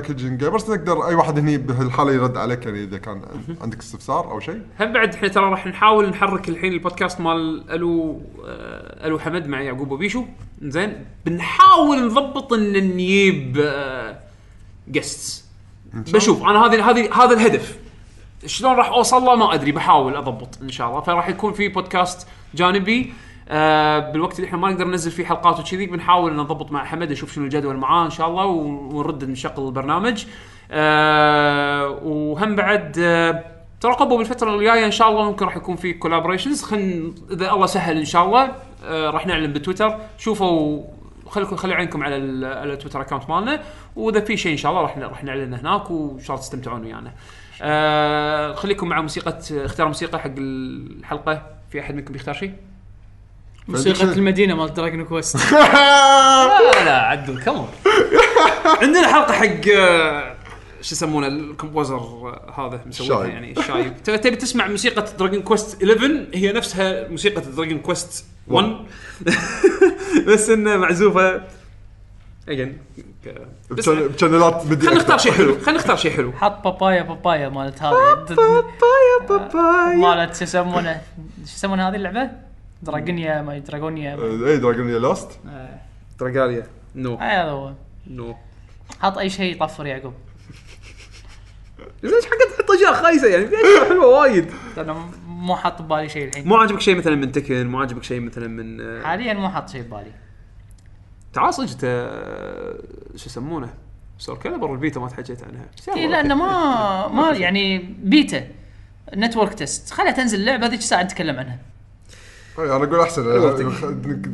Gen Gamers نقدر أي واحد هني بهالحالة يرد عليك يعني إذا كان عندك استفسار أو شيء. هم بعد إحنا ترى راح نحاول نحرك الحين البودكاست مال ألو آه، ألو حمد مع يعقوب وبيشو. زين؟ بنحاول نضبط إن نجيب Justice بشوف أنا هذه هذه هذا الهدف. شلون راح أوصل له؟ ما أدري بحاول أضبط إن شاء الله. فراح يكون في بودكاست جانبي. آه بالوقت اللي إحنا ما نقدر ننزل فيه حلقات وكذي بنحاول نضبط مع حمد نشوف شنو الجدول معاه إن شاء الله ونرد نشغل البرنامج. آه وهم بعد آه ترقبوا بالفترة الجاية إن شاء الله ممكن راح يكون في collaborations خل إذا الله سهل إن شاء الله آه راح نعلن بتويتر. شوفوا خليكم خلي عينكم على على التويتر account مالنا. وإذا في شيء إن شاء الله راح راح نعلنه هناك وإن شاء الله تستمتعون ويانا. آه خليكم مع موسيقى اختار موسيقى حق الحلقة. في أحد منكم بيختار شيء؟ موسيقى المدينة مال Dragon Quest لا لا عدل كمان عندنا حلقة حق آه، شو يسمونه ال composer آه، هذا مسويها. يعني الشايب تبي تبي تسمع موسيقى Dragon Quest 11 هي نفسها موسيقى Dragon Quest 1 بس انه معزوفة. اجين بشانلات بدي خلينا نختار. شيء حلو خلينا نختار شيء حلو. حط بابايا بابايا مالت هذه. بابايا بابايا. مالت شو يسمونه؟ شو يسمون هذه اللعبة؟ دراجونيا ما دراجونيا آه، اي دراجون لوست. دراجاليا نو. هذا هو. نو. حط أي شيء يطفر يعقوب. ليش حق تحط أشياء خايسة يعني؟ في أشياء حلوة وايد. أنا مو حاط ببالي شيء الحين. مو عاجبك شيء مثلا من Tekken؟ مو عاجبك شيء مثلا من آه، حاليا مو حاط شيء ببالي. تعال صدق شو يسمونه؟ Soul Calibur ال beta ما تحكيت عنها. اي لأنه. ما ما يعني beta. network test خليها تنزل اللعبه هذيك ساعه نتكلم عنها. اي أنا أقول أحسن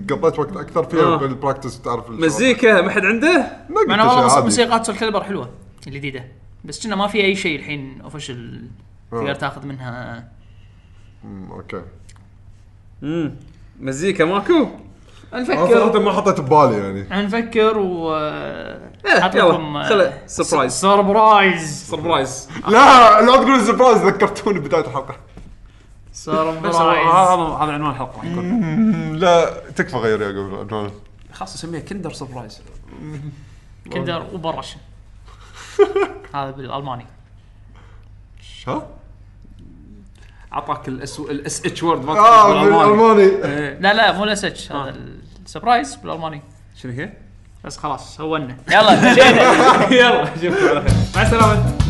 قضيت وقت أكثر فيها آه. بال practice تعرف الشغل. مزيكا ما حد عنده؟ شيء والله. موسيقات Soul Calibur حلوة الجديده بس كنا ما في أي شيء الحين official تقدر آه. تاخذ منها. okay. امم مزيكا ماكو؟ أنا صراحة ما حطيت ببالي يعني. نفكر و إيه، لكم خله surprise. surprise surprise لا لا تقول surprise ذكرتوني بداية الحلقة. بس هذا surprise هذا عنوان الحلقة راح يكون. أمم، لا تكفى غير يا قبل خلاص نسميها Kinder Surprise Kinder Überrasch هذا بالألماني. ها؟ أعطاك الاس الاس اتش وورد ما آه. بالألماني. إيه. لا لا مو لسج آه. هذا السربرايز بالألماني. شنو هي؟ بس خلاص سوينا يلا مشينا يلا اشوفكم على خير مع السلامة.